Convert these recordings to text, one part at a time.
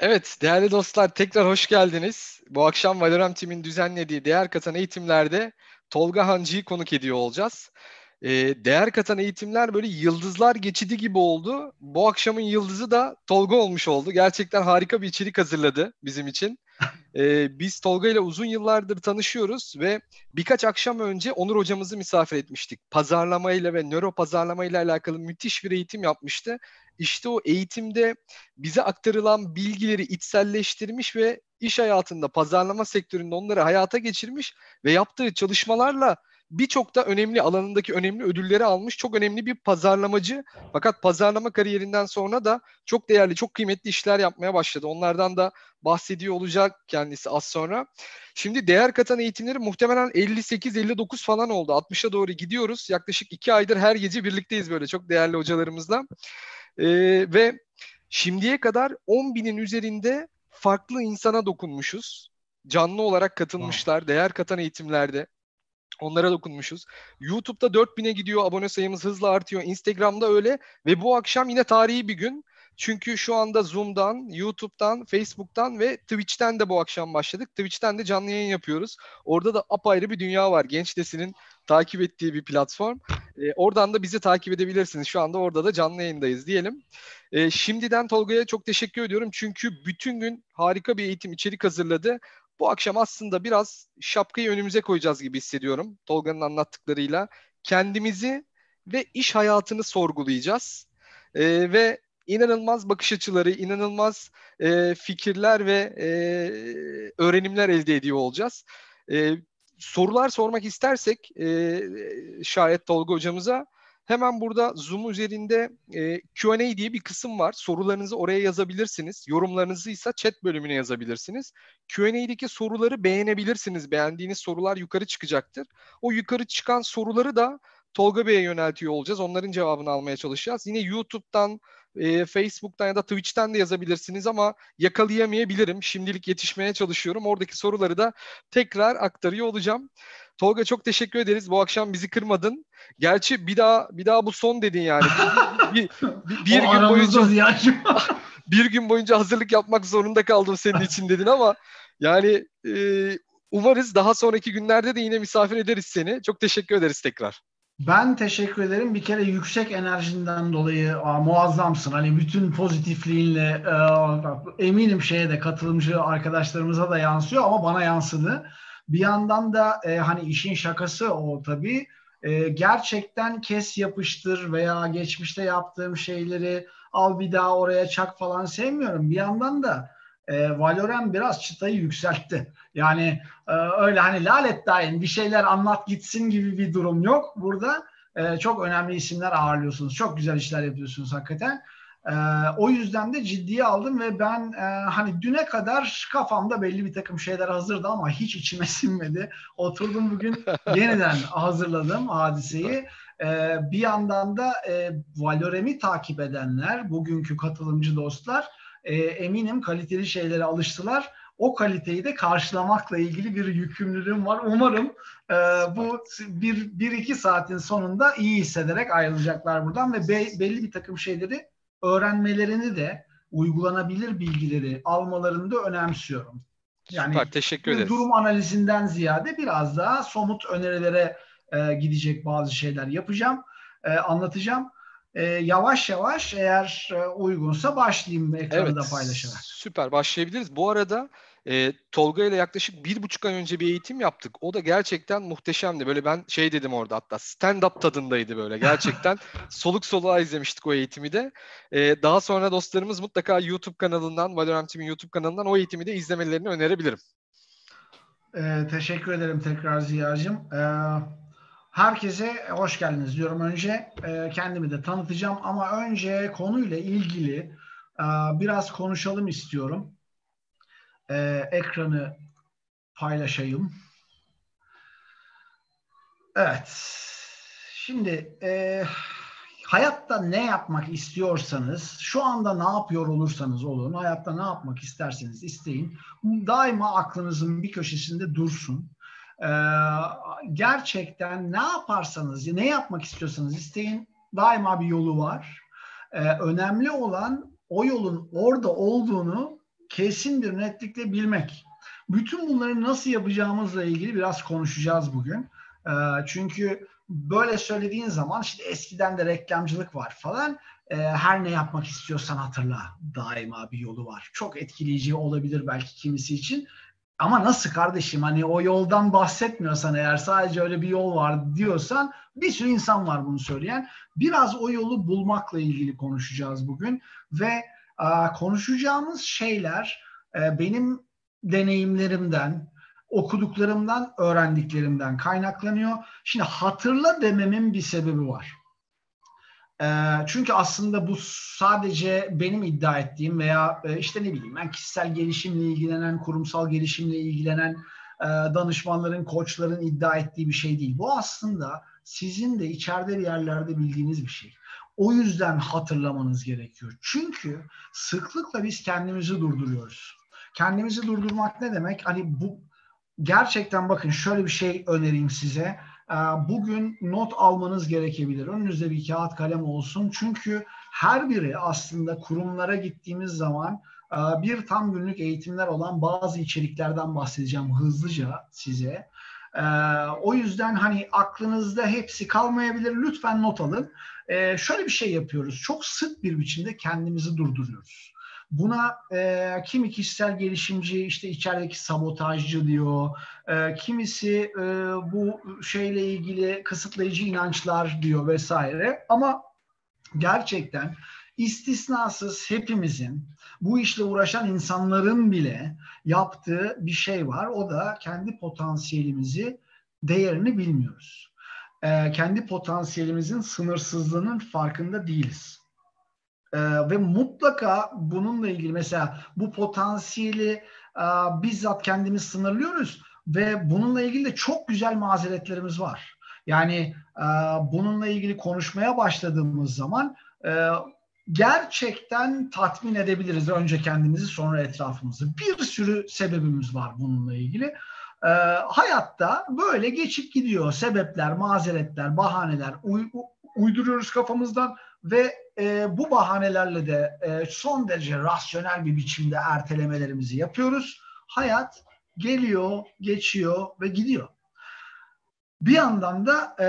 Evet değerli dostlar tekrar hoş geldiniz. Bu akşam Valorant Team'in düzenlediği değer katan eğitimlerde Tolga Hancı'yı konuk ediyor olacağız. Ee, değer katan eğitimler böyle yıldızlar geçidi gibi oldu. Bu akşamın yıldızı da Tolga olmuş oldu. Gerçekten harika bir içerik hazırladı bizim için. Ee, biz Tolga ile uzun yıllardır tanışıyoruz ve birkaç akşam önce Onur hocamızı misafir etmiştik. Pazarlamayla ve nöro pazarlamayla alakalı müthiş bir eğitim yapmıştı. İşte o eğitimde bize aktarılan bilgileri içselleştirmiş ve iş hayatında, pazarlama sektöründe onları hayata geçirmiş ve yaptığı çalışmalarla birçok da önemli alanındaki önemli ödülleri almış. Çok önemli bir pazarlamacı. Fakat pazarlama kariyerinden sonra da çok değerli, çok kıymetli işler yapmaya başladı. Onlardan da bahsediyor olacak kendisi az sonra. Şimdi değer katan eğitimleri muhtemelen 58-59 falan oldu. 60'a doğru gidiyoruz. Yaklaşık 2 aydır her gece birlikteyiz böyle çok değerli hocalarımızla. Ee, ve şimdiye kadar 10 binin üzerinde farklı insana dokunmuşuz. Canlı olarak katılmışlar değer katan eğitimlerde. Onlara dokunmuşuz. YouTube'da 4000'e gidiyor. Abone sayımız hızla artıyor. Instagram'da öyle. Ve bu akşam yine tarihi bir gün. Çünkü şu anda Zoom'dan, YouTube'dan, Facebook'tan ve Twitch'ten de bu akşam başladık. Twitch'ten de canlı yayın yapıyoruz. Orada da apayrı bir dünya var. Genç neslin takip ettiği bir platform. E, oradan da bizi takip edebilirsiniz. Şu anda orada da canlı yayındayız diyelim. E, şimdiden Tolga'ya çok teşekkür ediyorum. Çünkü bütün gün harika bir eğitim içerik hazırladı. Bu akşam aslında biraz şapkayı önümüze koyacağız gibi hissediyorum Tolga'nın anlattıklarıyla. Kendimizi ve iş hayatını sorgulayacağız. E, ve inanılmaz bakış açıları, inanılmaz e, fikirler ve e, öğrenimler elde ediyor olacağız. E, sorular sormak istersek e, şayet Tolga hocamıza hemen burada Zoom üzerinde e, Q&A diye bir kısım var. Sorularınızı oraya yazabilirsiniz. Yorumlarınızı ise chat bölümüne yazabilirsiniz. Q&A'deki soruları beğenebilirsiniz. Beğendiğiniz sorular yukarı çıkacaktır. O yukarı çıkan soruları da Tolga Bey'e yöneltiyor olacağız. Onların cevabını almaya çalışacağız. Yine YouTube'dan, e, Facebook'tan ya da Twitch'ten de yazabilirsiniz ama yakalayamayabilirim. Şimdilik yetişmeye çalışıyorum. Oradaki soruları da tekrar aktarıyor olacağım. Tolga çok teşekkür ederiz. Bu akşam bizi kırmadın. Gerçi bir daha bir daha bu son dedin yani. bir, bir, bir gün boyunca bir gün boyunca hazırlık yapmak zorunda kaldım senin için dedin ama yani e, umarız daha sonraki günlerde de yine misafir ederiz seni. Çok teşekkür ederiz tekrar. Ben teşekkür ederim. Bir kere yüksek enerjinden dolayı aa, muazzamsın. Hani bütün pozitifliğinle e, eminim şeye de katılımcı arkadaşlarımıza da yansıyor ama bana yansıdı. Bir yandan da e, hani işin şakası o tabii. E, gerçekten kes yapıştır veya geçmişte yaptığım şeyleri al bir daha oraya çak falan sevmiyorum. Bir yandan da e, Valorant biraz çıtayı yükseltti. Yani e, öyle hani lalet daim bir şeyler anlat gitsin gibi bir durum yok. Burada e, çok önemli isimler ağırlıyorsunuz. Çok güzel işler yapıyorsunuz hakikaten. E, o yüzden de ciddiye aldım ve ben e, hani düne kadar kafamda belli bir takım şeyler hazırdı ama hiç içime sinmedi. Oturdum bugün yeniden hazırladım hadiseyi. E, bir yandan da e, Valorem'i takip edenler, bugünkü katılımcı dostlar e, eminim kaliteli şeylere alıştılar. O kaliteyi de karşılamakla ilgili bir yükümlülüğüm var. Umarım e, bu bir, bir iki saatin sonunda iyi hissederek ayrılacaklar buradan ve be, belli bir takım şeyleri öğrenmelerini de uygulanabilir bilgileri almalarını da önemsiyorum. Yani Süper, teşekkür ederiz. Durum analizinden ziyade biraz daha somut önerilere e, gidecek bazı şeyler yapacağım, e, anlatacağım e, yavaş yavaş eğer e, uygunsa başlayayım ekranı evet, paylaşarak. Süper başlayabiliriz. Bu arada e, Tolga ile yaklaşık bir buçuk ay önce bir eğitim yaptık. O da gerçekten muhteşemdi. Böyle ben şey dedim orada hatta stand-up tadındaydı böyle. Gerçekten soluk soluğa izlemiştik o eğitimi de. E, daha sonra dostlarımız mutlaka YouTube kanalından, Valorant Team'in YouTube kanalından o eğitimi de izlemelerini önerebilirim. E, teşekkür ederim tekrar Ziya'cığım. E, Herkese hoş geldiniz diyorum önce. E, kendimi de tanıtacağım ama önce konuyla ilgili e, biraz konuşalım istiyorum. E, ekranı paylaşayım. Evet. Şimdi e, hayatta ne yapmak istiyorsanız, şu anda ne yapıyor olursanız olun, hayatta ne yapmak isterseniz isteyin, daima aklınızın bir köşesinde dursun. Ee, gerçekten ne yaparsanız, ne yapmak istiyorsanız isteyin daima bir yolu var. Ee, önemli olan o yolun orada olduğunu kesin bir netlikle bilmek. Bütün bunları nasıl yapacağımızla ilgili biraz konuşacağız bugün. Ee, çünkü böyle söylediğin zaman işte eskiden de reklamcılık var falan. Ee, her ne yapmak istiyorsan hatırla daima bir yolu var. Çok etkileyici olabilir belki kimisi için. Ama nasıl kardeşim hani o yoldan bahsetmiyorsan eğer sadece öyle bir yol var diyorsan bir sürü insan var bunu söyleyen. Biraz o yolu bulmakla ilgili konuşacağız bugün ve konuşacağımız şeyler e, benim deneyimlerimden, okuduklarımdan, öğrendiklerimden kaynaklanıyor. Şimdi hatırla dememin bir sebebi var. Çünkü aslında bu sadece benim iddia ettiğim veya işte ne bileyim ben kişisel gelişimle ilgilenen, kurumsal gelişimle ilgilenen danışmanların, koçların iddia ettiği bir şey değil. Bu aslında sizin de içeride bir yerlerde bildiğiniz bir şey. O yüzden hatırlamanız gerekiyor. Çünkü sıklıkla biz kendimizi durduruyoruz. Kendimizi durdurmak ne demek? Hani bu gerçekten bakın şöyle bir şey önereyim size. Ee, bugün not almanız gerekebilir. Önünüzde bir kağıt kalem olsun. Çünkü her biri aslında kurumlara gittiğimiz zaman e, bir tam günlük eğitimler olan bazı içeriklerden bahsedeceğim hızlıca size. Ee, o yüzden hani aklınızda hepsi kalmayabilir. Lütfen not alın. Ee, şöyle bir şey yapıyoruz. Çok sık bir biçimde kendimizi durduruyoruz. Buna e, kimi kişisel gelişimci işte içerideki sabotajcı diyor. E, kimisi e, bu şeyle ilgili kısıtlayıcı inançlar diyor vesaire. Ama gerçekten istisnasız hepimizin bu işle uğraşan insanların bile yaptığı bir şey var. O da kendi potansiyelimizi, değerini bilmiyoruz. E, kendi potansiyelimizin sınırsızlığının farkında değiliz. Ee, ve mutlaka bununla ilgili mesela bu potansiyeli e, bizzat kendimiz sınırlıyoruz ve bununla ilgili de çok güzel mazeretlerimiz var. Yani e, bununla ilgili konuşmaya başladığımız zaman e, gerçekten tatmin edebiliriz önce kendimizi sonra etrafımızı. Bir sürü sebebimiz var bununla ilgili. E, hayatta böyle geçip gidiyor sebepler, mazeretler, bahaneler uy- uyduruyoruz kafamızdan ve e, bu bahanelerle de e, son derece rasyonel bir biçimde ertelemelerimizi yapıyoruz. Hayat geliyor, geçiyor ve gidiyor. Bir yandan da e,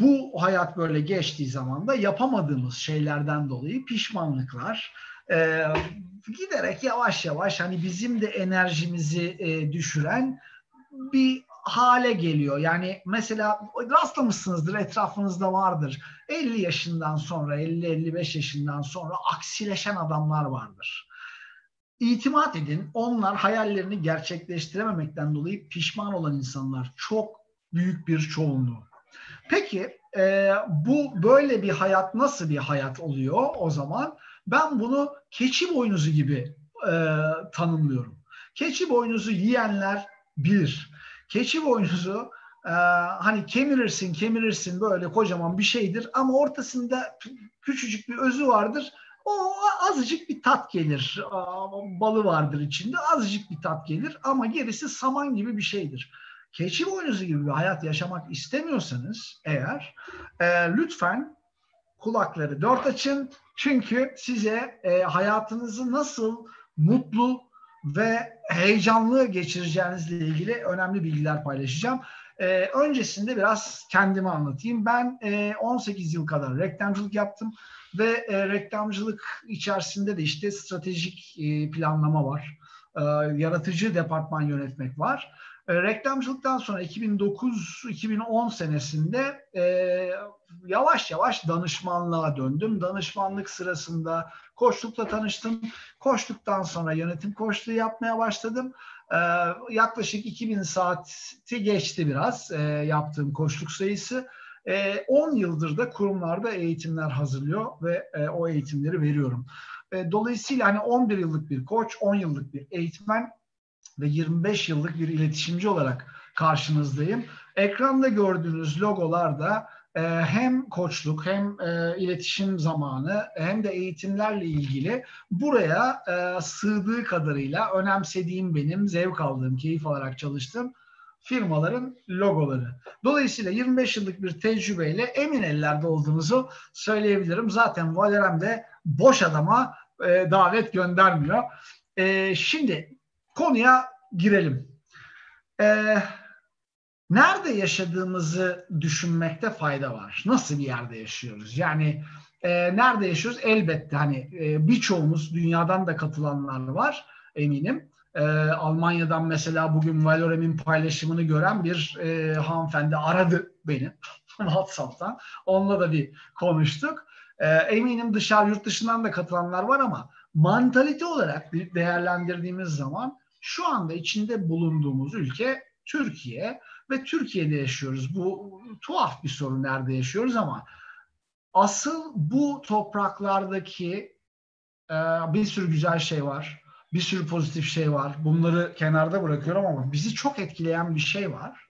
bu hayat böyle geçtiği zaman da yapamadığımız şeylerden dolayı pişmanlıklar e, giderek yavaş yavaş hani bizim de enerjimizi e, düşüren bir hale geliyor. Yani mesela rastlamışsınızdır etrafınızda vardır. 50 yaşından sonra 50-55 yaşından sonra aksileşen adamlar vardır. İtimat edin onlar hayallerini gerçekleştirememekten dolayı pişman olan insanlar çok büyük bir çoğunluğu. Peki e, bu böyle bir hayat nasıl bir hayat oluyor o zaman? Ben bunu keçi boynuzu gibi e, tanımlıyorum. Keçi boynuzu yiyenler bilir. Keçi boynuzu e, hani kemirirsin kemirirsin böyle kocaman bir şeydir ama ortasında küçücük bir özü vardır. O azıcık bir tat gelir. Balı vardır içinde azıcık bir tat gelir ama gerisi saman gibi bir şeydir. Keçi boynuzu gibi bir hayat yaşamak istemiyorsanız eğer e, lütfen kulakları dört açın. Çünkü size e, hayatınızı nasıl mutlu, ve heyecanlı geçireceğinizle ilgili önemli bilgiler paylaşacağım. Ee, öncesinde biraz kendimi anlatayım. Ben e, 18 yıl kadar reklamcılık yaptım ve e, reklamcılık içerisinde de işte stratejik e, planlama var, e, yaratıcı departman yönetmek var. E, reklamcılıktan sonra 2009-2010 senesinde e, yavaş yavaş danışmanlığa döndüm. Danışmanlık sırasında koçlukla tanıştım. Koçluktan sonra yönetim koçluğu yapmaya başladım. E, yaklaşık 2000 saati geçti biraz e, yaptığım koçluk sayısı. E, 10 yıldır da kurumlarda eğitimler hazırlıyor ve e, o eğitimleri veriyorum. E, dolayısıyla hani 11 yıllık bir koç, 10 yıllık bir eğitmen ve 25 yıllık bir iletişimci olarak karşınızdayım. Ekranda gördüğünüz logolar da e, hem koçluk hem e, iletişim zamanı hem de eğitimlerle ilgili buraya e, sığdığı kadarıyla önemsediğim benim, zevk aldığım, keyif alarak çalıştığım firmaların logoları. Dolayısıyla 25 yıllık bir tecrübeyle emin ellerde olduğunuzu söyleyebilirim. Zaten Valerem de boş adama e, davet göndermiyor. Şimdi konuya girelim. E, nerede yaşadığımızı düşünmekte fayda var. Nasıl bir yerde yaşıyoruz? Yani e, nerede yaşıyoruz? Elbette hani e, birçoğumuz dünyadan da katılanlar var eminim. E, Almanya'dan mesela bugün Valorem'in paylaşımını gören bir e, hanımefendi aradı beni WhatsApp'tan. Onunla da bir konuştuk. E, eminim dışarı yurt dışından da katılanlar var ama mantalite olarak değerlendirdiğimiz zaman şu anda içinde bulunduğumuz ülke Türkiye ve Türkiye'de yaşıyoruz. Bu tuhaf bir sorun nerede yaşıyoruz ama asıl bu topraklardaki e, bir sürü güzel şey var. Bir sürü pozitif şey var. Bunları kenarda bırakıyorum ama bizi çok etkileyen bir şey var.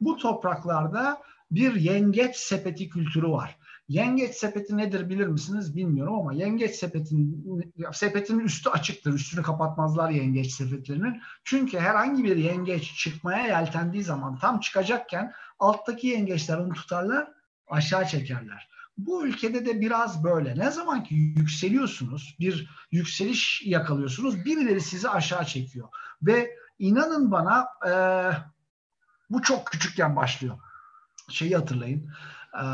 Bu topraklarda bir yengeç sepeti kültürü var. Yengeç sepeti nedir bilir misiniz bilmiyorum ama yengeç sepetin sepetin üstü açıktır. Üstünü kapatmazlar yengeç sepetlerinin. Çünkü herhangi bir yengeç çıkmaya yeltendiği zaman tam çıkacakken alttaki yengeçler onu tutarlar, aşağı çekerler. Bu ülkede de biraz böyle. Ne zaman ki yükseliyorsunuz, bir yükseliş yakalıyorsunuz, birileri sizi aşağı çekiyor. Ve inanın bana e, bu çok küçükken başlıyor. Şeyi hatırlayın. E,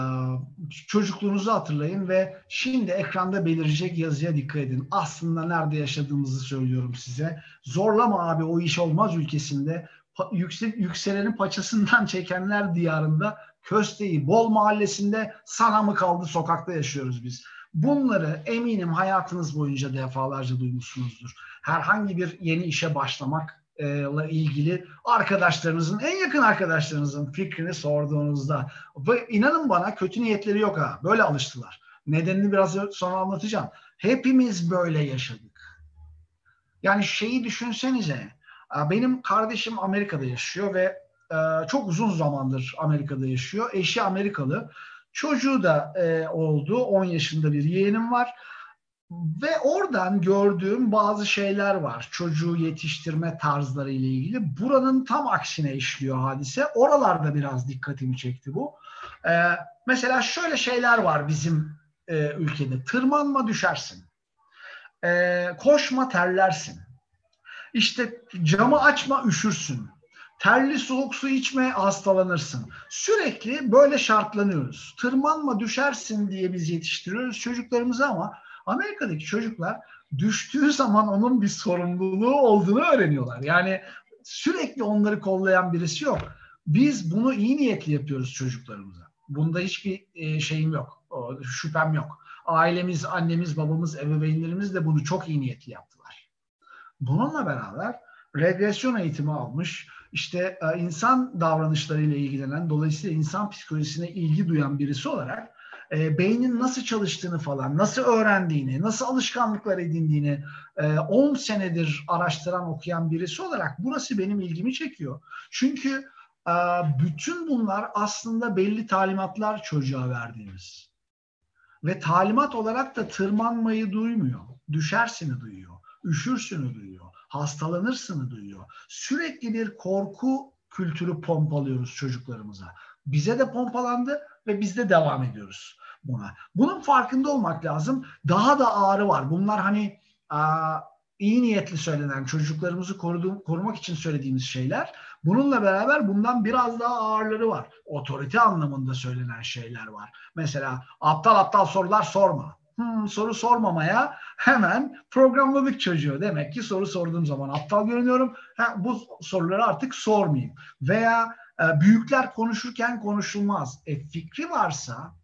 çocukluğunuzu hatırlayın ve şimdi ekranda belirecek yazıya dikkat edin. Aslında nerede yaşadığımızı söylüyorum size. Zorlama abi o iş olmaz ülkesinde. Yüksel, yükselenin paçasından çekenler diyarında Kösteği Bol Mahallesi'nde sana mı kaldı sokakta yaşıyoruz biz. Bunları eminim hayatınız boyunca defalarca duymuşsunuzdur. Herhangi bir yeni işe başlamak ile ilgili arkadaşlarınızın, en yakın arkadaşlarınızın fikrini sorduğunuzda ve inanın bana kötü niyetleri yok ha. Böyle alıştılar. Nedenini biraz sonra anlatacağım. Hepimiz böyle yaşadık. Yani şeyi düşünsenize. Benim kardeşim Amerika'da yaşıyor ve çok uzun zamandır Amerika'da yaşıyor. Eşi Amerikalı. Çocuğu da oldu. 10 yaşında bir yeğenim var. Ve oradan gördüğüm bazı şeyler var. Çocuğu yetiştirme tarzları ile ilgili. Buranın tam aksine işliyor hadise. Oralarda biraz dikkatimi çekti bu. Ee, mesela şöyle şeyler var bizim e, ülkede. Tırmanma düşersin. Ee, koşma terlersin. İşte camı açma üşürsün. Terli soğuk su içme hastalanırsın. Sürekli böyle şartlanıyoruz. Tırmanma düşersin diye biz yetiştiriyoruz çocuklarımızı ama Amerika'daki çocuklar düştüğü zaman onun bir sorumluluğu olduğunu öğreniyorlar. Yani sürekli onları kollayan birisi yok. Biz bunu iyi niyetli yapıyoruz çocuklarımıza. Bunda hiçbir e, şeyim yok, şüphem yok. Ailemiz, annemiz, babamız, ebeveynlerimiz de bunu çok iyi niyetli yaptılar. Bununla beraber regresyon eğitimi almış, işte e, insan davranışlarıyla ilgilenen, dolayısıyla insan psikolojisine ilgi duyan birisi olarak e, beynin nasıl çalıştığını falan, nasıl öğrendiğini, nasıl alışkanlıklar edindiğini 10 e, senedir araştıran, okuyan birisi olarak burası benim ilgimi çekiyor. Çünkü e, bütün bunlar aslında belli talimatlar çocuğa verdiğimiz. Ve talimat olarak da tırmanmayı duymuyor, düşersini duyuyor, üşürsünü duyuyor hastalanırsını duyuyor. Sürekli bir korku kültürü pompalıyoruz çocuklarımıza. Bize de pompalandı ve biz de devam ediyoruz buna. Bunun farkında olmak lazım. Daha da ağrı var. Bunlar hani iyi niyetli söylenen çocuklarımızı koruduğum, korumak için söylediğimiz şeyler. Bununla beraber bundan biraz daha ağırları var. Otorite anlamında söylenen şeyler var. Mesela aptal aptal sorular sorma hmm, soru sormamaya hemen programladık çocuğu. Demek ki soru sorduğum zaman aptal görünüyorum. Ha, bu soruları artık sormayayım. Veya e, büyükler konuşurken konuşulmaz. E, fikri varsa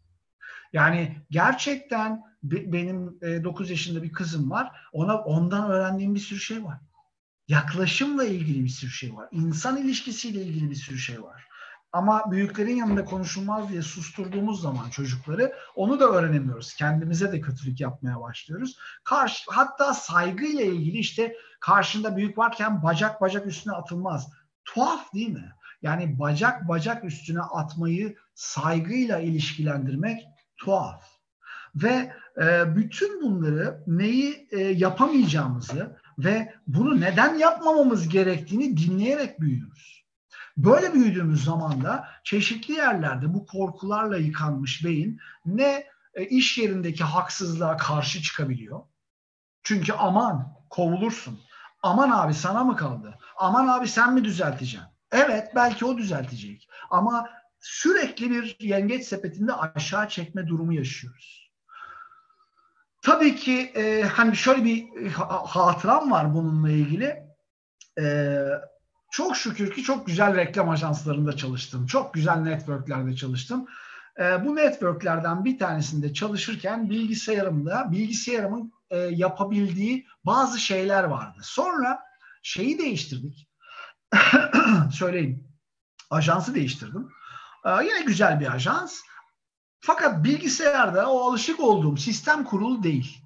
yani gerçekten benim e, 9 yaşında bir kızım var. Ona ondan öğrendiğim bir sürü şey var. Yaklaşımla ilgili bir sürü şey var. İnsan ilişkisiyle ilgili bir sürü şey var. Ama büyüklerin yanında konuşulmaz diye susturduğumuz zaman çocukları onu da öğrenemiyoruz. Kendimize de kötülük yapmaya başlıyoruz. Karşı, hatta saygıyla ilgili işte karşında büyük varken bacak bacak üstüne atılmaz. Tuhaf değil mi? Yani bacak bacak üstüne atmayı saygıyla ilişkilendirmek tuhaf. Ve e, bütün bunları neyi e, yapamayacağımızı ve bunu neden yapmamamız gerektiğini dinleyerek büyüyoruz. Böyle büyüdüğümüz zaman da çeşitli yerlerde bu korkularla yıkanmış beyin ne e, iş yerindeki haksızlığa karşı çıkabiliyor. Çünkü aman kovulursun. Aman abi sana mı kaldı? Aman abi sen mi düzelteceksin? Evet belki o düzeltecek. Ama sürekli bir yengeç sepetinde aşağı çekme durumu yaşıyoruz. Tabii ki e, hani şöyle bir hatıram var bununla ilgili. E, çok şükür ki çok güzel reklam ajanslarında çalıştım. Çok güzel networklerde çalıştım. E, bu networklerden bir tanesinde çalışırken bilgisayarımda bilgisayarımın e, yapabildiği bazı şeyler vardı. Sonra şeyi değiştirdik. Söyleyeyim. Ajansı değiştirdim. E, yine güzel bir ajans. Fakat bilgisayarda o alışık olduğum sistem kurulu değil.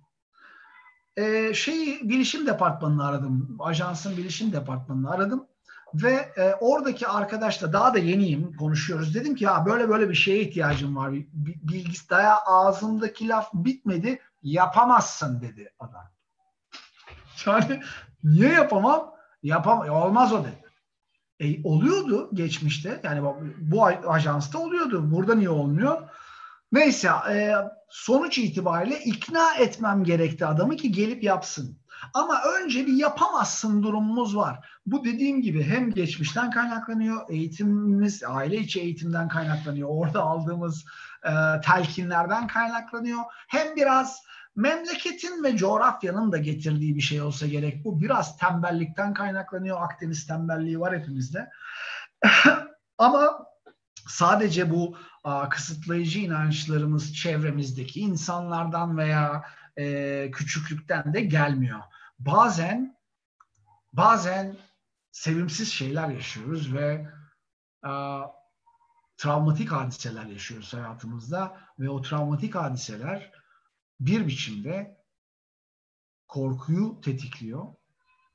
E, şeyi bilişim departmanını aradım. Ajansın bilişim departmanını aradım. Ve e, oradaki arkadaşla daha da yeniyim konuşuyoruz. Dedim ki ya böyle böyle bir şeye ihtiyacım var. Bilgis ağzımdaki laf bitmedi. Yapamazsın dedi adam. Yani niye yapamam? Yapam olmaz o dedi. E, oluyordu geçmişte. Yani bu ajansta oluyordu. Burada niye olmuyor? Neyse e, sonuç itibariyle ikna etmem gerekti adamı ki gelip yapsın. Ama önce bir yapamazsın durumumuz var. Bu dediğim gibi hem geçmişten kaynaklanıyor, eğitimimiz, aile içi eğitimden kaynaklanıyor. Orada aldığımız e, telkinlerden kaynaklanıyor. Hem biraz memleketin ve coğrafyanın da getirdiği bir şey olsa gerek. Bu biraz tembellikten kaynaklanıyor. Akdeniz tembelliği var hepimizde. Ama sadece bu a, kısıtlayıcı inançlarımız çevremizdeki insanlardan veya e, küçüklükten de gelmiyor. Bazen bazen sevimsiz şeyler yaşıyoruz ve a, travmatik hadiseler yaşıyoruz hayatımızda ve o travmatik hadiseler bir biçimde korkuyu tetikliyor.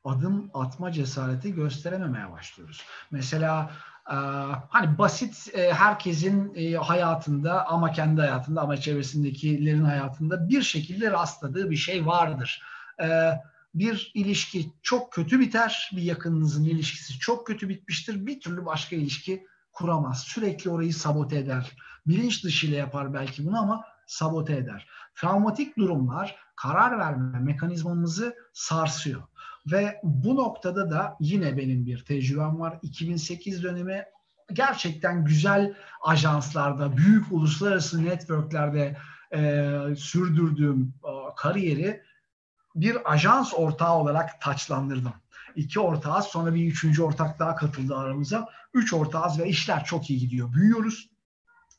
Adım atma cesareti gösterememeye başlıyoruz. Mesela ee, hani basit e, herkesin e, hayatında ama kendi hayatında ama çevresindekilerin hayatında bir şekilde rastladığı bir şey vardır. Ee, bir ilişki çok kötü biter, bir yakınınızın ilişkisi çok kötü bitmiştir, bir türlü başka ilişki kuramaz. Sürekli orayı sabote eder. Bilinç dışıyla yapar belki bunu ama sabote eder. Travmatik durumlar karar verme mekanizmamızı sarsıyor. Ve bu noktada da yine benim bir tecrübem var. 2008 dönemi gerçekten güzel ajanslarda, büyük uluslararası networklerde e, sürdürdüğüm e, kariyeri bir ajans ortağı olarak taçlandırdım. İki ortağız sonra bir üçüncü ortak daha katıldı aramıza. Üç ortağız ve işler çok iyi gidiyor. Büyüyoruz.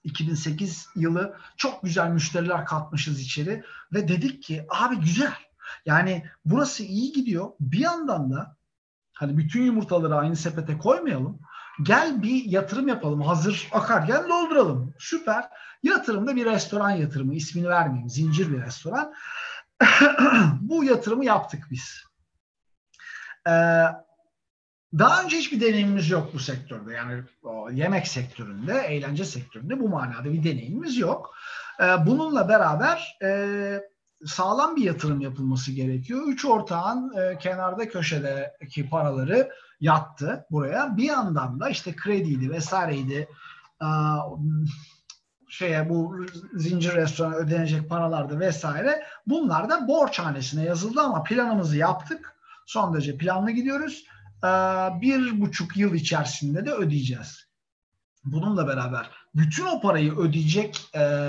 2008 yılı çok güzel müşteriler katmışız içeri ve dedik ki abi güzel yani burası iyi gidiyor. Bir yandan da hani bütün yumurtaları aynı sepete koymayalım. Gel bir yatırım yapalım. Hazır akar gel dolduralım. Süper. Yatırımda bir restoran yatırımı. ismini vermeyeyim. Zincir bir restoran. Bu yatırımı yaptık biz. Ee, daha önce hiçbir deneyimimiz yok bu sektörde. Yani o yemek sektöründe, eğlence sektöründe bu manada bir deneyimimiz yok. Ee, bununla beraber e, sağlam bir yatırım yapılması gerekiyor. Üç ortağın e, kenarda köşedeki paraları yattı buraya. Bir yandan da işte krediydi vesaireydi. E, şeye bu zincir restorana ödenecek paralardı vesaire. Bunlar da borçhanesine yazıldı ama planımızı yaptık. Son derece planlı gidiyoruz. E, bir buçuk yıl içerisinde de ödeyeceğiz. Bununla beraber bütün o parayı ödeyecek e,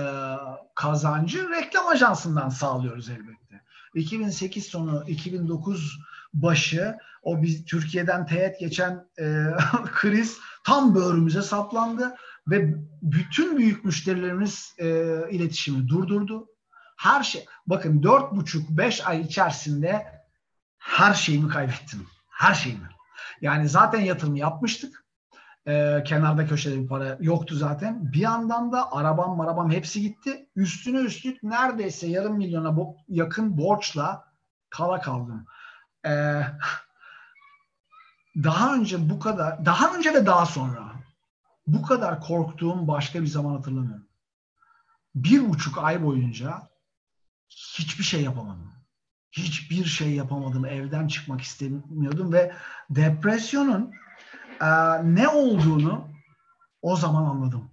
kazancı reklam ajansından sağlıyoruz elbette. 2008 sonu 2009 başı o biz Türkiye'den teğet geçen e, kriz tam böğrümüze saplandı ve bütün büyük müşterilerimiz e, iletişimi durdurdu. Her şey bakın dört buçuk beş ay içerisinde her şeyimi kaybettim. Her şeyimi. Yani zaten yatırım yapmıştık e, kenarda köşede bir para yoktu zaten. Bir yandan da arabam marabam hepsi gitti. Üstüne üstlük neredeyse yarım milyona bo- yakın borçla kala kaldım. E, daha önce bu kadar, daha önce ve daha sonra bu kadar korktuğum başka bir zaman hatırlamıyorum. Bir buçuk ay boyunca hiçbir şey yapamadım. Hiçbir şey yapamadım. Evden çıkmak istemiyordum ve depresyonun e, ne olduğunu o zaman anladım.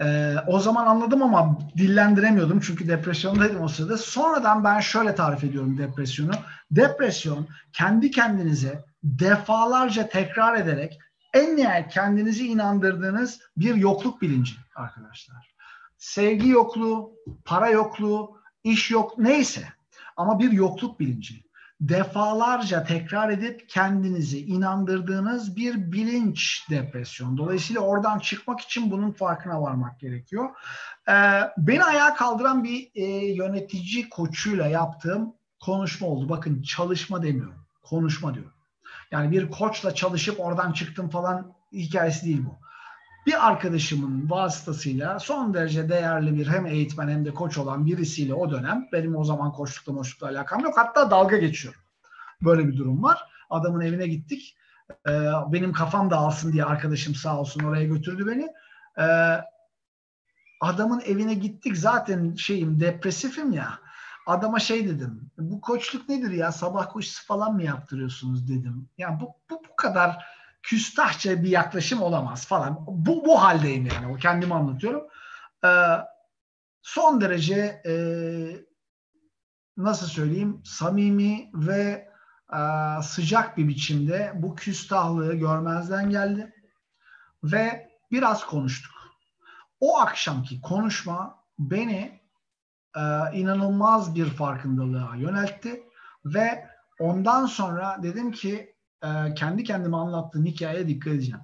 E, o zaman anladım ama dillendiremiyordum çünkü depresyondaydım o sırada. Sonradan ben şöyle tarif ediyorum depresyonu. Depresyon kendi kendinize defalarca tekrar ederek en nihayet kendinizi inandırdığınız bir yokluk bilinci arkadaşlar. Sevgi yokluğu, para yokluğu, iş yok neyse ama bir yokluk bilinci. Defalarca tekrar edip kendinizi inandırdığınız bir bilinç depresyon. Dolayısıyla oradan çıkmak için bunun farkına varmak gerekiyor. Ee, beni ayağa kaldıran bir e, yönetici koçuyla yaptığım konuşma oldu. Bakın çalışma demiyorum, konuşma diyorum. Yani bir koçla çalışıp oradan çıktım falan hikayesi değil bu. Bir arkadaşımın vasıtasıyla son derece değerli bir hem eğitmen hem de koç olan birisiyle o dönem benim o zaman koçlukla moçlukla alakam yok. Hatta dalga geçiyorum. Böyle bir durum var. Adamın evine gittik. Ee, benim kafam dağılsın diye arkadaşım sağ olsun oraya götürdü beni. Ee, adamın evine gittik. Zaten şeyim depresifim ya. Adama şey dedim. Bu koçluk nedir ya? Sabah koşusu falan mı yaptırıyorsunuz dedim. Yani bu, bu, bu kadar küstahça bir yaklaşım olamaz falan. Bu, bu haldeyim yani. O kendimi anlatıyorum. Ee, son derece e, nasıl söyleyeyim samimi ve e, sıcak bir biçimde bu küstahlığı görmezden geldi ve biraz konuştuk. O akşamki konuşma beni e, inanılmaz bir farkındalığa yöneltti ve ondan sonra dedim ki e, kendi kendime anlattığım hikayeye dikkat edeceğim.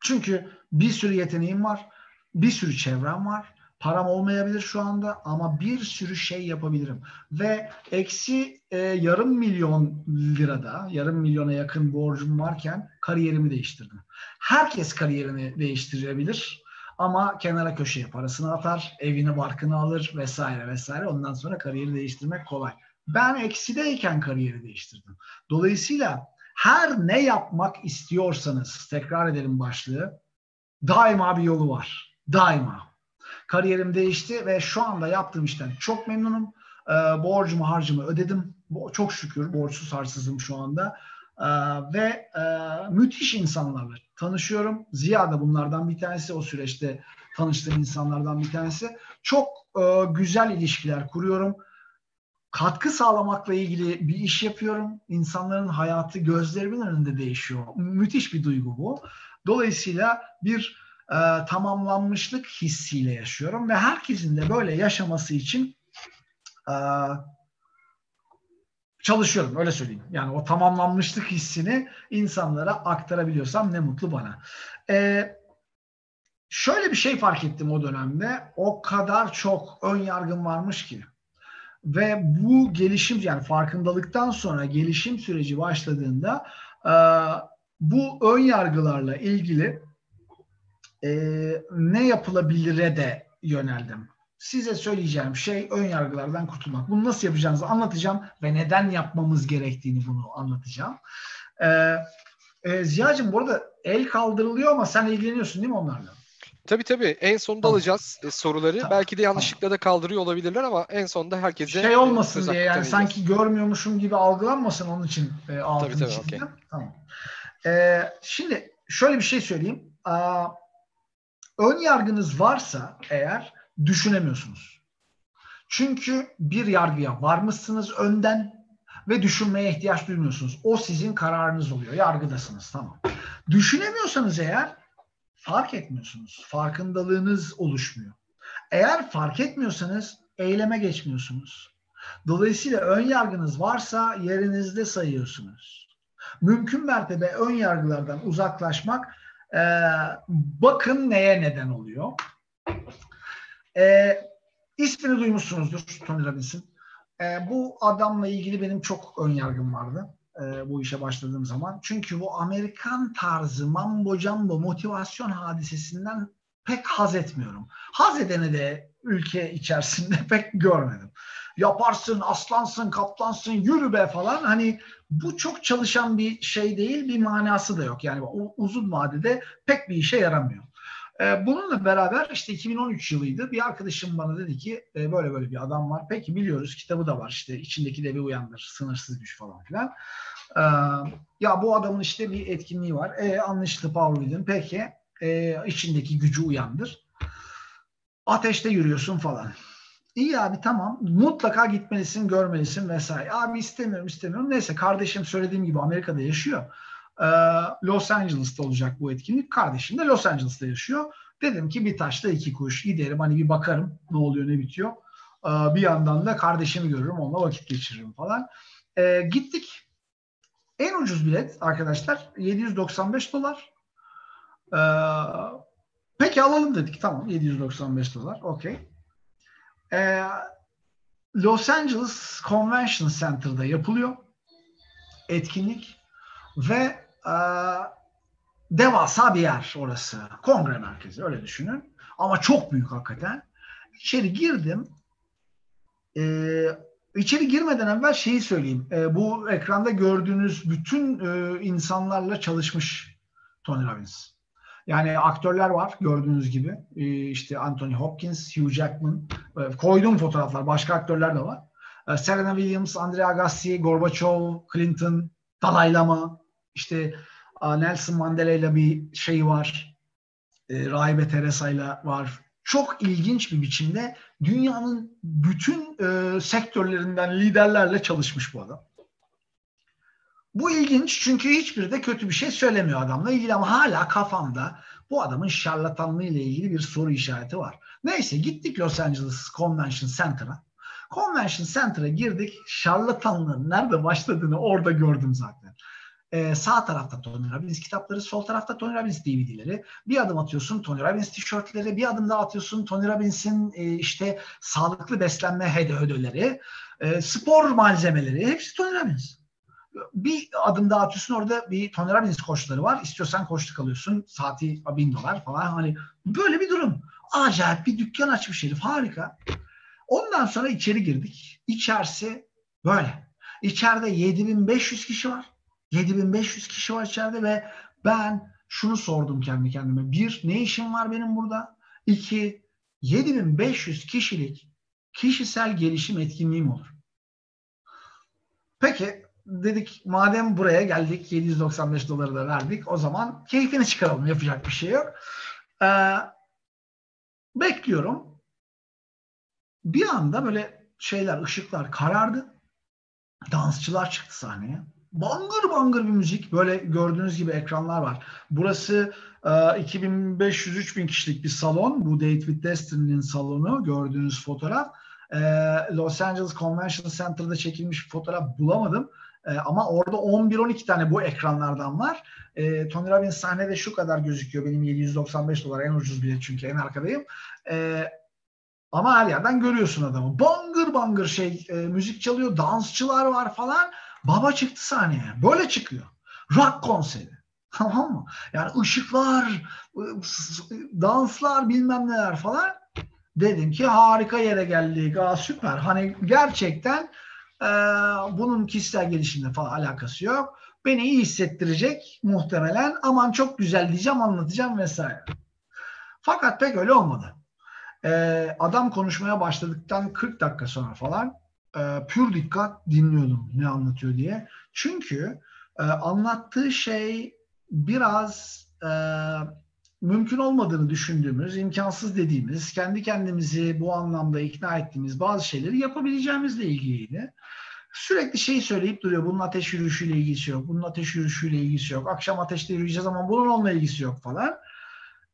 Çünkü bir sürü yeteneğim var, bir sürü çevrem var, param olmayabilir şu anda ama bir sürü şey yapabilirim. Ve eksi e, yarım milyon lirada, yarım milyona yakın borcum varken kariyerimi değiştirdim. Herkes kariyerini değiştirebilir ama kenara köşeye parasını atar, evini barkını alır vesaire vesaire. Ondan sonra kariyeri değiştirmek kolay. Ben eksideyken kariyeri değiştirdim. Dolayısıyla her ne yapmak istiyorsanız, tekrar edelim başlığı, daima bir yolu var. Daima. Kariyerim değişti ve şu anda yaptığım işten çok memnunum. E, borcumu harcımı ödedim. Çok şükür borçsuz harçsızım şu anda. E, ve e, müthiş insanlarla tanışıyorum. Ziya da bunlardan bir tanesi. O süreçte tanıştığım insanlardan bir tanesi. Çok e, güzel ilişkiler kuruyorum. Katkı sağlamakla ilgili bir iş yapıyorum. İnsanların hayatı gözlerimin önünde değişiyor. Müthiş bir duygu bu. Dolayısıyla bir e, tamamlanmışlık hissiyle yaşıyorum ve herkesin de böyle yaşaması için e, çalışıyorum öyle söyleyeyim. Yani o tamamlanmışlık hissini insanlara aktarabiliyorsam ne mutlu bana. E, şöyle bir şey fark ettim o dönemde. O kadar çok ön yargım varmış ki. Ve bu gelişim yani farkındalıktan sonra gelişim süreci başladığında e, bu ön yargılarla ilgili e, ne yapılabilire de yöneldim. Size söyleyeceğim şey ön yargılardan kurtulmak. Bunu nasıl yapacağınızı anlatacağım ve neden yapmamız gerektiğini bunu anlatacağım. Ee, e, Ziya'cığım bu arada el kaldırılıyor ama sen ilgileniyorsun değil mi onlarla? Tabii tabii. En sonunda tamam. alacağız e, soruları. Tamam. Belki de yanlışlıkla da kaldırıyor olabilirler ama en sonunda herkese... Şey olmasın diye yani sanki görmüyormuşum gibi algılanmasın onun için e, altını tabii, tabii, okay. Tamam. E, şimdi şöyle bir şey söyleyeyim. Aa, ön yargınız varsa eğer düşünemiyorsunuz. Çünkü bir yargıya varmışsınız önden ve düşünmeye ihtiyaç duymuyorsunuz. O sizin kararınız oluyor. Yargıdasınız tamam. Düşünemiyorsanız eğer fark etmiyorsunuz. Farkındalığınız oluşmuyor. Eğer fark etmiyorsanız eyleme geçmiyorsunuz. Dolayısıyla ön yargınız varsa yerinizde sayıyorsunuz. Mümkün mertebe ön yargılardan uzaklaşmak e, bakın neye neden oluyor. E, ismini duymuşsunuzdur Tony Robbins'in. E, bu adamla ilgili benim çok ön yargım vardı e, bu işe başladığım zaman. Çünkü bu Amerikan tarzı mambo jumbo motivasyon hadisesinden pek haz etmiyorum. Haz edeni de ülke içerisinde pek görmedim. Yaparsın, aslansın, kaplansın, yürü be falan. Hani bu çok çalışan bir şey değil, bir manası da yok. Yani uzun vadede pek bir işe yaramıyor. E, bununla beraber işte 2013 yılıydı. Bir arkadaşım bana dedi ki e, böyle böyle bir adam var. Peki biliyoruz kitabı da var işte içindeki devi uyandır, sınırsız güç falan filan. E, ya bu adamın işte bir etkinliği var. E, anlaşıldı Within. Peki e, içindeki gücü uyandır. Ateşte yürüyorsun falan. İyi abi tamam. Mutlaka gitmelisin, görmelisin vesaire. Abi istemiyorum, istemiyorum. Neyse kardeşim söylediğim gibi Amerika'da yaşıyor. Ee, Los Angeles'ta olacak bu etkinlik. Kardeşim de Los Angeles'ta yaşıyor. Dedim ki bir taşla iki kuş. Giderim hani bir bakarım ne oluyor ne bitiyor. Ee, bir yandan da kardeşimi görürüm onunla vakit geçiririm falan. Ee, gittik. En ucuz bilet arkadaşlar 795 dolar. Peki alalım dedik. Tamam 795 dolar. Okey. Los Angeles Convention Center'da yapılıyor etkinlik ve e, devasa bir yer orası. Kongre merkezi öyle düşünün. Ama çok büyük hakikaten. İçeri girdim. Ee, içeri girmeden evvel şeyi söyleyeyim. Ee, bu ekranda gördüğünüz bütün e, insanlarla çalışmış Tony Robbins. Yani aktörler var gördüğünüz gibi. Ee, işte Anthony Hopkins, Hugh Jackman. Ee, koyduğum fotoğraflar. Başka aktörler de var. Ee, Serena Williams, Andrea Agassi, Gorbachev, Clinton, Dalai Lama. İşte Nelson Mandela ile bir şey var. Rahibe Teresa ile var. Çok ilginç bir biçimde dünyanın bütün e, sektörlerinden liderlerle çalışmış bu adam. Bu ilginç çünkü hiçbiri de kötü bir şey söylemiyor adamla ilgili ama hala kafamda bu adamın şarlatanlığı ile ilgili bir soru işareti var. Neyse gittik Los Angeles Convention Center'a. Convention Center'a girdik. Şarlatanlığın nerede başladığını orada gördüm zaten. Ee, sağ tarafta Tony Robbins kitapları, sol tarafta Tony Robbins DVD'leri. Bir adım atıyorsun Tony Robbins tişörtleri, bir adım daha atıyorsun Tony Robbins'in e, işte sağlıklı beslenme hede ödülleri, e, spor malzemeleri hepsi Tony Robbins bir adım daha atıyorsun orada bir Tony Robbins koçları var. İstiyorsan koçluk alıyorsun. Saati bin dolar falan. Hani böyle bir durum. Acayip bir dükkan açmış herif. Harika. Ondan sonra içeri girdik. İçerisi böyle. İçeride 7500 kişi var. 7500 kişi var içeride ve ben şunu sordum kendi kendime. Bir, ne işim var benim burada? İki, 7500 kişilik kişisel gelişim etkinliğim olur. Peki dedik madem buraya geldik 795 doları da verdik o zaman keyfini çıkaralım yapacak bir şey yok. Ee, bekliyorum. Bir anda böyle şeyler ışıklar karardı. Dansçılar çıktı sahneye. Bangır bangır bir müzik. Böyle gördüğünüz gibi ekranlar var. Burası e, 2500-3000 kişilik bir salon. Bu with Destiny'nin salonu. Gördüğünüz fotoğraf. E, Los Angeles Convention Center'da çekilmiş bir fotoğraf bulamadım. E, ama orada 11-12 tane bu ekranlardan var. E, Tony Robbins sahnede şu kadar gözüküyor. Benim 795 dolar en ucuz bilet çünkü en arkadayım. E, ama her yerden görüyorsun adamı. Bangır bangır şey e, müzik çalıyor, dansçılar var falan. Baba çıktı sahneye. Böyle çıkıyor. Rock konseri. Tamam mı? Yani ışıklar, danslar bilmem neler falan. Dedim ki harika yere geldik. Aa, süper. Hani gerçekten ee, bunun kişisel gelişimle falan alakası yok. Beni iyi hissettirecek muhtemelen. Aman çok güzel diyeceğim, anlatacağım vesaire. Fakat pek öyle olmadı. Ee, adam konuşmaya başladıktan 40 dakika sonra falan e, pür dikkat dinliyordum ne anlatıyor diye. Çünkü e, anlattığı şey biraz e, mümkün olmadığını düşündüğümüz, imkansız dediğimiz, kendi kendimizi bu anlamda ikna ettiğimiz bazı şeyleri yapabileceğimizle ilgiliydi. Sürekli şey söyleyip duruyor. Bunun ateş yürüyüşüyle ilgisi yok. Bunun ateş yürüyüşüyle ilgisi yok. Akşam ateşte yürüyeceğiz ama bunun onunla ilgisi yok falan.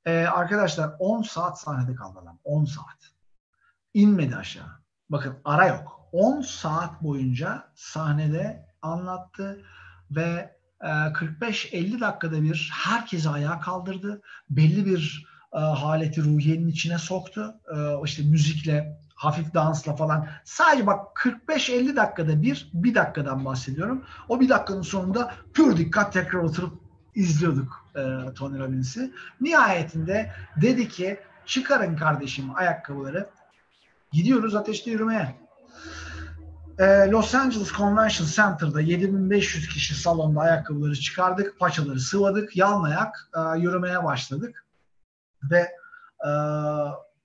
Ee, arkadaşlar 10 saat sahnede kaldı adam. 10 saat. İnmedi aşağı. Bakın ara yok. 10 saat boyunca sahnede anlattı ve 45-50 ee, dakikada bir herkesi ayağa kaldırdı. Belli bir e, haleti ruhiyenin içine soktu. E, işte müzikle, hafif dansla falan. Sadece bak 45-50 dakikada bir, bir dakikadan bahsediyorum. O bir dakikanın sonunda pür dikkat tekrar oturup izliyorduk e, Tony Robbins'i. Nihayetinde dedi ki çıkarın kardeşim ayakkabıları. Gidiyoruz ateşte yürümeye. Ee, Los Angeles Convention Center'da 7500 kişi salonda ayakkabıları çıkardık, paçaları sıvadık, yalın ayak e, yürümeye başladık. Ve e,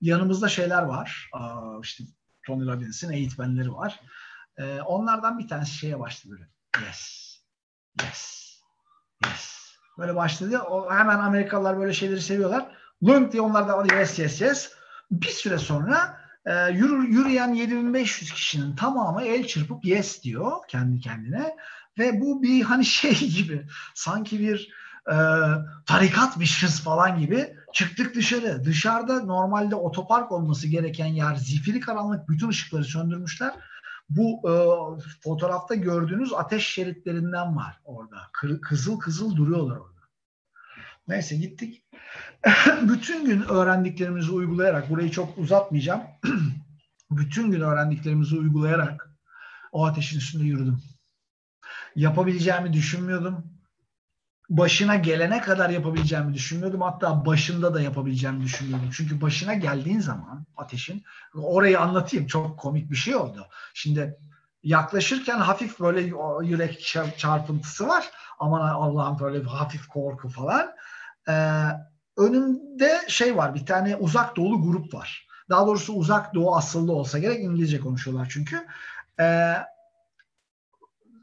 yanımızda şeyler var. E, işte Tony Robbins'in eğitmenleri var. E, onlardan bir tanesi şeye başladı böyle. Yes. Yes. Yes. Böyle başladı. O, hemen Amerikalılar böyle şeyleri seviyorlar. Lunk diye onlar yes yes yes. Bir süre sonra e, yürü, yürüyen 7500 kişinin tamamı el çırpıp yes diyor kendi kendine. Ve bu bir hani şey gibi sanki bir e, tarikatmışız falan gibi çıktık dışarı. Dışarıda normalde otopark olması gereken yer zifiri karanlık bütün ışıkları söndürmüşler. Bu e, fotoğrafta gördüğünüz ateş şeritlerinden var orada. Kızıl kızıl duruyorlar orada. Neyse gittik. bütün gün öğrendiklerimizi uygulayarak, burayı çok uzatmayacağım. bütün gün öğrendiklerimizi uygulayarak o ateşin üstünde yürüdüm. Yapabileceğimi düşünmüyordum. Başına gelene kadar yapabileceğimi düşünmüyordum. Hatta başında da yapabileceğimi düşünmüyordum. Çünkü başına geldiğin zaman ateşin, orayı anlatayım çok komik bir şey oldu. Şimdi yaklaşırken hafif böyle yürek çarpıntısı var. Aman Allah'ım böyle hafif korku falan. Ee, önümde şey var bir tane uzak doğulu grup var. Daha doğrusu uzak doğu asıllı olsa gerek İngilizce konuşuyorlar çünkü. Ee,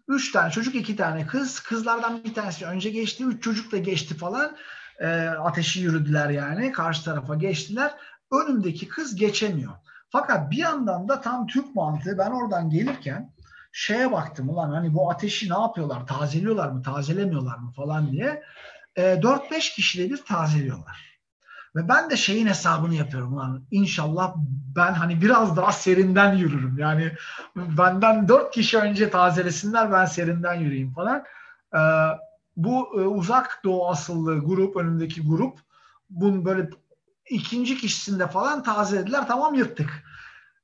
üç tane çocuk iki tane kız. Kızlardan bir tanesi önce geçti. Üç çocuk da geçti falan. Ee, ateşi yürüdüler yani. Karşı tarafa geçtiler. Önümdeki kız geçemiyor. Fakat bir yandan da tam Türk mantığı ben oradan gelirken şeye baktım ulan hani bu ateşi ne yapıyorlar? Tazeliyorlar mı? Tazelemiyorlar mı falan diye e, 4-5 kişide bir tazeliyorlar. Ve ben de şeyin hesabını yapıyorum lan. İnşallah ben hani biraz daha serinden yürürüm. Yani benden 4 kişi önce tazelesinler ben serinden yürüyeyim falan. Ee, bu e, uzak doğu asıllı grup, önündeki grup bunun böyle ikinci kişisinde falan tazelediler. Tamam yırttık.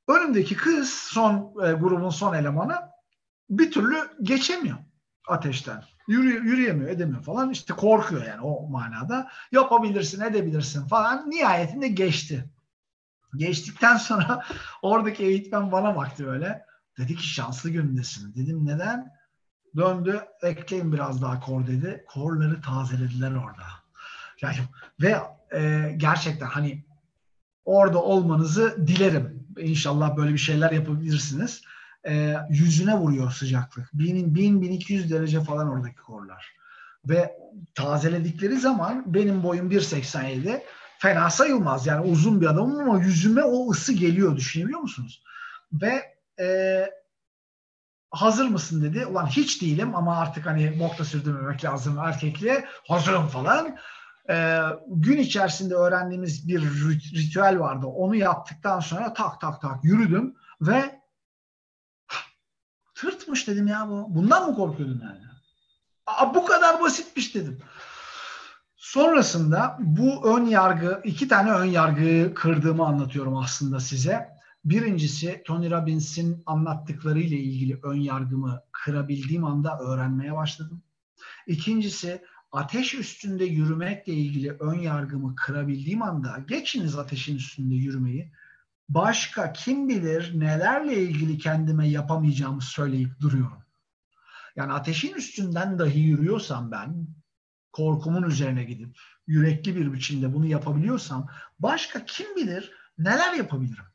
Önümdeki kız son e, grubun son elemanı bir türlü geçemiyor ateşten. Yürü, yürüyemiyor, edemiyor falan. İşte korkuyor yani o manada. Yapabilirsin, edebilirsin falan. Nihayetinde geçti. Geçtikten sonra oradaki eğitmen bana baktı böyle. Dedi ki şanslı günündesin. Dedim neden? Döndü, ekleyin biraz daha kor dedi. Korları tazelediler orada. Yani ve e, gerçekten hani orada olmanızı dilerim. İnşallah böyle bir şeyler yapabilirsiniz e, yüzüne vuruyor sıcaklık. 1000, 1000 1200 derece falan oradaki korlar. Ve tazeledikleri zaman benim boyum 1.87 fena sayılmaz. Yani uzun bir adamım ama yüzüme o ısı geliyor düşünebiliyor musunuz? Ve e, hazır mısın dedi. Ulan hiç değilim ama artık hani nokta sürdürmemek lazım erkekliğe. Hazırım falan. Ee, gün içerisinde öğrendiğimiz bir ritüel vardı. Onu yaptıktan sonra tak tak tak yürüdüm ve Tırtmış dedim ya bu. Bundan mı korkuyordun yani? Aa, bu kadar basitmiş dedim. Sonrasında bu ön yargı, iki tane ön yargıyı kırdığımı anlatıyorum aslında size. Birincisi Tony Robbins'in anlattıklarıyla ilgili ön yargımı kırabildiğim anda öğrenmeye başladım. İkincisi ateş üstünde yürümekle ilgili ön yargımı kırabildiğim anda geçiniz ateşin üstünde yürümeyi başka kim bilir nelerle ilgili kendime yapamayacağımı söyleyip duruyorum. Yani ateşin üstünden dahi yürüyorsam ben, korkumun üzerine gidip yürekli bir biçimde bunu yapabiliyorsam başka kim bilir neler yapabilirim.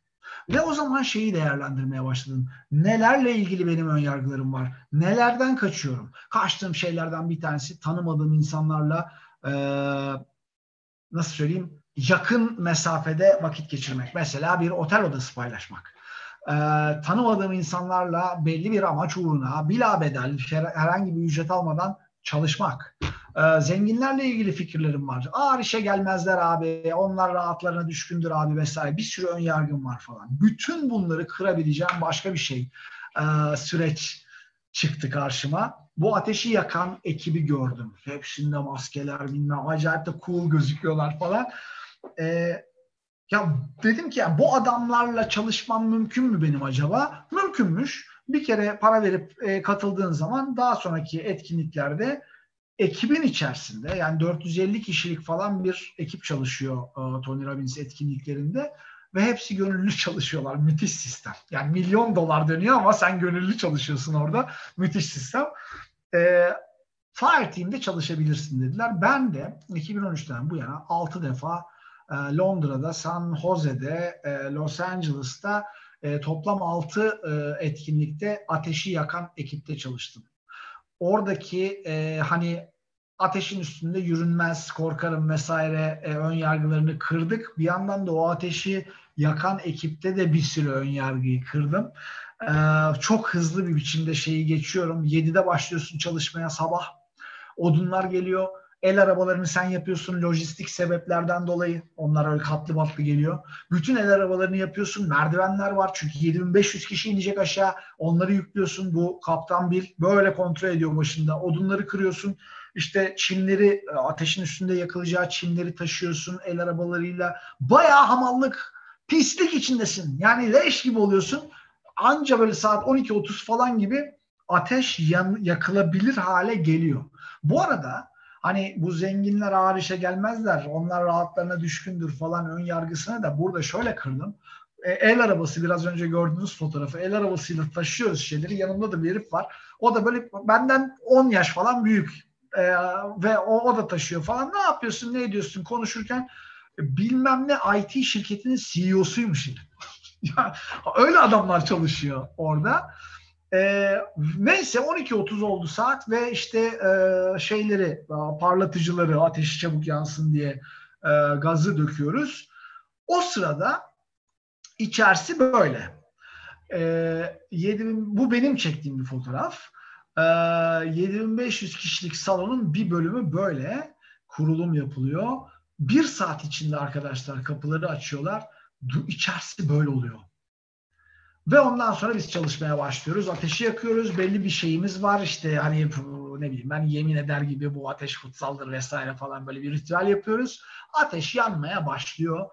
Ve o zaman şeyi değerlendirmeye başladım. Nelerle ilgili benim önyargılarım var? Nelerden kaçıyorum? Kaçtığım şeylerden bir tanesi tanımadığım insanlarla ee, nasıl söyleyeyim yakın mesafede vakit geçirmek. Mesela bir otel odası paylaşmak. Ee, tanımadığım insanlarla belli bir amaç uğruna bila bedel herhangi bir ücret almadan çalışmak. Ee, zenginlerle ilgili fikirlerim var. Ağır işe gelmezler abi, onlar rahatlarına düşkündür abi vesaire. Bir sürü ön yargım var falan. Bütün bunları kırabileceğim başka bir şey. Ee, süreç çıktı karşıma. Bu ateşi yakan ekibi gördüm. Hepsinde maskeler bilmem acayip de cool gözüküyorlar falan e, ya dedim ki yani bu adamlarla çalışmam mümkün mü benim acaba? Mümkünmüş. Bir kere para verip e, katıldığın zaman daha sonraki etkinliklerde ekibin içerisinde yani 450 kişilik falan bir ekip çalışıyor e, Tony Robbins etkinliklerinde ve hepsi gönüllü çalışıyorlar. Müthiş sistem. Yani milyon dolar dönüyor ama sen gönüllü çalışıyorsun orada. Müthiş sistem. E, Fire Team'de çalışabilirsin dediler. Ben de 2013'ten bu yana 6 defa Londra'da, San Jose'de, e, Los Angeles'ta e, toplam 6 e, etkinlikte ateşi yakan ekipte çalıştım. Oradaki e, hani ateşin üstünde yürünmez, korkarım vesaire e, ön yargılarını kırdık. Bir yandan da o ateşi yakan ekipte de bir sürü ön yargıyı kırdım. E, çok hızlı bir biçimde şeyi geçiyorum. 7'de başlıyorsun çalışmaya sabah. Odunlar geliyor El arabalarını sen yapıyorsun lojistik sebeplerden dolayı. Onlar öyle katlı batlı geliyor. Bütün el arabalarını yapıyorsun. Merdivenler var çünkü 7500 kişi inecek aşağı. Onları yüklüyorsun. Bu kaptan Bil böyle kontrol ediyor başında. Odunları kırıyorsun. İşte çimleri ateşin üstünde yakılacağı çimleri taşıyorsun el arabalarıyla. Bayağı hamallık, pislik içindesin. Yani leş gibi oluyorsun. Anca böyle saat 12.30 falan gibi ateş yan, yakılabilir hale geliyor. Bu arada Hani bu zenginler ağır işe gelmezler. Onlar rahatlarına düşkündür falan ön yargısına da burada şöyle kırdım. E, el arabası biraz önce gördüğünüz fotoğrafı el arabasıyla taşıyoruz şeyleri. Yanımda da bir herif var. O da böyle benden 10 yaş falan büyük. E, ve o, o da taşıyor falan. Ne yapıyorsun ne ediyorsun konuşurken bilmem ne IT şirketinin CEO'suymuş. ya, öyle adamlar çalışıyor orada. E, neyse 12.30 oldu saat ve işte e, şeyleri parlatıcıları ateşi çabuk yansın diye e, gazı döküyoruz. O sırada içerisi böyle. E, 7000, bu benim çektiğim bir fotoğraf. E, 7500 kişilik salonun bir bölümü böyle kurulum yapılıyor. Bir saat içinde arkadaşlar kapıları açıyorlar. İçerisi böyle oluyor. Ve ondan sonra biz çalışmaya başlıyoruz. Ateşi yakıyoruz. Belli bir şeyimiz var. İşte hani ne bileyim ben yemin eder gibi bu ateş kutsaldır vesaire falan böyle bir ritüel yapıyoruz. Ateş yanmaya başlıyor.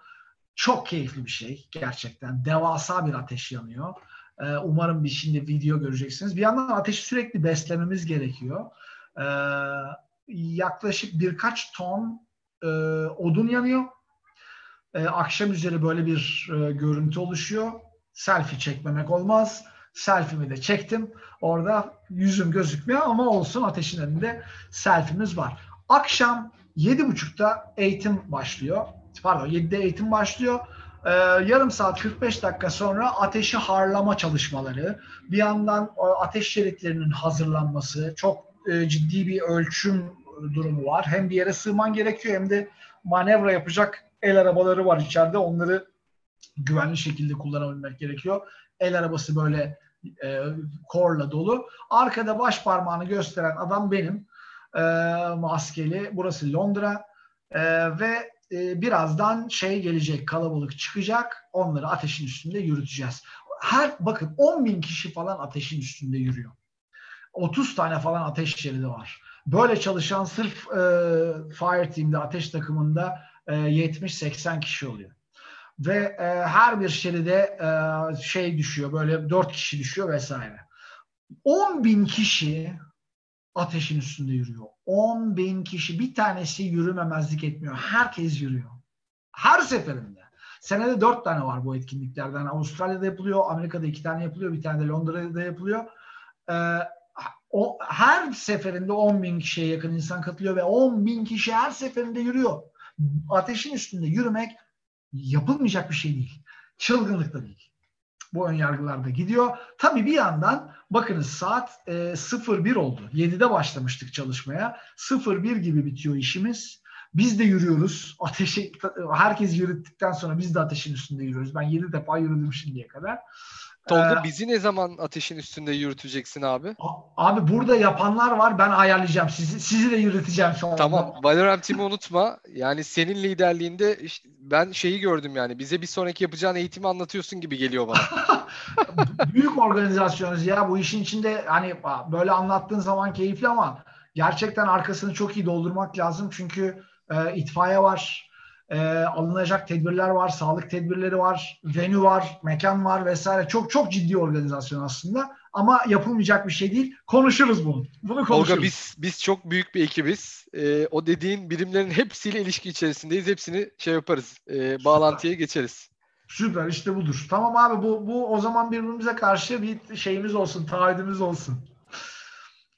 Çok keyifli bir şey gerçekten. Devasa bir ateş yanıyor. Ee, umarım bir şimdi video göreceksiniz. Bir yandan ateşi sürekli beslememiz gerekiyor. Ee, yaklaşık birkaç ton e, odun yanıyor. Ee, akşam üzeri böyle bir e, görüntü oluşuyor selfie çekmemek olmaz. Selfie'mi de çektim. Orada yüzüm gözükmüyor ama olsun ateşin önünde selfie'miz var. Akşam 7.30'da eğitim başlıyor. Pardon 7'de eğitim başlıyor. Ee, yarım saat 45 dakika sonra ateşi harlama çalışmaları, bir yandan ateş şeritlerinin hazırlanması, çok e, ciddi bir ölçüm durumu var. Hem bir yere sığman gerekiyor hem de manevra yapacak el arabaları var içeride. Onları güvenli şekilde kullanabilmek gerekiyor. El arabası böyle e, korla dolu. Arkada baş parmağını gösteren adam benim. E, maskeli. Burası Londra. E, ve e, birazdan şey gelecek, kalabalık çıkacak. Onları ateşin üstünde yürüteceğiz. Her bakın 10 bin kişi falan ateşin üstünde yürüyor. 30 tane falan ateş şeridi var. Böyle çalışan sırf e, fire team'de, ateş takımında e, 70-80 kişi oluyor ve e, her bir şeride e, şey düşüyor böyle dört kişi düşüyor vesaire. 10 bin kişi ateşin üstünde yürüyor. 10 bin kişi bir tanesi yürümemezlik etmiyor. Herkes yürüyor. Her seferinde. Senede dört tane var bu etkinliklerden. Avustralya'da yapılıyor, Amerika'da iki tane yapılıyor, bir tane de Londra'da yapılıyor. Ee, o, her seferinde 10 bin kişiye yakın insan katılıyor ve 10 bin kişi her seferinde yürüyor. Ateşin üstünde yürümek yapılmayacak bir şey değil. Çılgınlık da değil. Bu ön yargılar da gidiyor. Tabii bir yandan bakınız saat e, 01 oldu. 7'de başlamıştık çalışmaya. 01 gibi bitiyor işimiz. Biz de yürüyoruz. Ateşi herkes yürüttükten sonra biz de ateşin üstünde yürüyoruz. Ben 7 defa yürüdüm şimdiye kadar. Tolga ee, bizi ne zaman ateşin üstünde yürüteceksin abi? Abi burada yapanlar var. Ben ayarlayacağım. Sizi, sizi de yürüteceğim sonra. Tamam. Valorant Team'i unutma. Yani senin liderliğinde işte ben şeyi gördüm yani. Bize bir sonraki yapacağın eğitimi anlatıyorsun gibi geliyor bana. Büyük organizasyonuz ya. Bu işin içinde hani böyle anlattığın zaman keyifli ama gerçekten arkasını çok iyi doldurmak lazım. Çünkü e, itfaiye var e, alınacak tedbirler var, sağlık tedbirleri var, venue var, mekan var vesaire. Çok çok ciddi organizasyon aslında ama yapılmayacak bir şey değil. Konuşuruz bunu. Bunu konuşuruz. Olga biz biz çok büyük bir ekibiz. E, o dediğin birimlerin hepsiyle ilişki içerisindeyiz. Hepsini şey yaparız. E, bağlantıya geçeriz. Süper işte budur. Tamam abi bu bu o zaman birbirimize karşı bir şeyimiz olsun, taahhüdümüz olsun.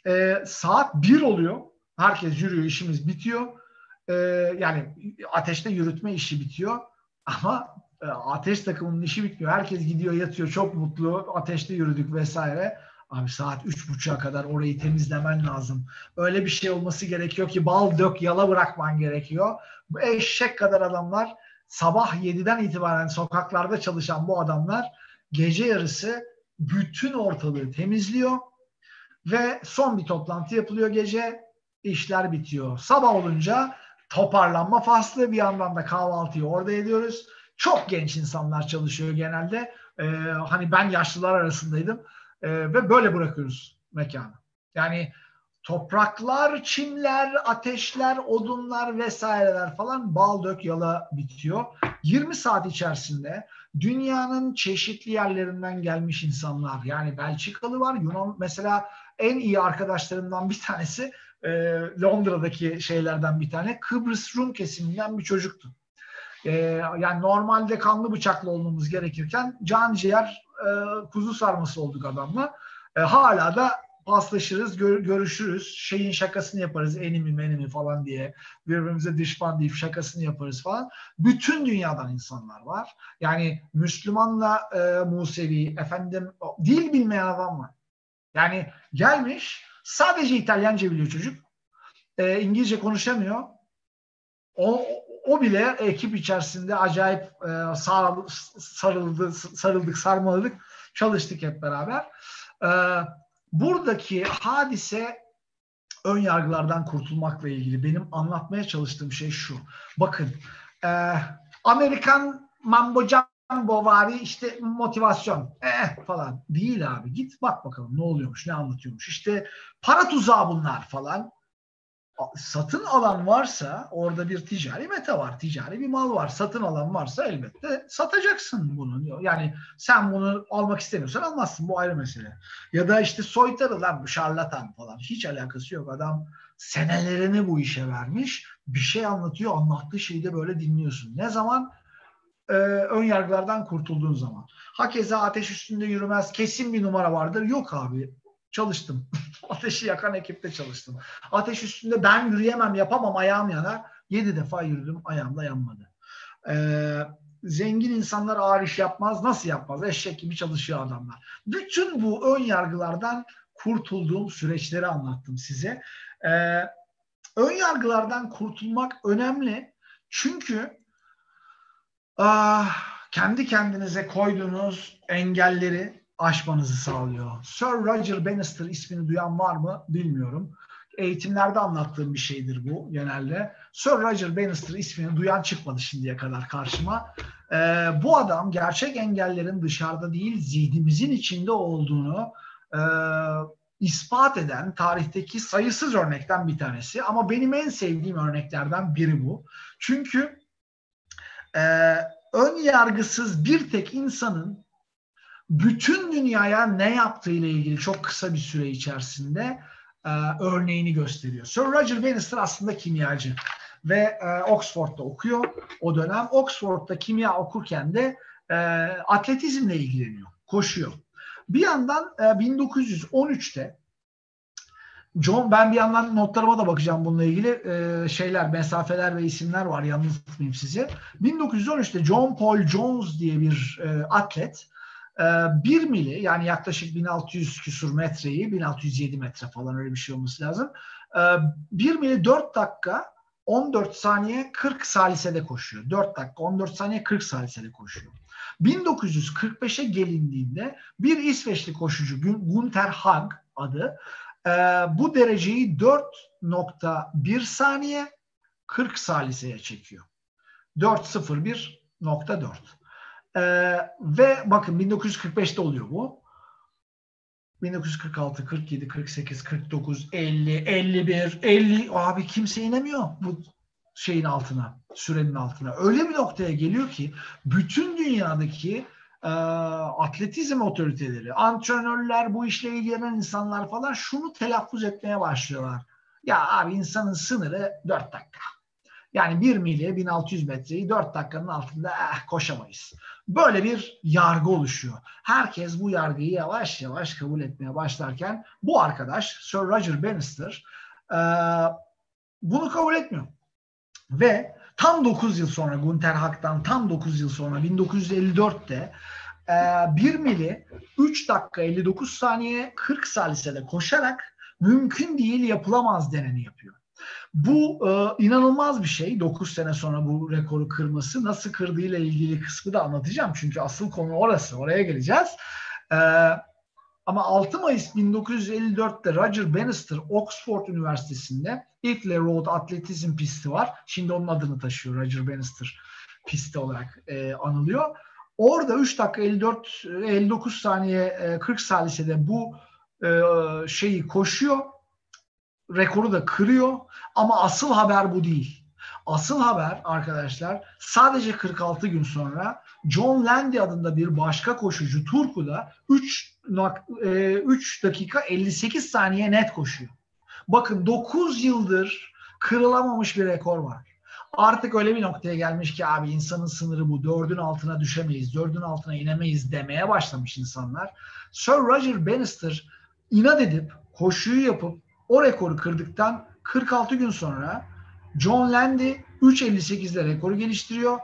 E, saat 1 oluyor. Herkes yürüyor, işimiz bitiyor e, yani ateşte yürütme işi bitiyor ama e, ateş takımının işi bitmiyor. Herkes gidiyor yatıyor çok mutlu ateşte yürüdük vesaire. Abi saat üç buçuğa kadar orayı temizlemen lazım. Öyle bir şey olması gerekiyor ki bal dök yala bırakman gerekiyor. Bu eşek kadar adamlar sabah 7'den itibaren sokaklarda çalışan bu adamlar gece yarısı bütün ortalığı temizliyor ve son bir toplantı yapılıyor gece işler bitiyor. Sabah olunca toparlanma faslı bir yandan da kahvaltıyı orada ediyoruz. Çok genç insanlar çalışıyor genelde. Ee, hani ben yaşlılar arasındaydım ee, ve böyle bırakıyoruz mekanı. Yani topraklar, çimler, ateşler, odunlar vesaireler falan bal dök yala bitiyor. 20 saat içerisinde dünyanın çeşitli yerlerinden gelmiş insanlar yani Belçikalı var, Yunan mesela en iyi arkadaşlarımdan bir tanesi e, Londra'daki şeylerden bir tane Kıbrıs Rum kesiminden bir çocuktu. E, yani normalde kanlı bıçaklı olmamız gerekirken can ciğer e, kuzu sarması olduk adamla. E, hala da paslaşırız, gör, görüşürüz. Şeyin şakasını yaparız. Enimi menimi falan diye. Birbirimize düşman deyip şakasını yaparız falan. Bütün dünyadan insanlar var. Yani Müslümanla e, Musevi, efendim dil bilmeyen adam var. Yani gelmiş sadece İtalyanca biliyor çocuk. E, İngilizce konuşamıyor. O, o bile ekip içerisinde acayip e, sarıldı, sarıldı, sarıldık, sarmaladık. Çalıştık hep beraber. E, buradaki hadise ön yargılardan kurtulmakla ilgili benim anlatmaya çalıştığım şey şu. Bakın e, Amerikan mambo Bovari işte motivasyon eh falan değil abi. Git bak bakalım ne oluyormuş ne anlatıyormuş. İşte para tuzağı bunlar falan. Satın alan varsa orada bir ticari meta var ticari bir mal var. Satın alan varsa elbette satacaksın bunu. Yani sen bunu almak istemiyorsan almazsın bu ayrı mesele. Ya da işte soytarı lan bu şarlatan falan. Hiç alakası yok. Adam senelerini bu işe vermiş bir şey anlatıyor anlattığı şeyi de böyle dinliyorsun. Ne zaman e, ön yargılardan kurtulduğun zaman. Hakeza ateş üstünde yürümez kesin bir numara vardır. Yok abi çalıştım. Ateşi yakan ekipte çalıştım. Ateş üstünde ben yürüyemem yapamam ayağım yanar. Yedi defa yürüdüm ayağım da yanmadı. Ee, zengin insanlar ağır iş yapmaz. Nasıl yapmaz? Eşek gibi çalışıyor adamlar. Bütün bu ön yargılardan kurtulduğum süreçleri anlattım size. Ee, ön yargılardan kurtulmak önemli. Çünkü kendi kendinize koyduğunuz engelleri aşmanızı sağlıyor. Sir Roger Bannister ismini duyan var mı bilmiyorum. Eğitimlerde anlattığım bir şeydir bu genelde. Sir Roger Bannister ismini duyan çıkmadı şimdiye kadar karşıma. Ee, bu adam gerçek engellerin dışarıda değil zihnimizin içinde olduğunu e, ispat eden tarihteki sayısız örnekten bir tanesi. Ama benim en sevdiğim örneklerden biri bu. Çünkü e, ön yargısız bir tek insanın bütün dünyaya ne yaptığı ile ilgili çok kısa bir süre içerisinde e, örneğini gösteriyor. Sir Roger Bannister aslında kimyacı ve e, Oxford'da okuyor o dönem. Oxford'da kimya okurken de e, atletizmle ilgileniyor, koşuyor. Bir yandan e, 1913'te John ben bir yandan notlarıma da bakacağım bununla ilgili e, şeyler, mesafeler ve isimler var yalnız tutmayayım sizi. 1913'te John Paul Jones diye bir e, atlet e, 1 mili yani yaklaşık 1600 küsur metreyi 1607 metre falan öyle bir şey olması lazım. E, 1 mili 4 dakika 14 saniye 40 salisede koşuyor. 4 dakika 14 saniye 40 salisede koşuyor. 1945'e gelindiğinde bir İsveçli koşucu Gunther Hag adı e, bu dereceyi 4.1 saniye 40 saliseye çekiyor. 4.01.4. Ee, ve bakın 1945'te oluyor bu. 1946, 47, 48, 49, 50, 51, 50 abi kimse inemiyor bu şeyin altına, sürenin altına. Öyle bir noktaya geliyor ki bütün dünyadaki e, atletizm otoriteleri, antrenörler, bu işle ilgilenen insanlar falan şunu telaffuz etmeye başlıyorlar. Ya abi insanın sınırı 4 dakika. Yani 1 milye 1600 metreyi 4 dakikanın altında eh, koşamayız. Böyle bir yargı oluşuyor. Herkes bu yargıyı yavaş yavaş kabul etmeye başlarken bu arkadaş Sir Roger Bannister e, bunu kabul etmiyor. Ve tam 9 yıl sonra Gunter Hack'tan tam 9 yıl sonra 1954'te e, 1 mili 3 dakika 59 saniye 40 salisede koşarak mümkün değil yapılamaz deneni yapıyor. Bu e, inanılmaz bir şey. 9 sene sonra bu rekoru kırması. Nasıl kırdığıyla ilgili kısmı da anlatacağım. Çünkü asıl konu orası. Oraya geleceğiz. E, ama 6 Mayıs 1954'te Roger Bannister Oxford Üniversitesi'nde Ifle Road atletizm pisti var. Şimdi onun adını taşıyor Roger Bannister pisti olarak e, anılıyor. Orada 3 dakika 54 59 saniye e, 40 salisede bu e, şeyi koşuyor. Rekoru da kırıyor. Ama asıl haber bu değil. Asıl haber arkadaşlar sadece 46 gün sonra John Landy adında bir başka koşucu Turku'da 3 3 dakika 58 saniye net koşuyor. Bakın 9 yıldır kırılamamış bir rekor var. Artık öyle bir noktaya gelmiş ki abi insanın sınırı bu. Dördün altına düşemeyiz, dördün altına inemeyiz demeye başlamış insanlar. Sir Roger Bannister inat edip koşuyu yapıp o rekoru kırdıktan 46 gün sonra John Landy 3.58'de rekoru geliştiriyor.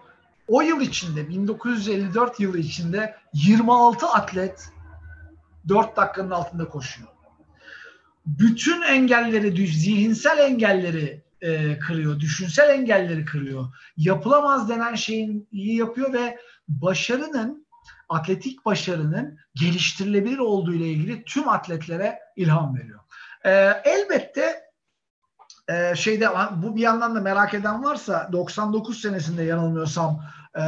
O yıl içinde 1954 yılı içinde 26 atlet 4 dakikanın altında koşuyor. Bütün engelleri, zihinsel engelleri e, kırıyor, düşünsel engelleri kırıyor. Yapılamaz denen şeyin iyi yapıyor ve başarının, atletik başarının geliştirilebilir olduğu ile ilgili tüm atletlere ilham veriyor. E, elbette e, şeyde bu bir yandan da merak eden varsa 99 senesinde yanılmıyorsam e,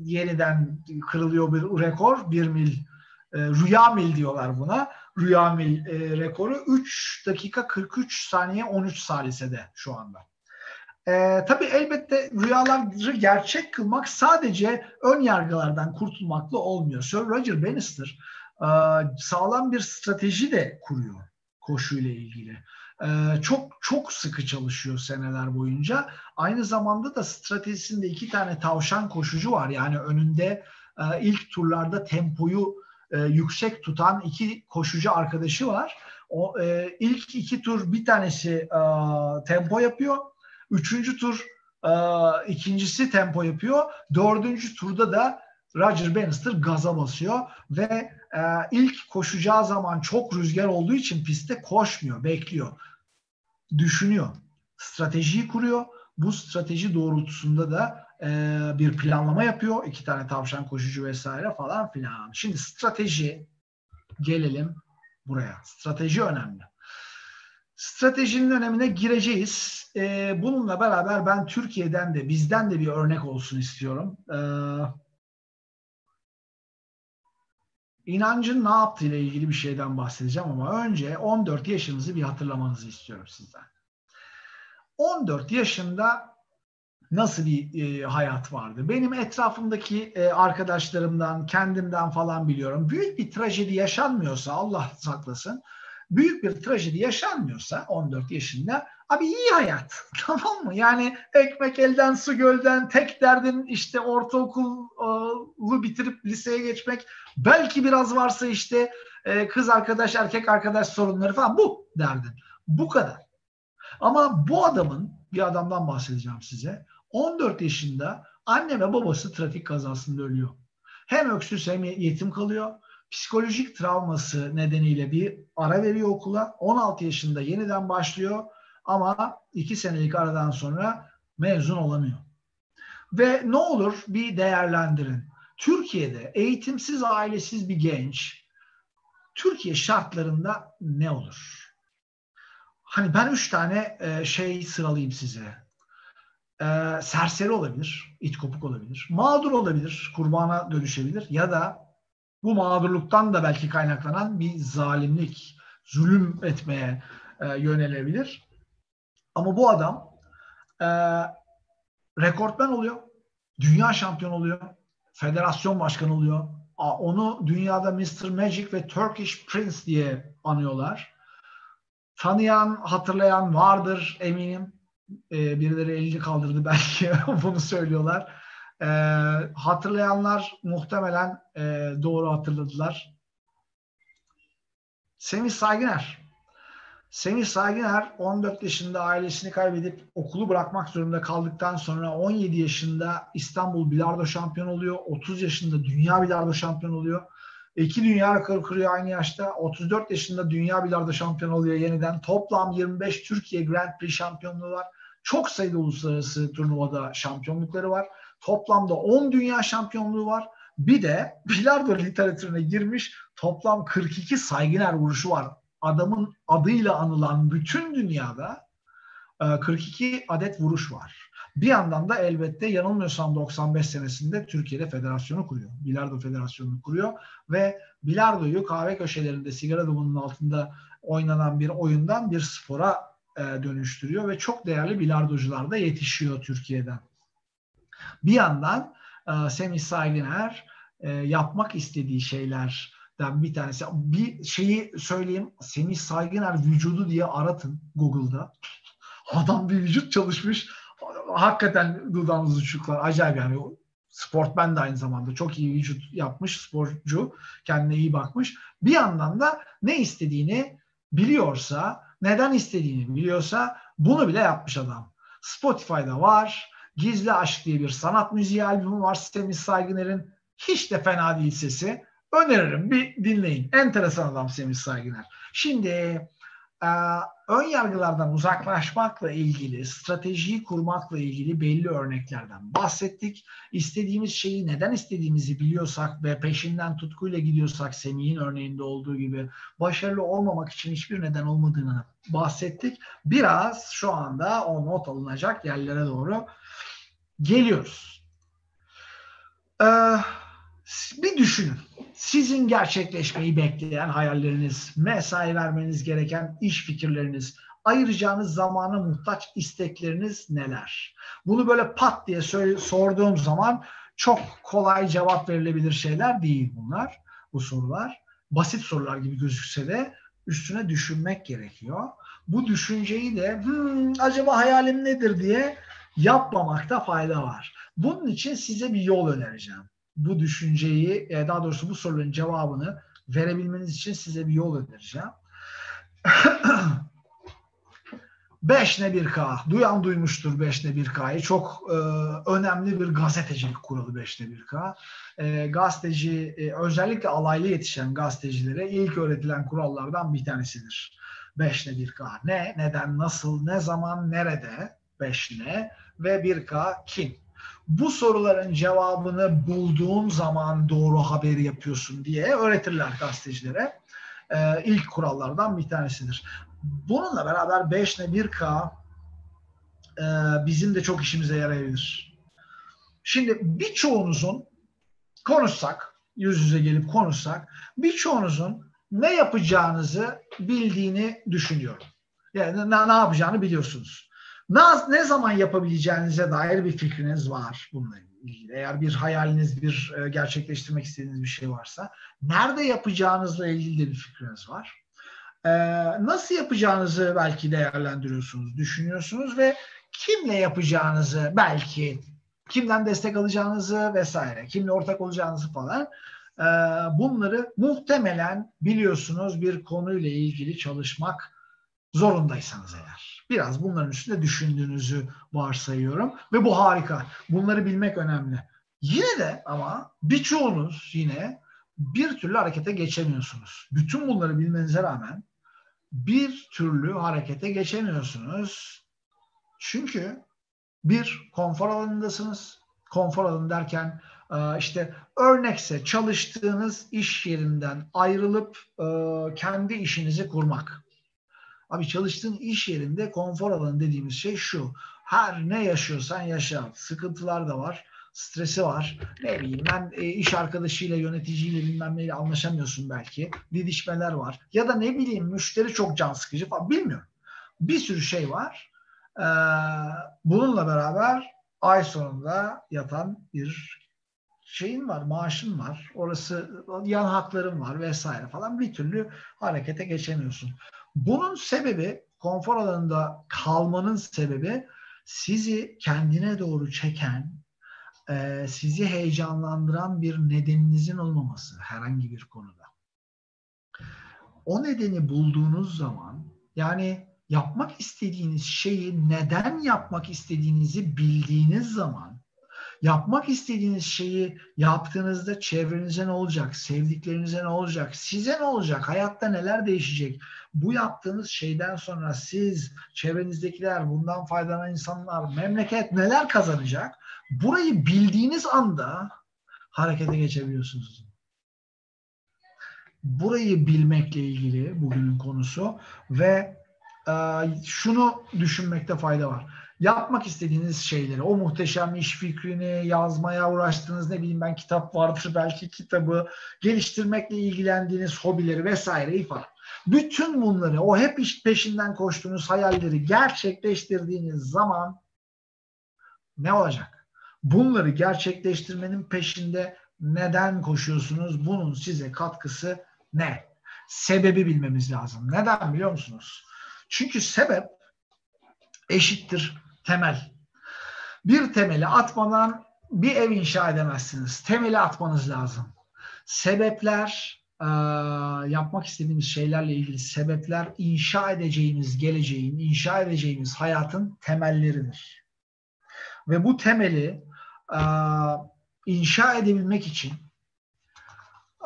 yeniden kırılıyor bir rekor. Bir mil e, rüya mil diyorlar buna. Rüya mil e, rekoru 3 dakika 43 saniye 13 salisede şu anda. E, tabii elbette rüyaları gerçek kılmak sadece ön yargılardan kurtulmakla olmuyor. Sir Roger Bannister e, sağlam bir strateji de kuruyor koşuyla ilgili. Ee, çok çok sıkı çalışıyor seneler boyunca. Aynı zamanda da stratejisinde iki tane tavşan koşucu var. Yani önünde e, ilk turlarda tempoyu e, yüksek tutan iki koşucu arkadaşı var. O e, ilk iki tur bir tanesi tempo yapıyor. Üçüncü tur ikincisi tempo yapıyor. Dördüncü turda da Roger Bannister gaza basıyor ve e, ilk koşacağı zaman çok rüzgar olduğu için pistte koşmuyor, bekliyor düşünüyor. Stratejiyi kuruyor. Bu strateji doğrultusunda da e, bir planlama yapıyor. İki tane tavşan koşucu vesaire falan filan. Şimdi strateji gelelim buraya. Strateji önemli. Stratejinin önemine gireceğiz. E, bununla beraber ben Türkiye'den de bizden de bir örnek olsun istiyorum. E, inancın ne yaptığı ile ilgili bir şeyden bahsedeceğim ama önce 14 yaşınızı bir hatırlamanızı istiyorum sizden. 14 yaşında nasıl bir e, hayat vardı? Benim etrafımdaki e, arkadaşlarımdan, kendimden falan biliyorum. Büyük bir trajedi yaşanmıyorsa Allah saklasın. Büyük bir trajedi yaşanmıyorsa 14 yaşında abi iyi hayat. Tamam mı? Yani ekmek elden su gölden tek derdin işte ortaokulu bitirip liseye geçmek. Belki biraz varsa işte e, kız arkadaş erkek arkadaş sorunları falan bu derdin. Bu kadar. Ama bu adamın, bir adamdan bahsedeceğim size. 14 yaşında anne ve babası trafik kazasında ölüyor. Hem öksüz hem yetim kalıyor. Psikolojik travması nedeniyle bir ara veriyor okula. 16 yaşında yeniden başlıyor ama 2 senelik aradan sonra mezun olamıyor. Ve ne olur bir değerlendirin. Türkiye'de eğitimsiz, ailesiz bir genç Türkiye şartlarında ne olur? Hani ben üç tane e, şey sıralayayım size. E, serseri olabilir, it kopuk olabilir, mağdur olabilir, kurbana dönüşebilir ya da bu mağdurluktan da belki kaynaklanan bir zalimlik, zulüm etmeye e, yönelebilir. Ama bu adam e, rekortmen oluyor, dünya şampiyon oluyor, federasyon başkanı oluyor. Onu dünyada Mr. Magic ve Turkish Prince diye anıyorlar. Tanıyan, hatırlayan vardır eminim. E, birileri elini kaldırdı belki bunu söylüyorlar. E, hatırlayanlar muhtemelen e, doğru hatırladılar. Semih Saygıner. Semih Saygıner 14 yaşında ailesini kaybedip okulu bırakmak zorunda kaldıktan sonra 17 yaşında İstanbul Bilardo şampiyonu oluyor. 30 yaşında Dünya Bilardo şampiyonu oluyor. İki dünya rekoru kırıyor aynı yaşta. 34 yaşında dünya bilardo şampiyonu oluyor yeniden. Toplam 25 Türkiye Grand Prix şampiyonluğu var. Çok sayıda uluslararası turnuvada şampiyonlukları var. Toplamda 10 dünya şampiyonluğu var. Bir de bilardo literatürüne girmiş toplam 42 saygıner vuruşu var. Adamın adıyla anılan bütün dünyada 42 e, adet vuruş var. Bir yandan da elbette yanılmıyorsam 95 senesinde Türkiye'de federasyonu kuruyor. Bilardo Federasyonu kuruyor ve bilardoyu kahve köşelerinde sigara dumanının altında oynanan bir oyundan bir spora e, dönüştürüyor ve çok değerli bilardocular da yetişiyor Türkiye'den. Bir yandan e, Semih Saygıner e, yapmak istediği şeylerden bir tanesi. Bir şeyi söyleyeyim. Semih Saygıner vücudu diye aratın Google'da. Adam bir vücut çalışmış. Hakikaten dudağımız uçuklar. Acayip yani. Sportmen de aynı zamanda çok iyi vücut yapmış sporcu. Kendine iyi bakmış. Bir yandan da ne istediğini biliyorsa, neden istediğini biliyorsa bunu bile yapmış adam. Spotify'da var. Gizli Aşk diye bir sanat müziği albümü var Semih Saygıner'in. Hiç de fena değil sesi. Öneririm bir dinleyin. Enteresan adam Semih Saygıner. Şimdi e, ön yargılardan uzaklaşmakla ilgili, stratejiyi kurmakla ilgili belli örneklerden bahsettik. İstediğimiz şeyi neden istediğimizi biliyorsak ve peşinden tutkuyla gidiyorsak Semih'in örneğinde olduğu gibi başarılı olmamak için hiçbir neden olmadığını bahsettik. Biraz şu anda o not alınacak yerlere doğru geliyoruz. Ee, bir düşünün. Sizin gerçekleşmeyi bekleyen hayalleriniz, mesai vermeniz gereken iş fikirleriniz, ayıracağınız zamana muhtaç istekleriniz neler? Bunu böyle pat diye sorduğum zaman çok kolay cevap verilebilir şeyler değil bunlar, bu sorular. Basit sorular gibi gözükse de üstüne düşünmek gerekiyor. Bu düşünceyi de hmm, acaba hayalim nedir diye yapmamakta fayda var. Bunun için size bir yol önereceğim bu düşünceyi, e, daha doğrusu bu soruların cevabını verebilmeniz için size bir yol önereceğim. 5 ne 1K. Duyan duymuştur 5 ne 1K'yı. Çok e, önemli bir gazetecilik kuralı 5 ne 1K. E, gazeteci, e, özellikle alaylı yetişen gazetecilere ilk öğretilen kurallardan bir tanesidir. 5 ne 1K. Ne, neden, nasıl, ne zaman, nerede 5 ne ve 1K kim? Bu soruların cevabını bulduğun zaman doğru haberi yapıyorsun diye öğretirler gazetecilere. Ee, ilk kurallardan bir tanesidir. Bununla beraber 5 ne 1K e, bizim de çok işimize yarayabilir. Şimdi birçoğunuzun konuşsak, yüz yüze gelip konuşsak, birçoğunuzun ne yapacağınızı bildiğini düşünüyorum. Yani ne, ne yapacağını biliyorsunuz. Ne, ne zaman yapabileceğinize dair bir fikriniz var bununla ilgili. Eğer bir hayaliniz, bir e, gerçekleştirmek istediğiniz bir şey varsa, nerede yapacağınızla ilgili de bir fikriniz var. E, nasıl yapacağınızı belki değerlendiriyorsunuz, düşünüyorsunuz ve kimle yapacağınızı belki kimden destek alacağınızı vesaire, kimle ortak olacağınızı falan e, bunları muhtemelen biliyorsunuz bir konuyla ilgili çalışmak zorundaysanız eğer. Biraz bunların üstünde düşündüğünüzü varsayıyorum ve bu harika. Bunları bilmek önemli. Yine de ama birçoğunuz yine bir türlü harekete geçemiyorsunuz. Bütün bunları bilmenize rağmen bir türlü harekete geçemiyorsunuz. Çünkü bir konfor alanındasınız. Konfor alanı derken e, işte örnekse çalıştığınız iş yerinden ayrılıp e, kendi işinizi kurmak. Abi çalıştığın iş yerinde konfor alanı dediğimiz şey şu. Her ne yaşıyorsan yaşa. Sıkıntılar da var. Stresi var. Ne bileyim ben e, iş arkadaşıyla, yöneticiyle bilmem neyle anlaşamıyorsun belki. Didişmeler var. Ya da ne bileyim müşteri çok can sıkıcı falan. Bilmiyorum. Bir sürü şey var. Ee, bununla beraber ay sonunda yatan bir şeyin var, maaşın var, orası yan hakların var vesaire falan bir türlü harekete geçemiyorsun. Bunun sebebi konfor alanında kalmanın sebebi sizi kendine doğru çeken, e, sizi heyecanlandıran bir nedeninizin olmaması herhangi bir konuda. O nedeni bulduğunuz zaman Yani yapmak istediğiniz şeyi neden yapmak istediğinizi bildiğiniz zaman yapmak istediğiniz şeyi yaptığınızda çevrenize ne olacak, sevdiklerinize ne olacak, size ne olacak, hayatta neler değişecek? Bu yaptığınız şeyden sonra siz, çevrenizdekiler, bundan faydalanan insanlar, memleket neler kazanacak? Burayı bildiğiniz anda harekete geçebiliyorsunuz. Burayı bilmekle ilgili bugünün konusu ve e, şunu düşünmekte fayda var yapmak istediğiniz şeyleri, o muhteşem iş fikrini yazmaya uğraştığınız ne bileyim ben kitap vardır belki kitabı, geliştirmekle ilgilendiğiniz hobileri vesaireyi falan. Bütün bunları, o hep iş peşinden koştuğunuz hayalleri gerçekleştirdiğiniz zaman ne olacak? Bunları gerçekleştirmenin peşinde neden koşuyorsunuz? Bunun size katkısı ne? Sebebi bilmemiz lazım. Neden biliyor musunuz? Çünkü sebep eşittir temel. Bir temeli atmadan bir ev inşa edemezsiniz. Temeli atmanız lazım. Sebepler, e, yapmak istediğimiz şeylerle ilgili sebepler inşa edeceğimiz geleceğin, inşa edeceğimiz hayatın temelleridir. Ve bu temeli e, inşa edebilmek için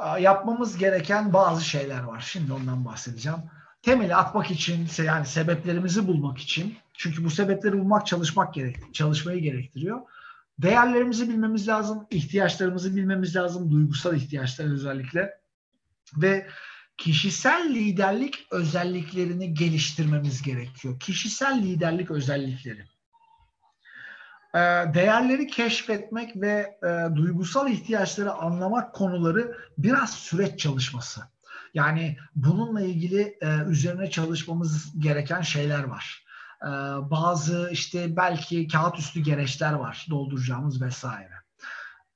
e, yapmamız gereken bazı şeyler var. Şimdi ondan bahsedeceğim. Temeli atmak için, yani sebeplerimizi bulmak için çünkü bu sebepleri bulmak çalışmak gerek, çalışmayı gerektiriyor. Değerlerimizi bilmemiz lazım, ihtiyaçlarımızı bilmemiz lazım, duygusal ihtiyaçlar özellikle. Ve kişisel liderlik özelliklerini geliştirmemiz gerekiyor. Kişisel liderlik özellikleri. Ee, değerleri keşfetmek ve e, duygusal ihtiyaçları anlamak konuları biraz süreç çalışması. Yani bununla ilgili e, üzerine çalışmamız gereken şeyler var. Ee, bazı işte belki kağıt üstü gereçler var dolduracağımız vesaire.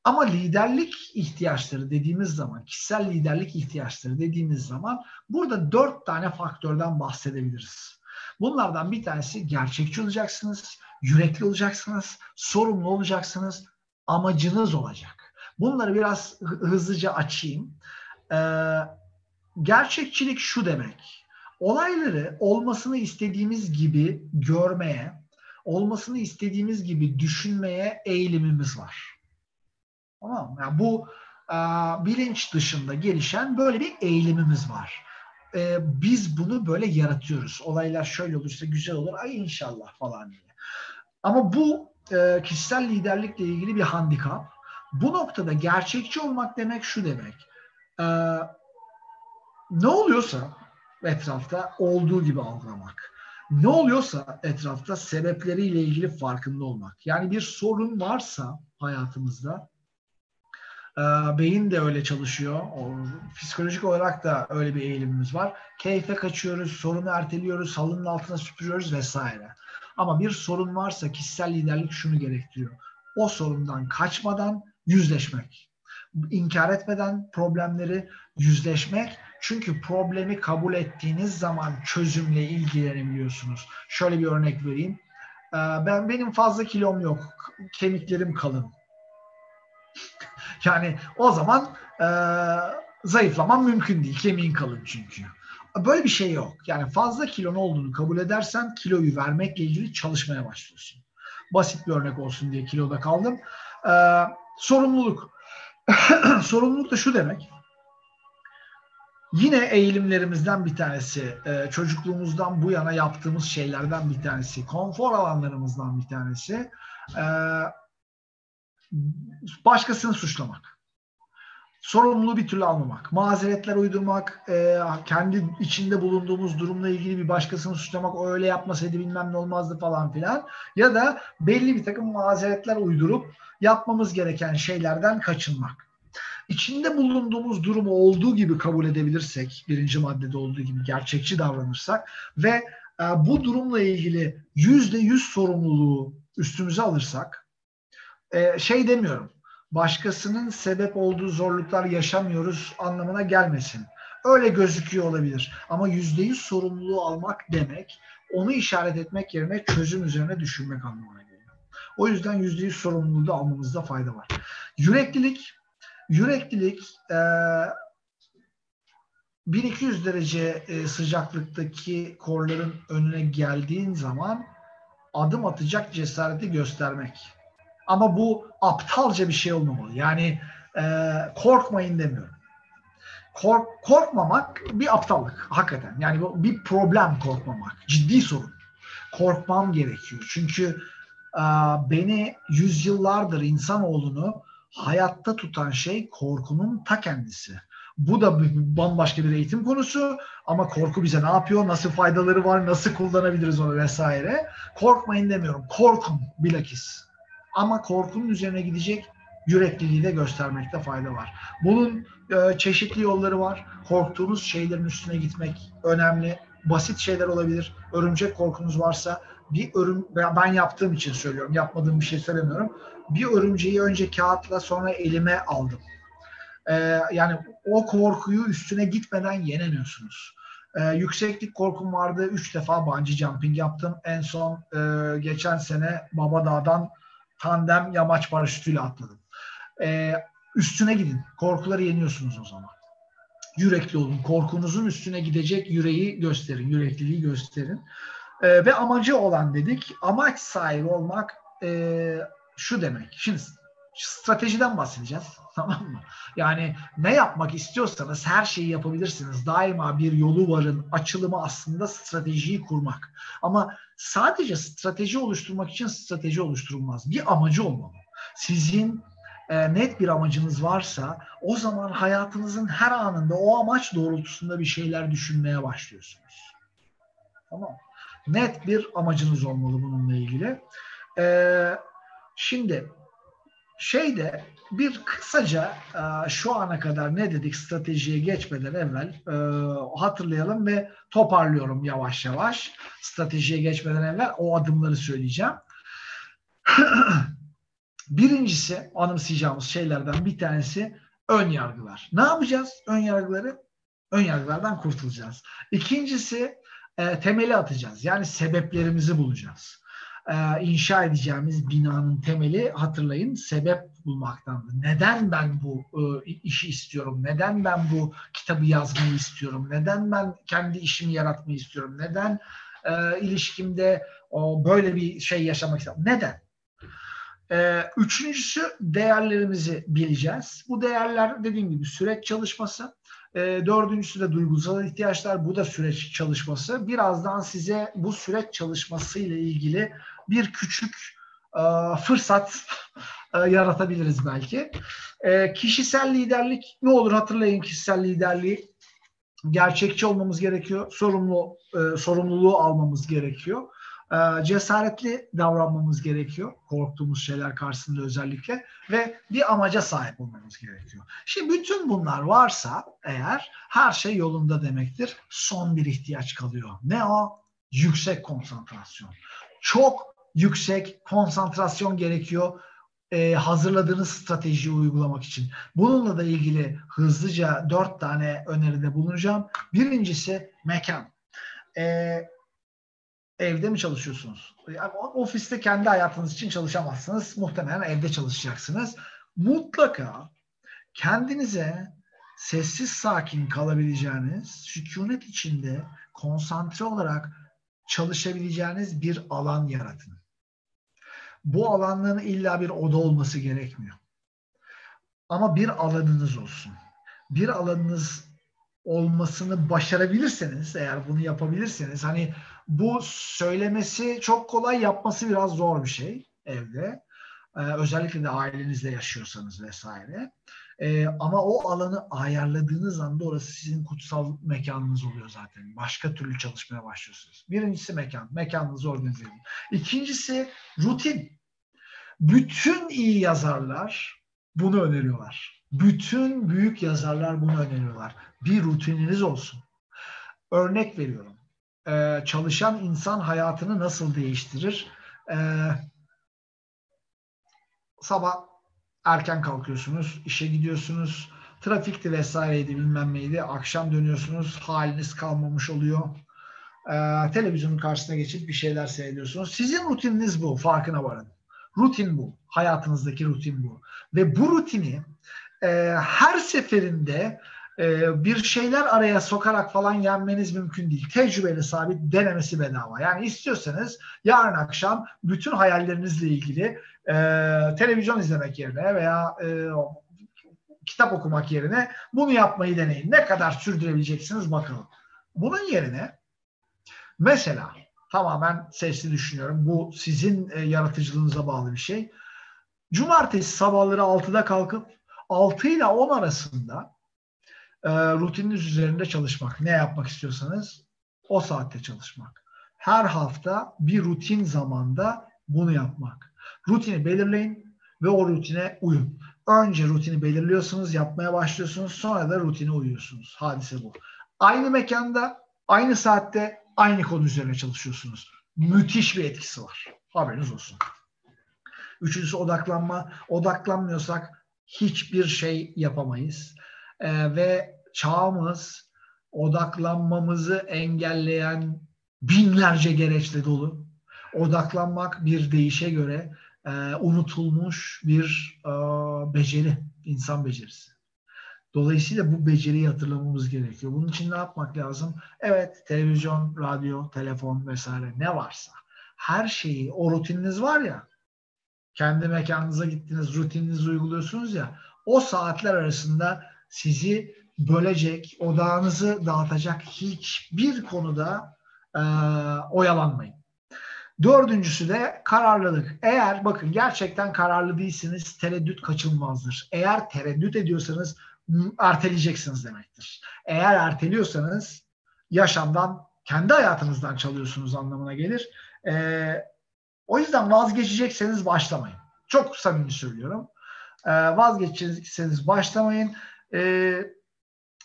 Ama liderlik ihtiyaçları dediğimiz zaman, kişisel liderlik ihtiyaçları dediğimiz zaman burada dört tane faktörden bahsedebiliriz. Bunlardan bir tanesi gerçekçi olacaksınız, yürekli olacaksınız, sorumlu olacaksınız, amacınız olacak. Bunları biraz hızlıca açayım. Ee, gerçekçilik şu demek olayları olmasını istediğimiz gibi görmeye, olmasını istediğimiz gibi düşünmeye eğilimimiz var. Tamam mı? Yani bu e, bilinç dışında gelişen böyle bir eğilimimiz var. E, biz bunu böyle yaratıyoruz. Olaylar şöyle olursa güzel olur. Ay inşallah falan diye. Ama bu e, kişisel liderlikle ilgili bir handikap. Bu noktada gerçekçi olmak demek şu demek. E, ne oluyorsa etrafta olduğu gibi algılamak. Ne oluyorsa etrafta sebepleriyle ilgili farkında olmak. Yani bir sorun varsa hayatımızda e, beyin de öyle çalışıyor. O, psikolojik olarak da öyle bir eğilimimiz var. Keyfe kaçıyoruz, sorunu erteliyoruz, halının altına süpürüyoruz vesaire. Ama bir sorun varsa kişisel liderlik şunu gerektiriyor. O sorundan kaçmadan yüzleşmek. İnkar etmeden problemleri yüzleşmek çünkü problemi kabul ettiğiniz zaman çözümle ilgilenebiliyorsunuz. Şöyle bir örnek vereyim. Ee, ben benim fazla kilom yok. Kemiklerim kalın. yani o zaman e, zayıflamam mümkün değil. Kemiğin kalın çünkü. Böyle bir şey yok. Yani fazla kilon olduğunu kabul edersen kiloyu vermekle ilgili çalışmaya başlıyorsun. Basit bir örnek olsun diye kiloda kaldım. Ee, sorumluluk. sorumluluk da şu demek. Yine eğilimlerimizden bir tanesi, e, çocukluğumuzdan bu yana yaptığımız şeylerden bir tanesi, konfor alanlarımızdan bir tanesi, e, başkasını suçlamak. Sorumluluğu bir türlü almamak, mazeretler uydurmak, e, kendi içinde bulunduğumuz durumla ilgili bir başkasını suçlamak, o öyle yapmasaydı bilmem ne olmazdı falan filan. Ya da belli bir takım mazeretler uydurup yapmamız gereken şeylerden kaçınmak içinde bulunduğumuz durumu olduğu gibi kabul edebilirsek, birinci maddede olduğu gibi gerçekçi davranırsak ve e, bu durumla ilgili yüzde yüz sorumluluğu üstümüze alırsak, e, şey demiyorum, başkasının sebep olduğu zorluklar yaşamıyoruz anlamına gelmesin. Öyle gözüküyor olabilir. Ama yüzde yüz sorumluluğu almak demek, onu işaret etmek yerine çözüm üzerine düşünmek anlamına geliyor. O yüzden yüzde yüz sorumluluğu da almamızda fayda var. Yüreklilik Yüreklilik e, 1200 derece e, sıcaklıktaki korların önüne geldiğin zaman adım atacak cesareti göstermek. Ama bu aptalca bir şey olmamalı. Yani e, korkmayın demiyorum. Kork, korkmamak bir aptallık hakikaten. Yani bir problem korkmamak. Ciddi sorun. Korkmam gerekiyor. Çünkü e, beni yüzyıllardır insanoğlunu hayatta tutan şey korkunun ta kendisi. Bu da bambaşka bir eğitim konusu ama korku bize ne yapıyor, nasıl faydaları var, nasıl kullanabiliriz onu vesaire. Korkmayın demiyorum, korkun bilakis. Ama korkunun üzerine gidecek yürekliliği de göstermekte fayda var. Bunun e, çeşitli yolları var. Korktuğunuz şeylerin üstüne gitmek önemli. Basit şeyler olabilir. Örümcek korkunuz varsa bir örüm ben yaptığım için söylüyorum. Yapmadığım bir şey söylemiyorum. Bir örümceği önce kağıtla sonra elime aldım. Ee, yani o korkuyu üstüne gitmeden yenemiyorsunuz. Ee, yükseklik korkum vardı. Üç defa bungee jumping yaptım. En son e, geçen sene Baba Dağ'dan tandem yamaç paraşütüyle atladım. Ee, üstüne gidin. Korkuları yeniyorsunuz o zaman. Yürekli olun. Korkunuzun üstüne gidecek yüreği gösterin. Yürekliliği gösterin. Ee, ve amacı olan dedik. Amaç sahibi olmak e, şu demek. Şimdi stratejiden bahsedeceğiz. Tamam mı? Yani ne yapmak istiyorsanız her şeyi yapabilirsiniz. Daima bir yolu varın. Açılımı aslında stratejiyi kurmak. Ama sadece strateji oluşturmak için strateji oluşturulmaz. Bir amacı olmalı. Sizin e, net bir amacınız varsa o zaman hayatınızın her anında o amaç doğrultusunda bir şeyler düşünmeye başlıyorsunuz. Tamam Net bir amacınız olmalı bununla ilgili. Ee, şimdi şeyde bir kısaca e, şu ana kadar ne dedik stratejiye geçmeden evvel e, hatırlayalım ve toparlıyorum yavaş yavaş. Stratejiye geçmeden evvel o adımları söyleyeceğim. Birincisi anımsayacağımız şeylerden bir tanesi ön yargılar. Ne yapacağız ön yargıları? Ön yargılardan kurtulacağız. İkincisi e, temeli atacağız. Yani sebeplerimizi bulacağız e, inşa edeceğimiz binanın temeli hatırlayın sebep bulmaktandı. Neden ben bu e, işi istiyorum? Neden ben bu kitabı yazmayı istiyorum? Neden ben kendi işimi yaratmayı istiyorum? Neden e, ilişkimde böyle bir şey yaşamak istiyorum? Neden? E, üçüncüsü değerlerimizi bileceğiz. Bu değerler dediğim gibi süreç çalışması. E, dördüncüsü de duygusal ihtiyaçlar. Bu da süreç çalışması. Birazdan size bu süreç çalışması ile ilgili bir küçük e, fırsat e, yaratabiliriz belki. E, kişisel liderlik ne olur hatırlayın kişisel liderliği gerçekçi olmamız gerekiyor. Sorumlu e, sorumluluğu almamız gerekiyor. E, cesaretli davranmamız gerekiyor. Korktuğumuz şeyler karşısında özellikle ve bir amaca sahip olmamız gerekiyor. Şimdi bütün bunlar varsa eğer her şey yolunda demektir. Son bir ihtiyaç kalıyor. Ne o? Yüksek konsantrasyon. Çok yüksek konsantrasyon gerekiyor e, hazırladığınız stratejiyi uygulamak için. Bununla da ilgili hızlıca dört tane öneride bulunacağım. Birincisi mekan. E, evde mi çalışıyorsunuz? Yani ofiste kendi hayatınız için çalışamazsınız. Muhtemelen evde çalışacaksınız. Mutlaka kendinize sessiz sakin kalabileceğiniz, sükunet içinde konsantre olarak çalışabileceğiniz bir alan yaratın bu alanların illa bir oda olması gerekmiyor. Ama bir alanınız olsun. Bir alanınız olmasını başarabilirseniz, eğer bunu yapabilirseniz, hani bu söylemesi çok kolay, yapması biraz zor bir şey evde. Ee, özellikle de ailenizle yaşıyorsanız vesaire. Ee, ama o alanı ayarladığınız anda orası sizin kutsal mekanınız oluyor zaten. Başka türlü çalışmaya başlıyorsunuz. Birincisi mekan. Mekanınızı organize edin. İkincisi rutin. Bütün iyi yazarlar bunu öneriyorlar. Bütün büyük yazarlar bunu öneriyorlar. Bir rutininiz olsun. Örnek veriyorum. Ee, çalışan insan hayatını nasıl değiştirir? Ee, sabah erken kalkıyorsunuz, işe gidiyorsunuz, trafikti vesaireydi bilmem neydi. Akşam dönüyorsunuz, haliniz kalmamış oluyor. Ee, televizyonun karşısına geçip bir şeyler seyrediyorsunuz. Sizin rutininiz bu, farkına varın. Rutin bu. Hayatınızdaki rutin bu. Ve bu rutini e, her seferinde e, bir şeyler araya sokarak falan yenmeniz mümkün değil. Tecrübeli sabit denemesi bedava. Yani istiyorsanız yarın akşam bütün hayallerinizle ilgili e, televizyon izlemek yerine veya e, kitap okumak yerine bunu yapmayı deneyin. Ne kadar sürdürebileceksiniz bakalım. Bunun yerine mesela tamamen sesli düşünüyorum. Bu sizin e, yaratıcılığınıza bağlı bir şey. Cumartesi sabahları 6'da kalkıp 6 ile 10 arasında e, rutininiz üzerinde çalışmak. Ne yapmak istiyorsanız o saatte çalışmak. Her hafta bir rutin zamanda bunu yapmak. Rutini belirleyin ve o rutine uyun. Önce rutini belirliyorsunuz, yapmaya başlıyorsunuz. Sonra da rutine uyuyorsunuz. Hadise bu. Aynı mekanda, aynı saatte, aynı konu üzerine çalışıyorsunuz. Müthiş bir etkisi var. Haberiniz olsun. Üçüncüsü odaklanma. Odaklanmıyorsak hiçbir şey yapamayız. Ee, ve çağımız odaklanmamızı engelleyen binlerce gereçle dolu. Odaklanmak bir deyişe göre e, unutulmuş bir e, beceri, insan becerisi. Dolayısıyla bu beceriyi hatırlamamız gerekiyor. Bunun için ne yapmak lazım? Evet, televizyon, radyo, telefon vesaire ne varsa her şeyi, o rutininiz var ya, kendi mekanınıza gittiniz, rutininizi uyguluyorsunuz ya, o saatler arasında sizi bölecek, odağınızı dağıtacak hiçbir konuda e, oyalanmayın. Dördüncüsü de kararlılık. Eğer bakın gerçekten kararlı değilsiniz tereddüt kaçınılmazdır. Eğer tereddüt ediyorsanız erteleyeceksiniz demektir. Eğer erteliyorsanız yaşamdan, kendi hayatınızdan çalıyorsunuz anlamına gelir. Ee, o yüzden vazgeçecekseniz başlamayın. Çok samimi söylüyorum. Ee, vazgeçecekseniz başlamayın. Ee,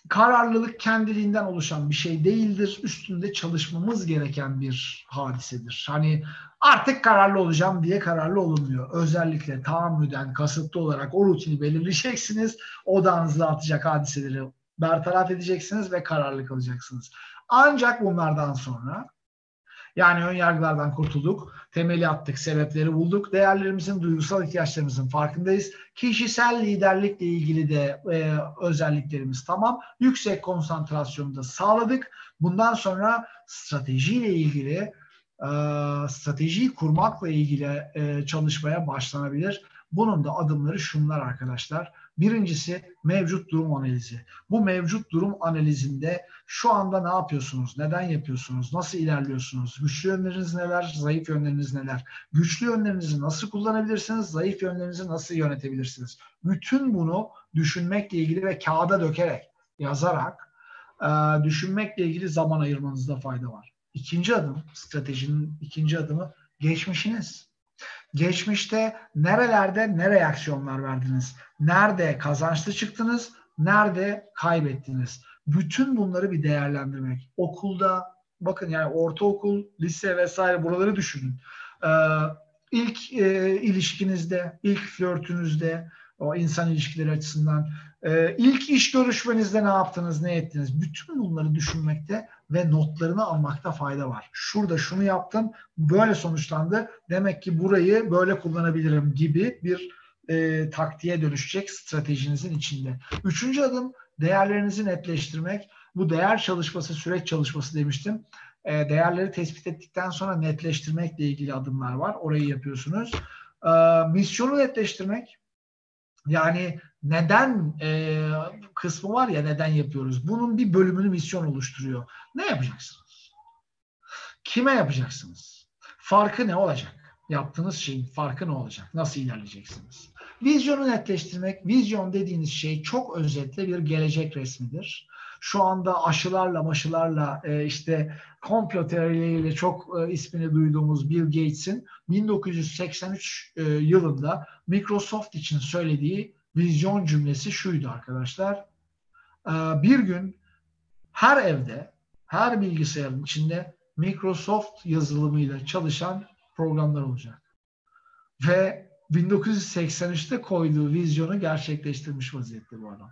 kararlılık kendiliğinden oluşan bir şey değildir. Üstünde çalışmamız gereken bir hadisedir. Hani artık kararlı olacağım diye kararlı olunmuyor. Özellikle tahammüden, kasıtlı olarak o rutini belirleyeceksiniz. Odağınızda atacak hadiseleri bertaraf edeceksiniz ve kararlı kalacaksınız. Ancak bunlardan sonra yani ön yargılardan kurtulduk, temeli attık, sebepleri bulduk, değerlerimizin, duygusal ihtiyaçlarımızın farkındayız. Kişisel liderlikle ilgili de e, özelliklerimiz tamam. Yüksek konsantrasyonu da sağladık. Bundan sonra stratejiyle ilgili, e, stratejiyi kurmakla ilgili e, çalışmaya başlanabilir. Bunun da adımları şunlar arkadaşlar. Birincisi mevcut durum analizi. Bu mevcut durum analizinde şu anda ne yapıyorsunuz? Neden yapıyorsunuz? Nasıl ilerliyorsunuz? Güçlü yönleriniz neler? Zayıf yönleriniz neler? Güçlü yönlerinizi nasıl kullanabilirsiniz? Zayıf yönlerinizi nasıl yönetebilirsiniz? Bütün bunu düşünmekle ilgili ve kağıda dökerek, yazarak e, düşünmekle ilgili zaman ayırmanızda fayda var. İkinci adım, stratejinin ikinci adımı geçmişiniz. Geçmişte nerelerde ne reaksiyonlar verdiniz? Nerede kazançlı çıktınız? Nerede kaybettiniz? Bütün bunları bir değerlendirmek. Okulda bakın yani ortaokul, lise vesaire buraları düşünün. Ee, ilk e, ilişkinizde, ilk flörtünüzde, o insan ilişkileri açısından e, ilk iş görüşmenizde ne yaptınız, ne ettiniz? Bütün bunları düşünmekte ve notlarını almakta fayda var. Şurada şunu yaptım, böyle sonuçlandı. Demek ki burayı böyle kullanabilirim gibi bir e, taktiğe dönüşecek stratejinizin içinde. Üçüncü adım değerlerinizi netleştirmek. Bu değer çalışması, süreç çalışması demiştim. E, değerleri tespit ettikten sonra netleştirmekle ilgili adımlar var. Orayı yapıyorsunuz. E, misyonu netleştirmek. Yani neden e, kısmı var ya neden yapıyoruz. Bunun bir bölümünü misyon oluşturuyor. Ne yapacaksınız? Kime yapacaksınız? Farkı ne olacak? Yaptığınız şeyin farkı ne olacak? Nasıl ilerleyeceksiniz? Vizyonu netleştirmek, vizyon dediğiniz şey çok özetle bir gelecek resmidir. Şu anda aşılarla maşılarla e, işte komplo teorileriyle çok e, ismini duyduğumuz Bill Gates'in 1983 e, yılında Microsoft için söylediği vizyon cümlesi şuydu arkadaşlar. Ee, bir gün her evde, her bilgisayarın içinde Microsoft yazılımıyla çalışan programlar olacak. Ve 1983'te koyduğu vizyonu gerçekleştirmiş vaziyette bu adam.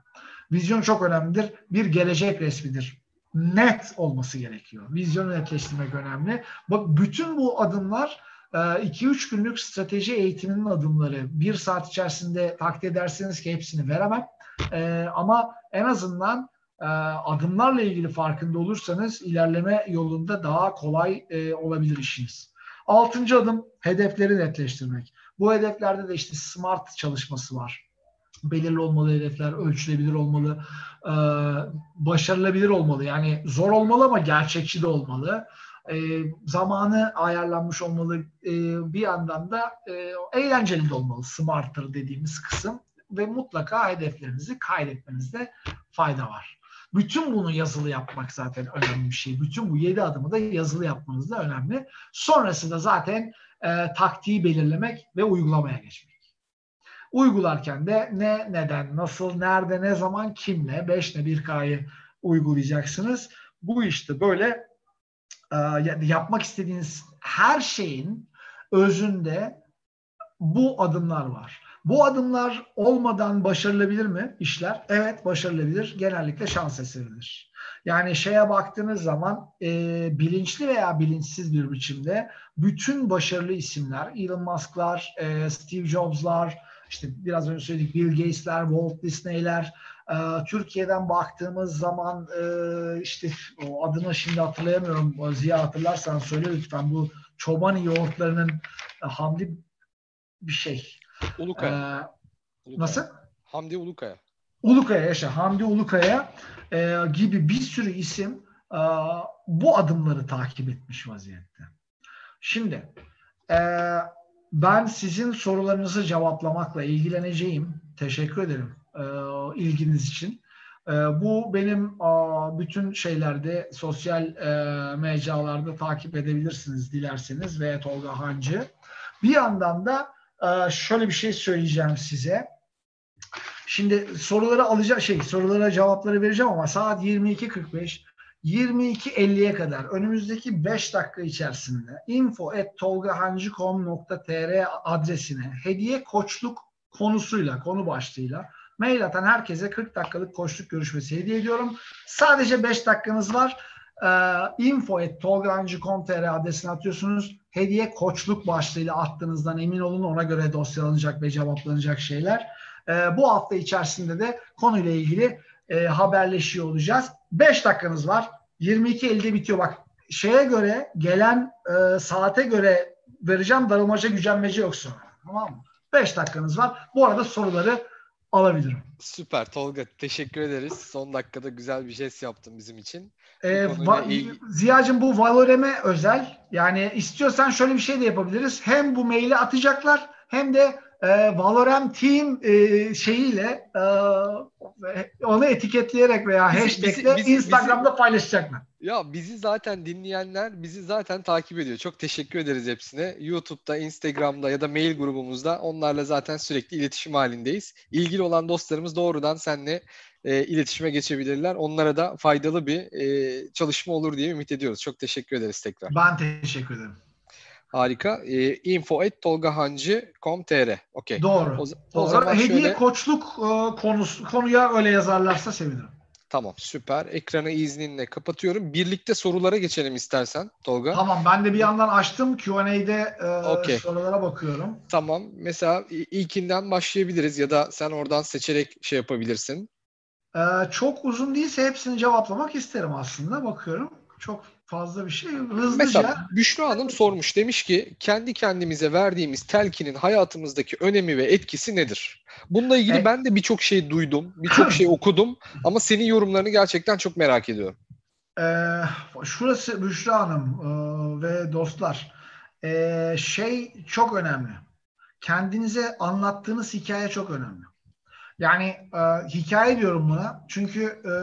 Vizyon çok önemlidir. Bir gelecek resmidir. Net olması gerekiyor. Vizyonu netleştirmek önemli. Bak bütün bu adımlar 2-3 ee, günlük strateji eğitiminin adımları. Bir saat içerisinde takdir ederseniz ki hepsini veremem. Ee, ama en azından e, adımlarla ilgili farkında olursanız ilerleme yolunda daha kolay e, olabilir işiniz. Altıncı adım hedefleri netleştirmek. Bu hedeflerde de işte SMART çalışması var. Belirli olmalı hedefler, ölçülebilir olmalı, e, başarılabilir olmalı. Yani zor olmalı ama gerçekçi de olmalı. E, zamanı ayarlanmış olmalı. E, bir yandan da eğlenceli de olmalı. SMART'tır dediğimiz kısım ve mutlaka hedeflerinizi kaydetmenizde fayda var. Bütün bunu yazılı yapmak zaten önemli bir şey. Bütün bu yedi adımı da yazılı yapmanız da önemli. Sonrasında zaten e, taktiği belirlemek ve uygulamaya geçmek. Uygularken de ne, neden, nasıl, nerede, ne zaman, kimle, 5 ne 1K'yı uygulayacaksınız. Bu işte böyle e, yapmak istediğiniz her şeyin özünde bu adımlar var. Bu adımlar olmadan başarılabilir mi işler? Evet başarılabilir. Genellikle şans eseridir. Yani şeye baktığınız zaman e, bilinçli veya bilinçsiz bir biçimde bütün başarılı isimler, Elon Musk'lar, e, Steve Jobs'lar, işte biraz önce söyledik Bill Gates'ler, Walt Disney'ler, e, Türkiye'den baktığımız zaman e, işte o adını şimdi hatırlayamıyorum. Ziya hatırlarsan söyle lütfen bu çoban yoğurtlarının e, Hamdi bir şey. Ulukaya. Ee, Nasıl? Hamdi Ulukaya. Ulukaya yaşa. Hamdi Ulukaya e, gibi bir sürü isim e, bu adımları takip etmiş vaziyette. Şimdi e, ben sizin sorularınızı cevaplamakla ilgileneceğim. Teşekkür ederim e, ilginiz için. E, bu benim e, bütün şeylerde sosyal e, mecralarda takip edebilirsiniz dilerseniz ve Tolga Hancı. Bir yandan da şöyle bir şey söyleyeceğim size. Şimdi soruları alacağım şey sorulara cevapları vereceğim ama saat 22.45 22.50'ye kadar önümüzdeki 5 dakika içerisinde info.tolgahancı.com.tr adresine hediye koçluk konusuyla, konu başlığıyla mail atan herkese 40 dakikalık koçluk görüşmesi hediye ediyorum. Sadece 5 dakikanız var. Ee, info.tolgahancı.com.tr adresine atıyorsunuz hediye koçluk başlığıyla attığınızdan emin olun ona göre dosyalanacak ve cevaplanacak şeyler. E, bu hafta içerisinde de konuyla ilgili e, haberleşiyor olacağız. 5 dakikanız var. 22.50'de bitiyor. Bak şeye göre gelen e, saate göre vereceğim darılmaca gücenmece yok sonra. Tamam mı? 5 dakikanız var. Bu arada soruları alabilirim. Süper Tolga. Teşekkür ederiz. Son dakikada güzel bir jest yaptın bizim için. Ee, va- ilgili... Ziya'cığım bu Valorem'e özel. Yani istiyorsan şöyle bir şey de yapabiliriz. Hem bu maili atacaklar hem de e, Valorem Team e, şeyiyle e, onu etiketleyerek veya bizi, hashtagle bizi, Instagram'da bizi, paylaşacaklar. Ya bizi zaten dinleyenler bizi zaten takip ediyor. Çok teşekkür ederiz hepsine. YouTube'da, Instagram'da ya da mail grubumuzda onlarla zaten sürekli iletişim halindeyiz. İlgili olan dostlarımız doğrudan seninle e, iletişime geçebilirler. Onlara da faydalı bir e, çalışma olur diye ümit ediyoruz. Çok teşekkür ederiz tekrar. Ben teşekkür ederim. Harika. E, info at tolgahancı.com.tr okay. Doğru. O, o zaman Hediye şöyle... koçluk e, konusu, konuya öyle yazarlarsa sevinirim. Tamam süper. Ekranı izninle kapatıyorum. Birlikte sorulara geçelim istersen Tolga. Tamam ben de bir yandan açtım Q&A'de e, okay. sorulara bakıyorum. Tamam. Mesela ilkinden başlayabiliriz ya da sen oradan seçerek şey yapabilirsin. Ee, çok uzun değilse hepsini cevaplamak isterim aslında. Bakıyorum. Çok fazla bir şey. Hızlıca. Mesela Büşra Hanım sormuş. Demiş ki kendi kendimize verdiğimiz telkinin hayatımızdaki önemi ve etkisi nedir? Bununla ilgili e, ben de birçok şey duydum. Birçok şey okudum. Ama senin yorumlarını gerçekten çok merak ediyorum. E, şurası Büşra Hanım e, ve dostlar. E, şey çok önemli. Kendinize anlattığınız hikaye çok önemli. Yani e, hikaye diyorum buna. Çünkü e,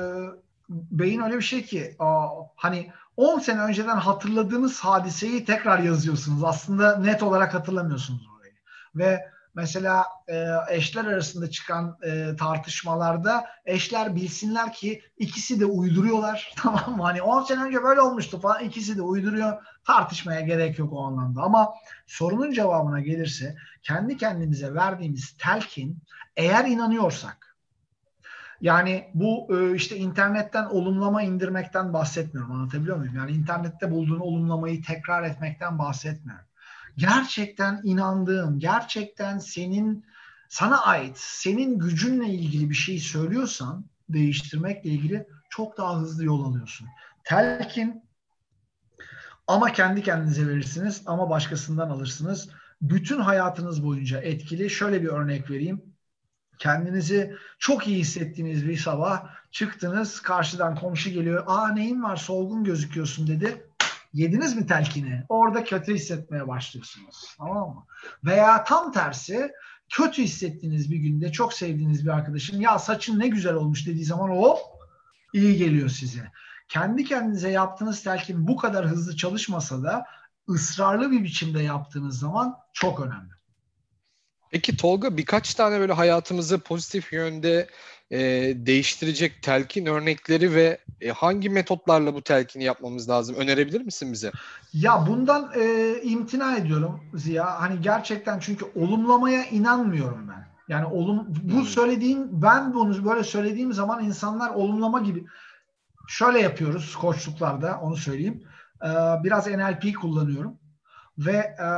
beyin öyle bir şey ki a, hani 10 sene önceden hatırladığınız hadiseyi tekrar yazıyorsunuz. Aslında net olarak hatırlamıyorsunuz orayı. Ve mesela e, eşler arasında çıkan e, tartışmalarda eşler bilsinler ki ikisi de uyduruyorlar. Tamam mı? Hani 10 sene önce böyle olmuştu falan ikisi de uyduruyor. Tartışmaya gerek yok o anlamda. Ama sorunun cevabına gelirse kendi kendimize verdiğimiz telkin eğer inanıyorsak yani bu e, işte internetten olumlama indirmekten bahsetmiyorum. Anlatabiliyor muyum? Yani internette bulduğun olumlamayı tekrar etmekten bahsetmiyorum. Gerçekten inandığın, gerçekten senin sana ait, senin gücünle ilgili bir şey söylüyorsan değiştirmekle ilgili çok daha hızlı yol alıyorsun. Telkin ama kendi kendinize verirsiniz ama başkasından alırsınız. Bütün hayatınız boyunca etkili. Şöyle bir örnek vereyim. Kendinizi çok iyi hissettiğiniz bir sabah çıktınız karşıdan komşu geliyor. Aa neyin var solgun gözüküyorsun dedi. Yediniz mi telkini? Orada kötü hissetmeye başlıyorsunuz. Tamam mı? Veya tam tersi kötü hissettiğiniz bir günde çok sevdiğiniz bir arkadaşın ya saçın ne güzel olmuş dediği zaman o iyi geliyor size. Kendi kendinize yaptığınız telkin bu kadar hızlı çalışmasa da ısrarlı bir biçimde yaptığınız zaman çok önemli. Peki Tolga birkaç tane böyle hayatımızı pozitif yönde e, değiştirecek telkin örnekleri ve e, hangi metotlarla bu telkini yapmamız lazım? Önerebilir misin bize? Ya bundan e, imtina ediyorum Ziya. Hani gerçekten çünkü olumlamaya inanmıyorum ben. Yani olum bu hmm. söylediğim ben bunu böyle söylediğim zaman insanlar olumlama gibi şöyle yapıyoruz koçluklarda onu söyleyeyim. Ee, biraz NLP kullanıyorum ve e,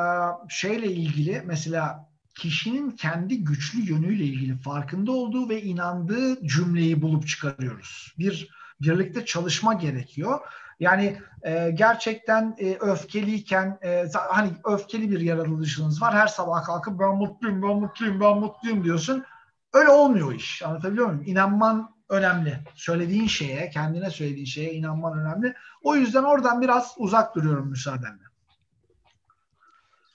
şeyle ilgili mesela kişinin kendi güçlü yönüyle ilgili farkında olduğu ve inandığı cümleyi bulup çıkarıyoruz. Bir birlikte çalışma gerekiyor. Yani e, gerçekten e, öfkeliyken e, hani öfkeli bir yaratılışınız var. Her sabah kalkıp ben mutluyum, ben mutluyum, ben mutluyum diyorsun. Öyle olmuyor iş. Anlatabiliyor muyum? İnanman önemli. Söylediğin şeye, kendine söylediğin şeye inanman önemli. O yüzden oradan biraz uzak duruyorum müsaadenle.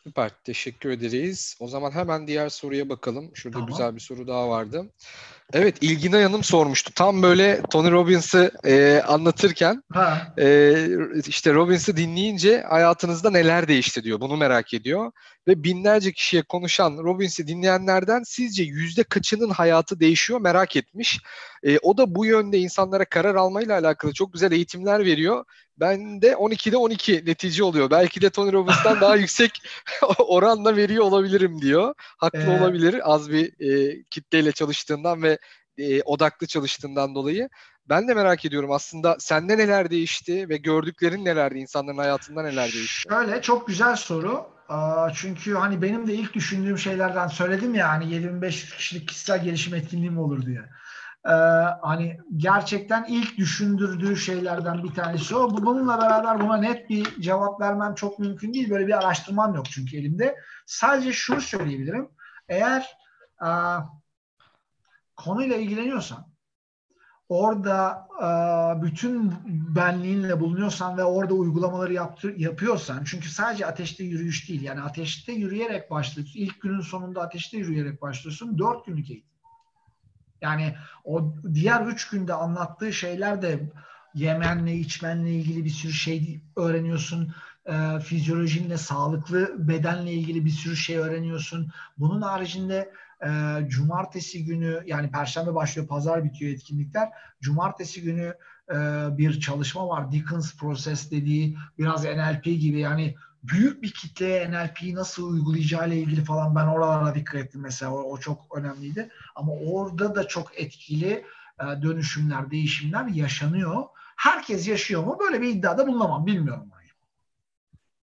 Süper. Teşekkür ederiz. O zaman hemen diğer soruya bakalım. Şurada tamam. güzel bir soru daha vardı. Evet İlgin Hanım sormuştu. Tam böyle Tony Robbins'ı e, anlatırken e, işte Robbins'ı dinleyince hayatınızda neler değişti diyor. Bunu merak ediyor. Ve binlerce kişiye konuşan Robbins'i dinleyenlerden sizce yüzde kaçının hayatı değişiyor merak etmiş. E, o da bu yönde insanlara karar almayla alakalı çok güzel eğitimler veriyor. Ben de 12'de 12 netice oluyor. Belki de Tony Robbins'tan daha yüksek oranla veriyor olabilirim diyor. Haklı ee, olabilir az bir e, kitleyle çalıştığından ve e, odaklı çalıştığından dolayı. Ben de merak ediyorum aslında sende neler değişti ve gördüklerin nelerdi, insanların hayatında neler değişti? Şöyle çok güzel soru. Çünkü hani benim de ilk düşündüğüm şeylerden söyledim ya hani 7500 kişilik kişisel gelişim etkinliğim olur diye. Ee, hani gerçekten ilk düşündürdüğü şeylerden bir tanesi o. Bununla beraber buna net bir cevap vermem çok mümkün değil. Böyle bir araştırmam yok çünkü elimde. Sadece şunu söyleyebilirim. Eğer e, konuyla ilgileniyorsan, orada e, bütün benliğinle bulunuyorsan ve orada uygulamaları yaptır, yapıyorsan, çünkü sadece ateşte yürüyüş değil, yani ateşte yürüyerek başlıyorsun, ilk günün sonunda ateşte yürüyerek başlıyorsun, dört günlük eğitim. Yani o diğer üç günde anlattığı şeyler de yemenle, içmenle ilgili bir sürü şey öğreniyorsun. E, fizyolojinle, sağlıklı bedenle ilgili bir sürü şey öğreniyorsun. Bunun haricinde e, cumartesi günü yani perşembe başlıyor, pazar bitiyor etkinlikler. Cumartesi günü e, bir çalışma var. Dickens Process dediği biraz NLP gibi yani büyük bir kitleye NLP'yi nasıl uygulayacağı ile ilgili falan ben oralara dikkat ettim mesela. O, o çok önemliydi. Ama orada da çok etkili e, dönüşümler, değişimler yaşanıyor. Herkes yaşıyor mu? Böyle bir iddiada bulunamam. Bilmiyorum.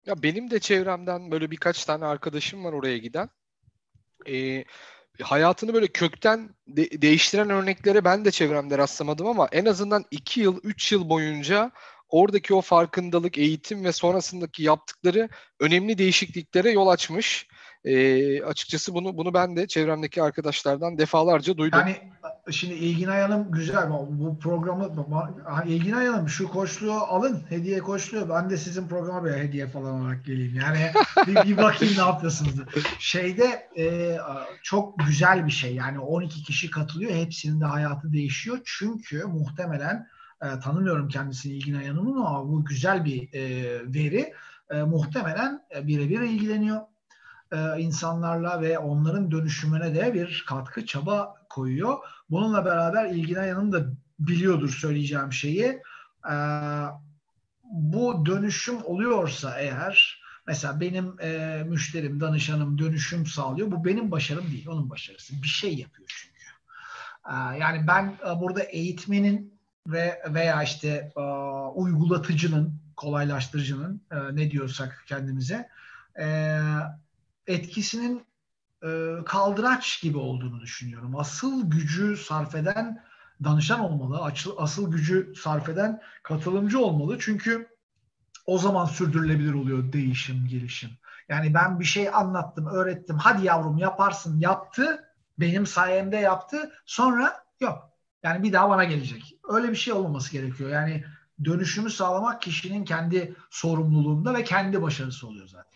Ya benim de çevremden böyle birkaç tane arkadaşım var oraya giden. Ee, hayatını böyle kökten de- değiştiren örneklere ben de çevremde rastlamadım ama en azından 2 yıl, 3 yıl boyunca oradaki o farkındalık, eğitim ve sonrasındaki yaptıkları önemli değişikliklere yol açmış. E, açıkçası bunu bunu ben de çevremdeki arkadaşlardan defalarca duydum. Yani şimdi İlgin Hanım güzel bu programı İlgin Hanım şu koçluğu alın hediye koçluğu ben de sizin programa bir hediye falan olarak geleyim. Yani bir, bir bakayım ne yapıyorsunuz. Şeyde e, çok güzel bir şey yani 12 kişi katılıyor hepsinin de hayatı değişiyor. Çünkü muhtemelen e, tanımıyorum kendisini İlgin Hanım'ın ama bu güzel bir e, veri e, muhtemelen e, birebir ilgileniyor e, insanlarla ve onların dönüşümüne de bir katkı çaba koyuyor. Bununla beraber İlgin Ayan'ın da biliyordur söyleyeceğim şeyi. E, bu dönüşüm oluyorsa eğer mesela benim e, müşterim, danışanım dönüşüm sağlıyor. Bu benim başarım değil, onun başarısı. Bir şey yapıyor çünkü. Yani ben burada eğitmenin ve veya işte uygulatıcının, kolaylaştırıcının ne diyorsak kendimize etkisinin e, kaldıraç gibi olduğunu düşünüyorum. Asıl gücü sarf eden danışan olmalı. Asıl gücü sarf eden katılımcı olmalı. Çünkü o zaman sürdürülebilir oluyor değişim, gelişim. Yani ben bir şey anlattım, öğrettim. Hadi yavrum yaparsın, yaptı. Benim sayemde yaptı. Sonra yok. Yani bir daha bana gelecek. Öyle bir şey olmaması gerekiyor. Yani dönüşümü sağlamak kişinin kendi sorumluluğunda ve kendi başarısı oluyor zaten.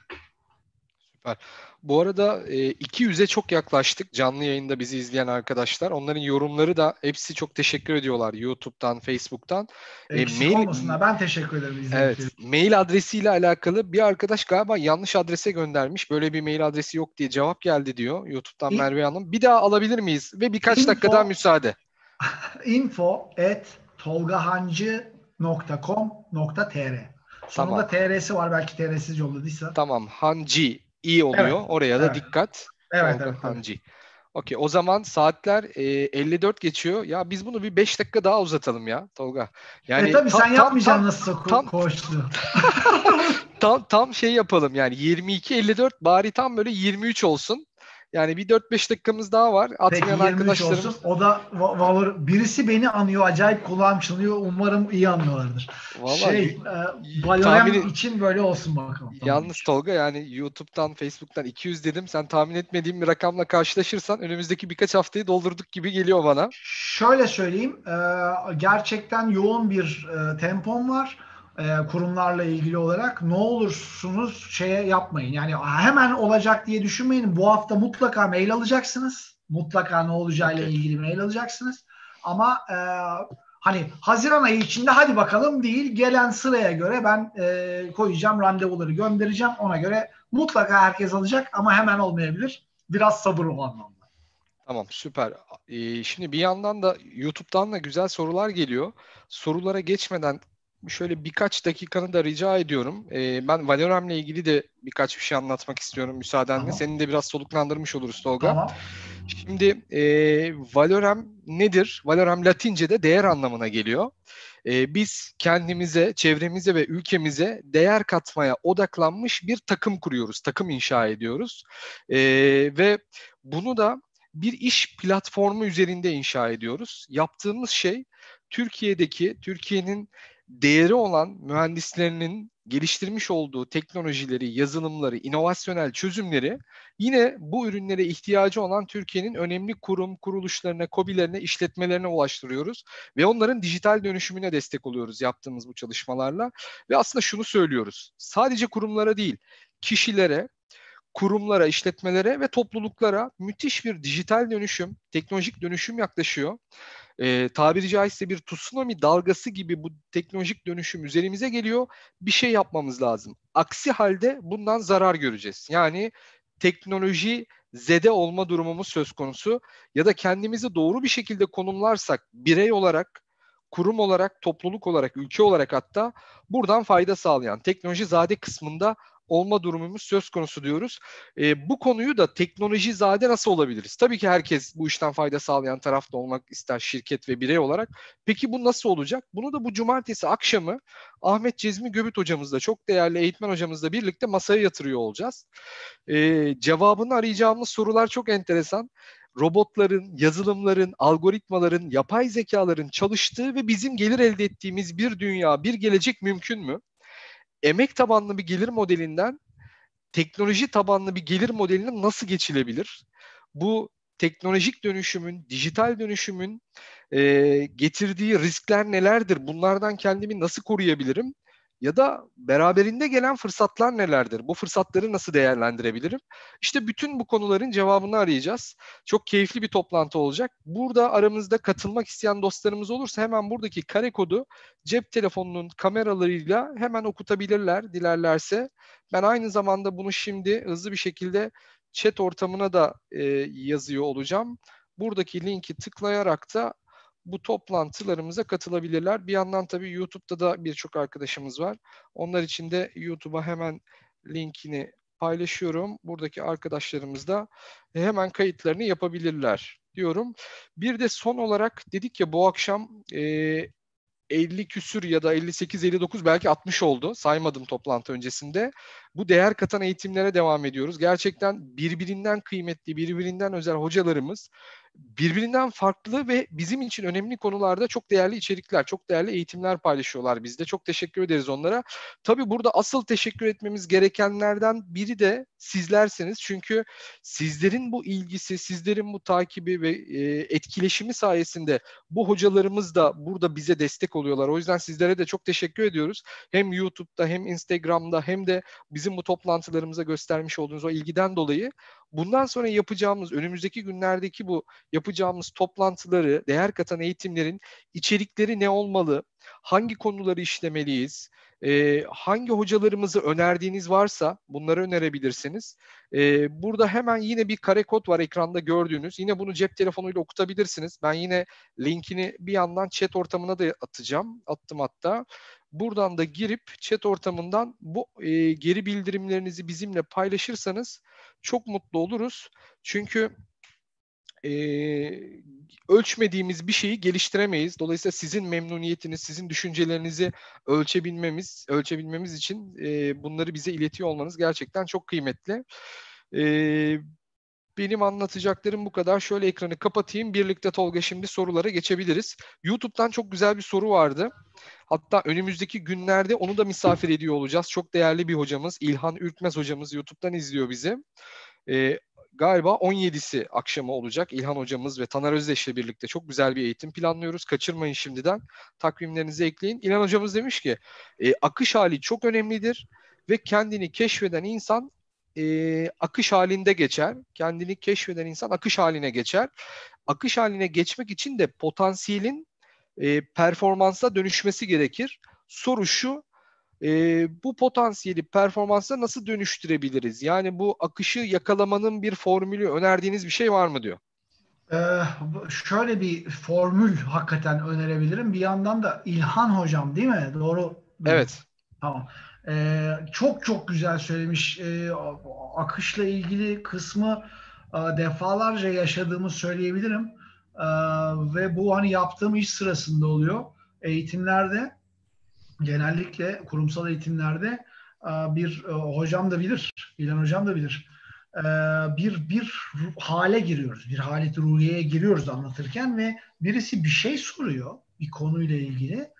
Süper. Bu arada e, 200'e çok yaklaştık canlı yayında bizi izleyen arkadaşlar. Onların yorumları da hepsi çok teşekkür ediyorlar YouTube'dan, Facebook'tan. E, Eksik e, mail, olmasınlar. Ben teşekkür ederim. Evet. Mail adresiyle alakalı bir arkadaş galiba yanlış adrese göndermiş. Böyle bir mail adresi yok diye cevap geldi diyor YouTube'dan İn, Merve Hanım. Bir daha alabilir miyiz? Ve birkaç info, dakika daha müsaade. info at tolgahancı.com.tr Sonunda tamam. TR'si var. Belki TR'siz yolladıysa. Tamam. Hanci iyi oluyor. Evet. Oraya da evet. dikkat. Evet, evet. Hanci. Okey. O zaman saatler e, 54 geçiyor. Ya biz bunu bir 5 dakika daha uzatalım ya Tolga. Yani e, tabii tam, sen yapmayacaksın nasıl ko- tam, koştu. tam, tam şey yapalım yani 22-54 bari tam böyle 23 olsun. Yani bir 4-5 dakikamız daha var. Atmayan Peki, arkadaşlarımız. Olsun. O da valor. Birisi beni anıyor. Acayip kulağım çınlıyor. Umarım iyi anlıyorlardır. Vallahi, şey, e, Valorant için böyle olsun bakalım. Yalnız Tolga yani YouTube'dan, Facebook'tan 200 dedim. Sen tahmin etmediğim bir rakamla karşılaşırsan önümüzdeki birkaç haftayı doldurduk gibi geliyor bana. Şöyle söyleyeyim. E, gerçekten yoğun bir e, tempom var e, kurumlarla ilgili olarak ne olursunuz şeye yapmayın. Yani hemen olacak diye düşünmeyin. Bu hafta mutlaka mail alacaksınız. Mutlaka ne olacağıyla okay. ilgili mail alacaksınız. Ama e, hani Haziran ayı içinde hadi bakalım değil. Gelen sıraya göre ben e, koyacağım randevuları göndereceğim. Ona göre mutlaka herkes alacak ama hemen olmayabilir. Biraz sabır o anlamda. Tamam süper. Ee, şimdi bir yandan da YouTube'dan da güzel sorular geliyor. Sorulara geçmeden şöyle birkaç dakikanı da rica ediyorum. Ee, ben Valorem'le ilgili de birkaç bir şey anlatmak istiyorum müsaadenle. Tamam. Seni de biraz soluklandırmış oluruz Tolga. Tamam. Şimdi e, Valorem nedir? Valorem Latince'de değer anlamına geliyor. E, biz kendimize, çevremize ve ülkemize değer katmaya odaklanmış bir takım kuruyoruz, takım inşa ediyoruz. E, ve bunu da bir iş platformu üzerinde inşa ediyoruz. Yaptığımız şey Türkiye'deki, Türkiye'nin değeri olan mühendislerinin geliştirmiş olduğu teknolojileri, yazılımları, inovasyonel çözümleri yine bu ürünlere ihtiyacı olan Türkiye'nin önemli kurum, kuruluşlarına, kobilerine, işletmelerine ulaştırıyoruz ve onların dijital dönüşümüne destek oluyoruz yaptığımız bu çalışmalarla ve aslında şunu söylüyoruz. Sadece kurumlara değil, kişilere, kurumlara, işletmelere ve topluluklara müthiş bir dijital dönüşüm, teknolojik dönüşüm yaklaşıyor e, tabiri caizse bir tsunami dalgası gibi bu teknolojik dönüşüm üzerimize geliyor. Bir şey yapmamız lazım. Aksi halde bundan zarar göreceğiz. Yani teknoloji zede olma durumumuz söz konusu ya da kendimizi doğru bir şekilde konumlarsak birey olarak kurum olarak, topluluk olarak, ülke olarak hatta buradan fayda sağlayan teknoloji zade kısmında olma durumumuz söz konusu diyoruz. E, bu konuyu da teknoloji zade nasıl olabiliriz? Tabii ki herkes bu işten fayda sağlayan tarafta olmak ister şirket ve birey olarak. Peki bu nasıl olacak? Bunu da bu cumartesi akşamı Ahmet Cezmi Göbüt hocamızla, çok değerli eğitmen hocamızla birlikte masaya yatırıyor olacağız. E, cevabını arayacağımız sorular çok enteresan robotların, yazılımların, algoritmaların, yapay zekaların çalıştığı ve bizim gelir elde ettiğimiz bir dünya, bir gelecek mümkün mü? Emek tabanlı bir gelir modelinden teknoloji tabanlı bir gelir modeline nasıl geçilebilir? Bu teknolojik dönüşümün, dijital dönüşümün e, getirdiği riskler nelerdir? Bunlardan kendimi nasıl koruyabilirim? Ya da beraberinde gelen fırsatlar nelerdir? Bu fırsatları nasıl değerlendirebilirim? İşte bütün bu konuların cevabını arayacağız. Çok keyifli bir toplantı olacak. Burada aramızda katılmak isteyen dostlarımız olursa hemen buradaki kare kodu cep telefonunun kameralarıyla hemen okutabilirler dilerlerse. Ben aynı zamanda bunu şimdi hızlı bir şekilde chat ortamına da e, yazıyor olacağım. Buradaki linki tıklayarak da bu toplantılarımıza katılabilirler. Bir yandan tabii YouTube'da da birçok arkadaşımız var. Onlar için de YouTube'a hemen linkini paylaşıyorum. Buradaki arkadaşlarımız da hemen kayıtlarını yapabilirler diyorum. Bir de son olarak dedik ya bu akşam e, 50 küsür ya da 58-59 belki 60 oldu. Saymadım toplantı öncesinde. Bu değer katan eğitimlere devam ediyoruz. Gerçekten birbirinden kıymetli, birbirinden özel hocalarımız birbirinden farklı ve bizim için önemli konularda çok değerli içerikler, çok değerli eğitimler paylaşıyorlar bizde. Çok teşekkür ederiz onlara. Tabii burada asıl teşekkür etmemiz gerekenlerden biri de sizlersiniz. Çünkü sizlerin bu ilgisi, sizlerin bu takibi ve e, etkileşimi sayesinde bu hocalarımız da burada bize destek oluyorlar. O yüzden sizlere de çok teşekkür ediyoruz. Hem YouTube'da hem Instagram'da hem de bizim bu toplantılarımıza göstermiş olduğunuz o ilgiden dolayı bundan sonra yapacağımız, önümüzdeki günlerdeki bu yapacağımız toplantıları, değer katan eğitimlerin içerikleri ne olmalı, hangi konuları işlemeliyiz, e, hangi hocalarımızı önerdiğiniz varsa bunları önerebilirsiniz. E, burada hemen yine bir kare kod var ekranda gördüğünüz. Yine bunu cep telefonuyla okutabilirsiniz. Ben yine linkini bir yandan chat ortamına da atacağım. Attım hatta. Buradan da girip chat ortamından bu e, geri bildirimlerinizi bizimle paylaşırsanız çok mutlu oluruz. Çünkü e, ölçmediğimiz bir şeyi geliştiremeyiz. Dolayısıyla sizin memnuniyetiniz, sizin düşüncelerinizi ölçebilmemiz, ölçebilmemiz için e, bunları bize iletiyor olmanız gerçekten çok kıymetli. E, benim anlatacaklarım bu kadar. Şöyle ekranı kapatayım. Birlikte Tolga şimdi sorulara geçebiliriz. YouTube'dan çok güzel bir soru vardı. Hatta önümüzdeki günlerde onu da misafir ediyor olacağız. Çok değerli bir hocamız. İlhan Ürkmez hocamız YouTube'dan izliyor bizi. Ee, galiba 17'si akşamı olacak. İlhan hocamız ve Taner Özdeş ile birlikte çok güzel bir eğitim planlıyoruz. Kaçırmayın şimdiden. Takvimlerinizi ekleyin. İlhan hocamız demiş ki e, akış hali çok önemlidir ve kendini keşfeden insan e, akış halinde geçer. Kendini keşfeden insan akış haline geçer. Akış haline geçmek için de potansiyelin e, performansa dönüşmesi gerekir. Soru şu, e, bu potansiyeli performansa nasıl dönüştürebiliriz? Yani bu akışı yakalamanın bir formülü önerdiğiniz bir şey var mı diyor. Ee, şöyle bir formül hakikaten önerebilirim. Bir yandan da İlhan hocam değil mi? Doğru. Evet. Tamam. Ee, çok çok güzel söylemiş. Ee, akışla ilgili kısmı e, defalarca yaşadığımı söyleyebilirim. Ee, ve bu hani yaptığım iş sırasında oluyor. Eğitimlerde genellikle kurumsal eğitimlerde e, bir e, hocam da bilir, İlhan hocam da bilir. E, bir bir hale giriyoruz, bir halet ruhiyeye giriyoruz anlatırken ve birisi bir şey soruyor bir konuyla ilgili.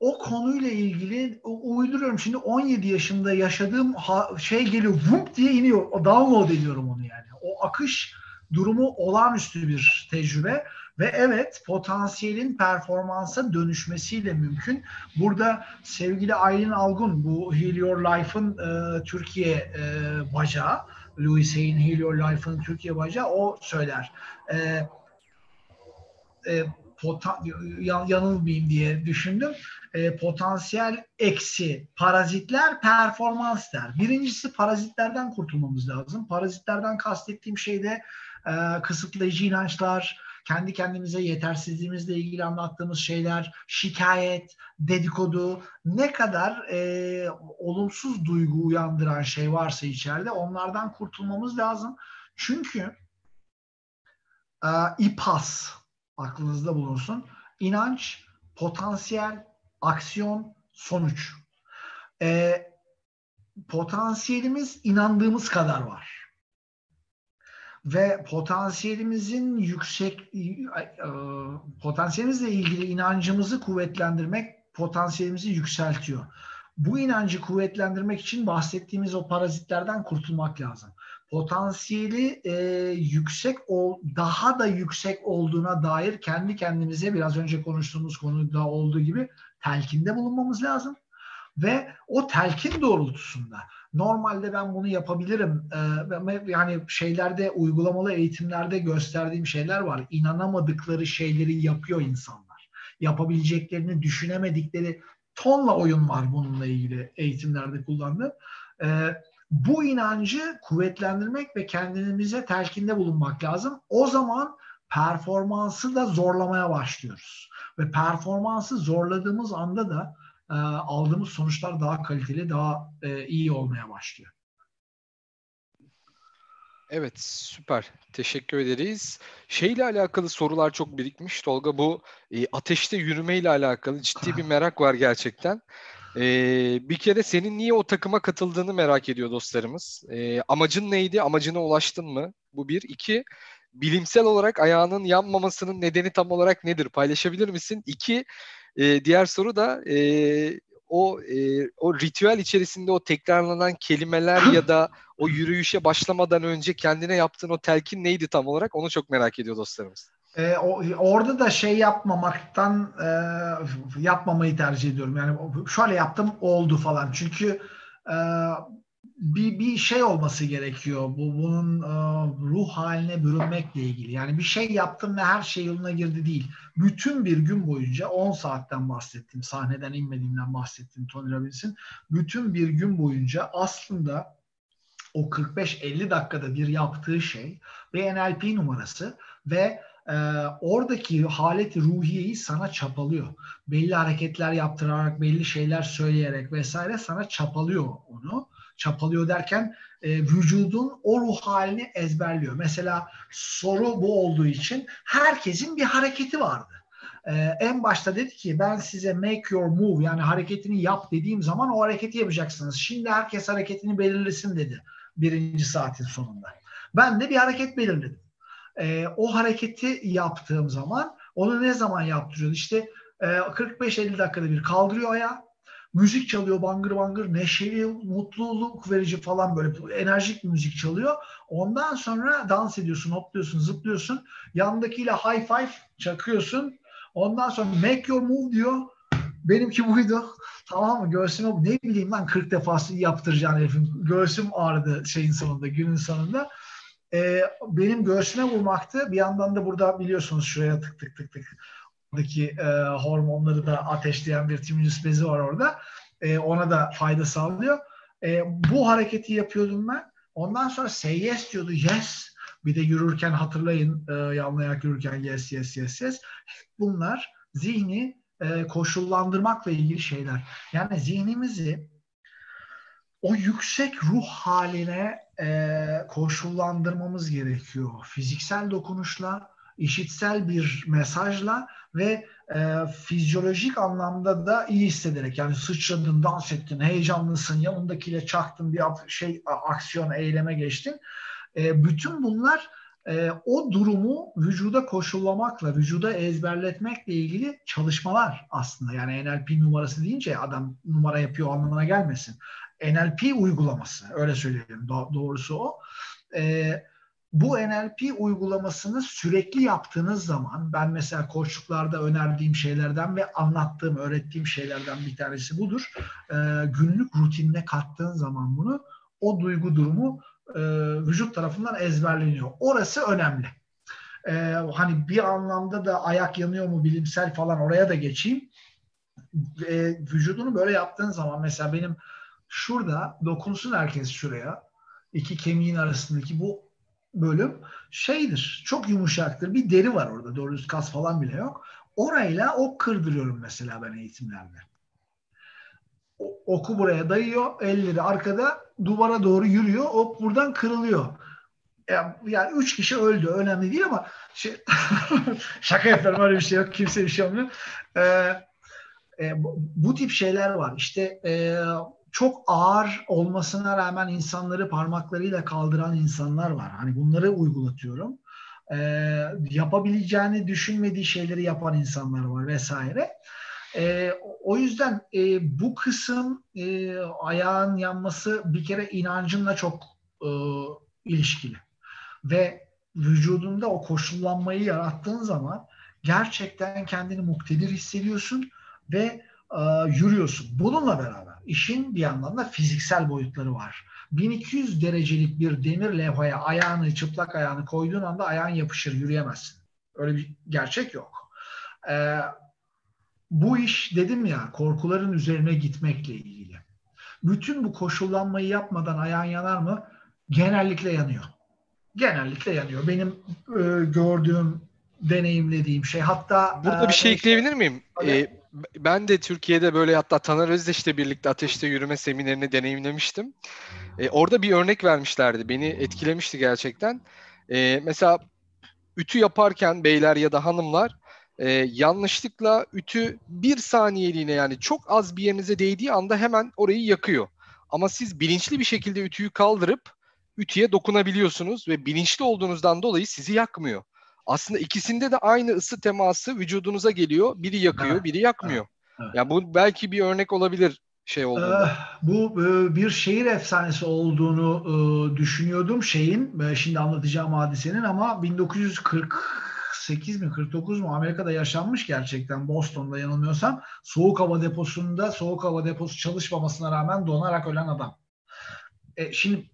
O konuyla ilgili uyduruyorum. Şimdi 17 yaşında yaşadığım şey geliyor, vump diye iniyor. O download ediyorum onu yani. O akış durumu olağanüstü bir tecrübe ve evet potansiyelin performansa dönüşmesiyle mümkün. Burada sevgili Aylin Algun bu Heal Your Life'ın e, Türkiye e, bacağı Louis Hay'in Heal Your Life'ın Türkiye bacağı o söyler. E, e, yanılmayayım diye düşündüm. E, potansiyel eksi parazitler performans der. Birincisi parazitlerden kurtulmamız lazım. Parazitlerden kastettiğim şey de e, kısıtlayıcı inançlar, kendi kendimize yetersizliğimizle ilgili anlattığımız şeyler, şikayet, dedikodu, ne kadar e, olumsuz duygu uyandıran şey varsa içeride onlardan kurtulmamız lazım. Çünkü e, İPAS aklınızda bulunsun. İnanç, potansiyel, aksiyon, sonuç. E, potansiyelimiz inandığımız kadar var ve potansiyelimizin yüksek e, potansiyelimizle ilgili inancımızı kuvvetlendirmek potansiyelimizi yükseltiyor. Bu inancı kuvvetlendirmek için bahsettiğimiz o parazitlerden kurtulmak lazım. Potansiyeli e, yüksek ol, daha da yüksek olduğuna dair kendi kendimize biraz önce konuştuğumuz konuda olduğu gibi telkinde bulunmamız lazım. Ve o telkin doğrultusunda normalde ben bunu yapabilirim ee, yani şeylerde uygulamalı eğitimlerde gösterdiğim şeyler var. İnanamadıkları şeyleri yapıyor insanlar. Yapabileceklerini düşünemedikleri tonla oyun var bununla ilgili eğitimlerde kullandığım. Ee, bu inancı kuvvetlendirmek ve kendimize telkinde bulunmak lazım o zaman performansı da zorlamaya başlıyoruz ve performansı zorladığımız anda da e, aldığımız sonuçlar daha kaliteli, daha e, iyi olmaya başlıyor. Evet süper. Teşekkür ederiz. Şeyle alakalı sorular çok birikmiş Tolga. Bu e, ateşte yürümeyle alakalı ciddi bir merak var gerçekten. E, bir kere senin niye o takıma katıldığını merak ediyor dostlarımız. E, amacın neydi? Amacına ulaştın mı? Bu bir. İki, bilimsel olarak ayağının yanmamasının nedeni tam olarak nedir? Paylaşabilir misin? İki, e, diğer soru da e, o e, o ritüel içerisinde o tekrarlanan kelimeler ya da o yürüyüşe başlamadan önce kendine yaptığın o telkin neydi tam olarak? Onu çok merak ediyor dostlarımız. E, o, orada da şey yapmamaktan e, yapmamayı tercih ediyorum. Yani şöyle yaptım oldu falan. Çünkü e, bir, bir şey olması gerekiyor. Bu bunun e, ruh haline bürünmekle ilgili. Yani bir şey yaptım ve her şey yoluna girdi değil. Bütün bir gün boyunca 10 saatten bahsettim. Sahneden inmediğimden bahsettim Tony Robbins'in. Bütün bir gün boyunca aslında o 45-50 dakikada bir yaptığı şey bir NLP numarası ve e, oradaki haleti ruhiyeyi sana çapalıyor. Belli hareketler yaptırarak, belli şeyler söyleyerek vesaire sana çapalıyor onu. Çapalıyor derken e, vücudun o ruh halini ezberliyor. Mesela soru bu olduğu için herkesin bir hareketi vardı. Ee, en başta dedi ki ben size make your move yani hareketini yap dediğim zaman o hareketi yapacaksınız. Şimdi herkes hareketini belirlesin dedi birinci saatin sonunda. Ben de bir hareket belirledim e, o hareketi yaptığım zaman onu ne zaman yaptırıyordu? İşte e, 45-50 dakikada bir kaldırıyor ayağı. Müzik çalıyor bangır bangır neşeli, mutluluk verici falan böyle enerjik bir müzik çalıyor. Ondan sonra dans ediyorsun, hopluyorsun, zıplıyorsun. Yandakiyle high five çakıyorsun. Ondan sonra make your move diyor. Benimki buydu. Tamam mı? Göğsüme ne bileyim ben 40 defası yaptıracağım herifin. Göğsüm ağrıdı şeyin sonunda, günün sonunda e, benim göğsüme vurmaktı. Bir yandan da burada biliyorsunuz şuraya tık tık tık tık buradaki e, hormonları da ateşleyen bir timucus bezi var orada. E, ona da fayda sağlıyor. E, bu hareketi yapıyordum ben. Ondan sonra say yes diyordu. Yes. Bir de yürürken hatırlayın e, yanlayarak yürürken yes yes yes yes. Bunlar zihni e, koşullandırmakla ilgili şeyler. Yani zihnimizi o yüksek ruh haline e, koşullandırmamız gerekiyor. Fiziksel dokunuşla, işitsel bir mesajla ve e, fizyolojik anlamda da iyi hissederek yani sıçradın, dans ettin, heyecanlısın, yanındakiyle çaktın bir şey aksiyon, eyleme geçtin. E, bütün bunlar e, o durumu vücuda koşullamakla, vücuda ezberletmekle ilgili çalışmalar aslında. Yani NLP numarası deyince adam numara yapıyor anlamına gelmesin. NLP uygulaması öyle söyleyelim Do- doğrusu o. E, bu NLP uygulamasını sürekli yaptığınız zaman ben mesela koçluklarda önerdiğim şeylerden ve anlattığım, öğrettiğim şeylerden bir tanesi budur. E, günlük rutinine kattığın zaman bunu o duygu durumu e, vücut tarafından ezberleniyor. Orası önemli. E, hani bir anlamda da ayak yanıyor mu bilimsel falan oraya da geçeyim. E, vücudunu böyle yaptığın zaman mesela benim şurada dokunsun herkes şuraya. iki kemiğin arasındaki bu bölüm şeydir. Çok yumuşaktır. Bir deri var orada. Doğru kas falan bile yok. Orayla ok kırdırıyorum mesela ben eğitimlerde. O, oku buraya dayıyor. Elleri arkada duvara doğru yürüyor. Ok buradan kırılıyor. Yani, yani üç kişi öldü. Önemli değil ama şey, şaka yapıyorum öyle bir şey yok. Kimse bir şey olmuyor. Ee, e, bu, bu tip şeyler var. İşte e, çok ağır olmasına rağmen insanları parmaklarıyla kaldıran insanlar var. Hani bunları uygulatıyorum. E, yapabileceğini düşünmediği şeyleri yapan insanlar var vesaire. E, o yüzden e, bu kısım e, ayağın yanması bir kere inancınla çok e, ilişkili. Ve vücudunda o koşullanmayı yarattığın zaman gerçekten kendini muktedir hissediyorsun ve e, yürüyorsun. Bununla beraber işin bir yandan da fiziksel boyutları var. 1200 derecelik bir demir levhaya ayağını, çıplak ayağını koyduğun anda ayağın yapışır, yürüyemezsin. Öyle bir gerçek yok. Ee, bu iş dedim ya korkuların üzerine gitmekle ilgili. Bütün bu koşullanmayı yapmadan ayağın yanar mı? Genellikle yanıyor. Genellikle yanıyor. Benim e, gördüğüm, deneyimlediğim şey. Hatta burada e, bir şey ekleyebilir miyim? Ee, ben de Türkiye'de böyle hatta Taner Özdeş'le birlikte ateşte yürüme seminerini deneyimlemiştim. E, orada bir örnek vermişlerdi. Beni etkilemişti gerçekten. E, mesela ütü yaparken beyler ya da hanımlar e, yanlışlıkla ütü bir saniyeliğine yani çok az bir yerinize değdiği anda hemen orayı yakıyor. Ama siz bilinçli bir şekilde ütüyü kaldırıp ütüye dokunabiliyorsunuz ve bilinçli olduğunuzdan dolayı sizi yakmıyor. Aslında ikisinde de aynı ısı teması vücudunuza geliyor. Biri yakıyor, evet. biri yakmıyor. Evet. Evet. Yani bu belki bir örnek olabilir şey olduğunda. Ee, bu e, bir şehir efsanesi olduğunu e, düşünüyordum şeyin. E, şimdi anlatacağım hadisenin ama 1948 mi 49 mu Amerika'da yaşanmış gerçekten Boston'da yanılmıyorsam. Soğuk hava deposunda soğuk hava deposu çalışmamasına rağmen donarak ölen adam. E, şimdi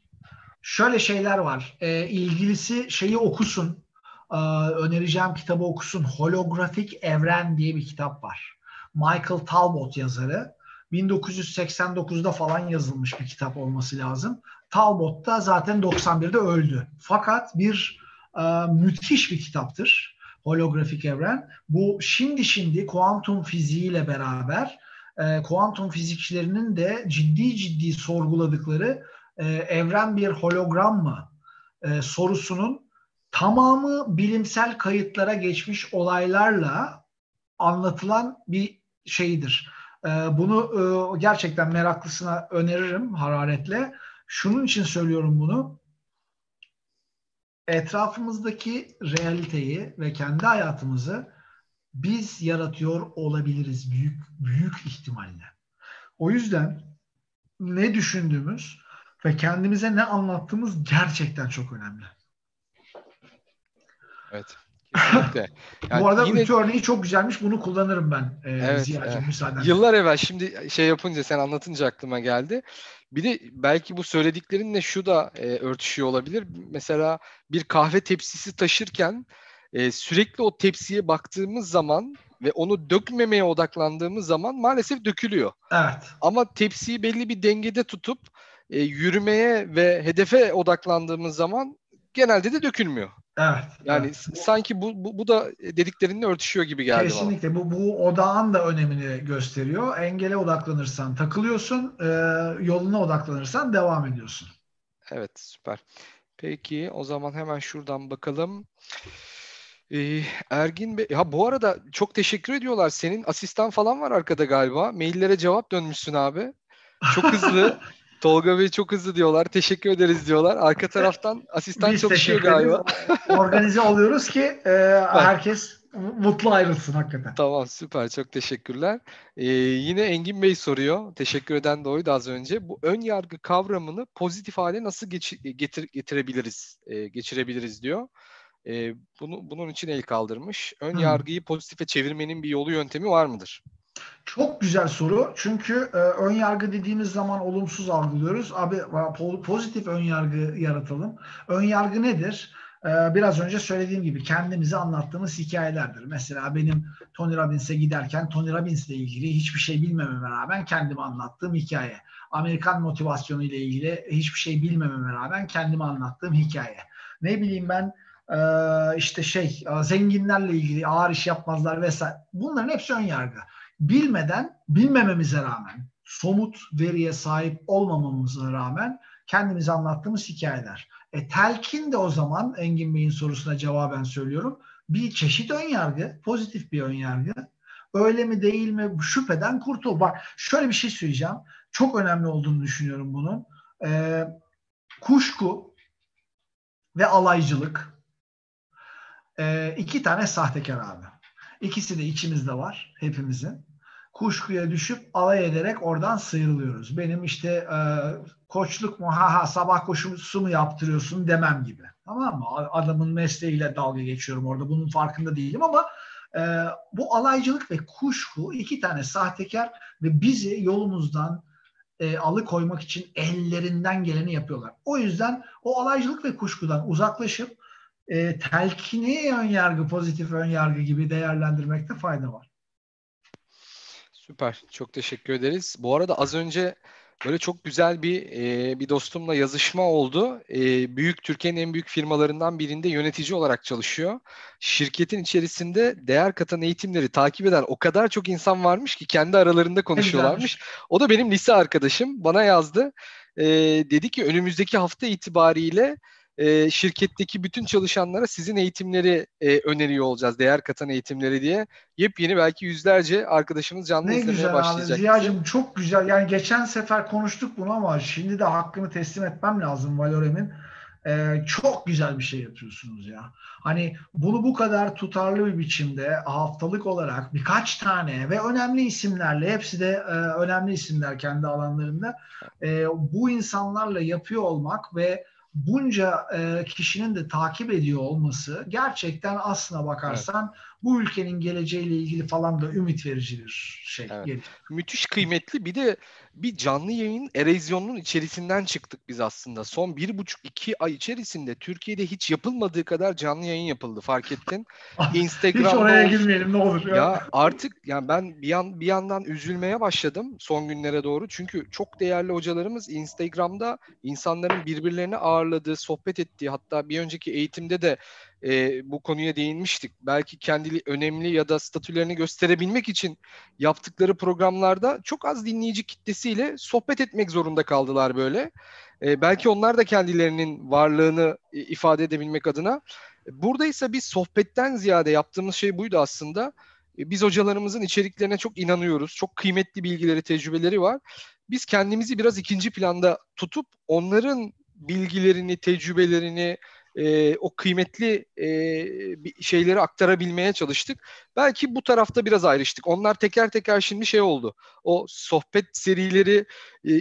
şöyle şeyler var. E, ilgilisi şeyi okusun. E, önereceğim kitabı okusun. Holografik Evren diye bir kitap var. Michael Talbot yazarı. 1989'da falan yazılmış bir kitap olması lazım. Talbot da zaten 91'de öldü. Fakat bir e, müthiş bir kitaptır. Holografik Evren. Bu şimdi şimdi kuantum fiziğiyle beraber e, kuantum fizikçilerinin de ciddi ciddi sorguladıkları e, evren bir hologram mı e, sorusunun tamamı bilimsel kayıtlara geçmiş olaylarla anlatılan bir şeydir. E, bunu e, gerçekten meraklısına öneririm hararetle. Şunun için söylüyorum bunu. Etrafımızdaki realiteyi ve kendi hayatımızı biz yaratıyor olabiliriz büyük büyük ihtimalle. O yüzden ne düşündüğümüz ve kendimize ne anlattığımız gerçekten çok önemli. Evet. Kesinlikle. Yani Bu arada yine... ütü örneği çok güzelmiş. Bunu kullanırım ben. E, evet, Ziya'cığım müsaadenle. Yıllar evvel şimdi şey yapınca sen anlatınca aklıma geldi. Bir de belki bu söylediklerinle şu da e, örtüşüyor olabilir. Mesela bir kahve tepsisi taşırken e, sürekli o tepsiye baktığımız zaman ve onu dökmemeye odaklandığımız zaman maalesef dökülüyor. Evet. Ama tepsiyi belli bir dengede tutup e, yürümeye ve hedefe odaklandığımız zaman genelde de dökülmüyor. Evet. Yani evet. sanki bu, bu bu da dediklerinle örtüşüyor gibi geldi Kesinlikle. Bana. Bu bu odağın da önemini gösteriyor. Engele odaklanırsan takılıyorsun, e, yoluna odaklanırsan devam ediyorsun. Evet, süper. Peki o zaman hemen şuradan bakalım. Ee, Ergin Bey, ya bu arada çok teşekkür ediyorlar. Senin asistan falan var arkada galiba. Maillere cevap dönmüşsün abi. Çok hızlı. Tolga Bey çok hızlı diyorlar. Teşekkür ederiz diyorlar. Arka taraftan asistan Biz çalışıyor galiba. Organize oluyoruz ki e, herkes mutlu ayrılsın hakikaten. Tamam süper çok teşekkürler. Ee, yine Engin Bey soruyor. Teşekkür eden de oydu az önce. Bu ön yargı kavramını pozitif hale nasıl geç, getir, getirebiliriz, e, geçirebiliriz diyor. E, bunu bunun için el kaldırmış. Ön hmm. yargıyı pozitife çevirmenin bir yolu yöntemi var mıdır? Çok güzel soru. Çünkü e, ön yargı dediğimiz zaman olumsuz algılıyoruz. Abi pozitif ön yargı yaratalım. Ön yargı nedir? E, biraz önce söylediğim gibi kendimize anlattığımız hikayelerdir. Mesela benim Tony Robbins'e giderken Tony Robbins ile ilgili hiçbir şey bilmememe rağmen kendime anlattığım hikaye. Amerikan motivasyonu ile ilgili hiçbir şey bilmememe rağmen kendime anlattığım hikaye. Ne bileyim ben e, işte şey zenginlerle ilgili ağır iş yapmazlar vesaire. Bunların hepsi ön yargı bilmeden, bilmememize rağmen, somut veriye sahip olmamamıza rağmen kendimize anlattığımız hikayeler. E, telkin de o zaman Engin Bey'in sorusuna cevaben söylüyorum. Bir çeşit ön yargı, pozitif bir ön yargı. Öyle mi değil mi şüpheden kurtul. Bak şöyle bir şey söyleyeceğim. Çok önemli olduğunu düşünüyorum bunun. E, kuşku ve alaycılık e, iki tane sahtekar abi. İkisi de içimizde var hepimizin kuşkuya düşüp alay ederek oradan sıyrılıyoruz. Benim işte e, koçluk mu ha ha sabah koşusu mu yaptırıyorsun demem gibi. Tamam mı? Adamın mesleğiyle dalga geçiyorum orada. Bunun farkında değilim ama e, bu alaycılık ve kuşku iki tane sahtekar ve bizi yolumuzdan e, alıkoymak için ellerinden geleni yapıyorlar. O yüzden o alaycılık ve kuşkudan uzaklaşıp e, telkini ön yargı, pozitif ön yargı gibi değerlendirmekte fayda var. Süper. Çok teşekkür ederiz. Bu arada az önce böyle çok güzel bir e, bir dostumla yazışma oldu. E, büyük Türkiye'nin en büyük firmalarından birinde yönetici olarak çalışıyor. Şirketin içerisinde değer katan eğitimleri takip eden o kadar çok insan varmış ki kendi aralarında konuşuyorlarmış. O da benim lise arkadaşım. Bana yazdı. E, dedi ki önümüzdeki hafta itibariyle e, şirketteki bütün çalışanlara sizin eğitimleri e, öneriyor olacağız. Değer katan eğitimleri diye. Yepyeni belki yüzlerce arkadaşımız canlı ne izlemeye güzel başlayacak. Abi. Ziya'cığım çok güzel. Yani geçen sefer konuştuk bunu ama şimdi de hakkını teslim etmem lazım Valorem'in. Ee, çok güzel bir şey yapıyorsunuz ya. Hani bunu bu kadar tutarlı bir biçimde haftalık olarak birkaç tane ve önemli isimlerle hepsi de e, önemli isimler kendi alanlarında e, bu insanlarla yapıyor olmak ve bunca kişinin de takip ediyor olması gerçekten aslına bakarsan evet. Bu ülkenin geleceğiyle ilgili falan da ümit verici bir şey. Evet. Müthiş kıymetli bir de bir canlı yayın erozyonunun içerisinden çıktık biz aslında. Son bir buçuk iki ay içerisinde Türkiye'de hiç yapılmadığı kadar canlı yayın yapıldı fark ettin. Instagram'da hiç oraya olsun. girmeyelim ne olur. Ya. ya artık yani ben bir yan bir yandan üzülmeye başladım son günlere doğru. Çünkü çok değerli hocalarımız Instagram'da insanların birbirlerini ağırladığı, sohbet ettiği hatta bir önceki eğitimde de e, bu konuya değinmiştik. Belki kendi önemli ya da statülerini gösterebilmek için yaptıkları programlarda çok az dinleyici kitlesiyle sohbet etmek zorunda kaldılar böyle. E, belki onlar da kendilerinin varlığını e, ifade edebilmek adına. Burada ise biz sohbetten ziyade yaptığımız şey buydu aslında. E, biz hocalarımızın içeriklerine çok inanıyoruz. Çok kıymetli bilgileri, tecrübeleri var. Biz kendimizi biraz ikinci planda tutup onların bilgilerini, tecrübelerini, e, o kıymetli e, şeyleri aktarabilmeye çalıştık. Belki bu tarafta biraz ayrıştık. Onlar teker teker şimdi şey oldu. O sohbet serileri e,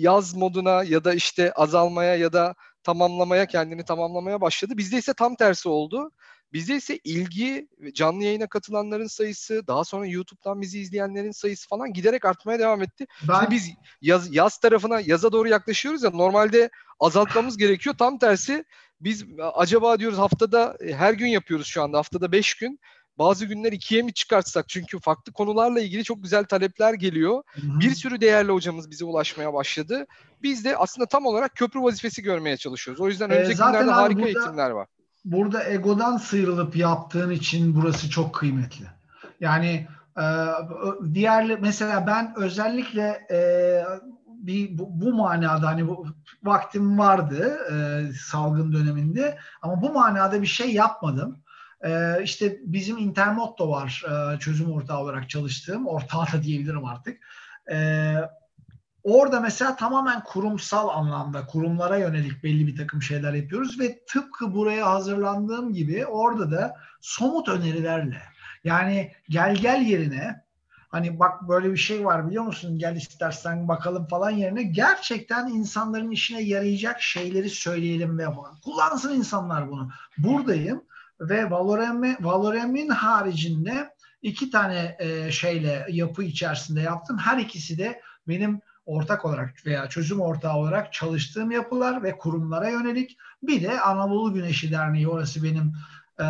yaz moduna ya da işte azalmaya ya da tamamlamaya kendini tamamlamaya başladı. Bizde ise tam tersi oldu. Bizde ise ilgi, canlı yayına katılanların sayısı, daha sonra YouTube'dan bizi izleyenlerin sayısı falan giderek artmaya devam etti. Ben... Şimdi biz yaz, yaz tarafına, yaza doğru yaklaşıyoruz ya normalde azaltmamız gerekiyor. Tam tersi biz acaba diyoruz haftada e, her gün yapıyoruz şu anda haftada 5 gün. Bazı günler ikiye mi çıkartsak? Çünkü farklı konularla ilgili çok güzel talepler geliyor. Hı-hı. Bir sürü değerli hocamız bize ulaşmaya başladı. Biz de aslında tam olarak köprü vazifesi görmeye çalışıyoruz. O yüzden önümüzdeki ee, günlerde harika burada, eğitimler var. Burada egodan sıyrılıp yaptığın için burası çok kıymetli. Yani e, diğer mesela ben özellikle e, bir bu, bu manada hani bu vaktim vardı e, salgın döneminde ama bu manada bir şey yapmadım. E, işte bizim Intermotto var e, çözüm ortağı olarak çalıştığım ortağı da diyebilirim artık. E, orada mesela tamamen kurumsal anlamda kurumlara yönelik belli bir takım şeyler yapıyoruz ve tıpkı buraya hazırlandığım gibi orada da somut önerilerle yani gel gel yerine hani bak böyle bir şey var biliyor musun gel istersen bakalım falan yerine gerçekten insanların işine yarayacak şeyleri söyleyelim ve. Kullansın insanlar bunu. Buradayım ve Valorem'in Valorem'in haricinde iki tane e, şeyle yapı içerisinde yaptım. Her ikisi de benim ortak olarak veya çözüm ortağı olarak çalıştığım yapılar ve kurumlara yönelik. Bir de Anadolu Güneşi Derneği orası benim e,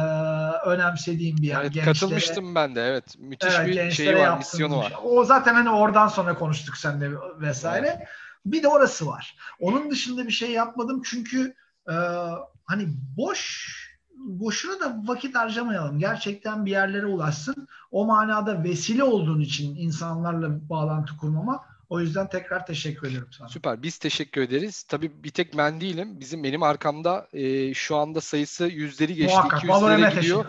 önemsediğim bir yer. Evet, gençlere, katılmıştım ben de evet. Müthiş evet, bir şey var, misyonu var. O zaten hani oradan sonra konuştuk seninle vesaire. Evet. Bir de orası var. Onun dışında bir şey yapmadım çünkü e, hani boş boşuna da vakit harcamayalım. Gerçekten bir yerlere ulaşsın. O manada vesile olduğun için insanlarla bağlantı kurmama o yüzden tekrar teşekkür ederim sana. Süper. Biz teşekkür ederiz. Tabii bir tek ben değilim. Bizim benim arkamda e, şu anda sayısı yüzleri geçti. Muhakkak. 200'lere gidiyor.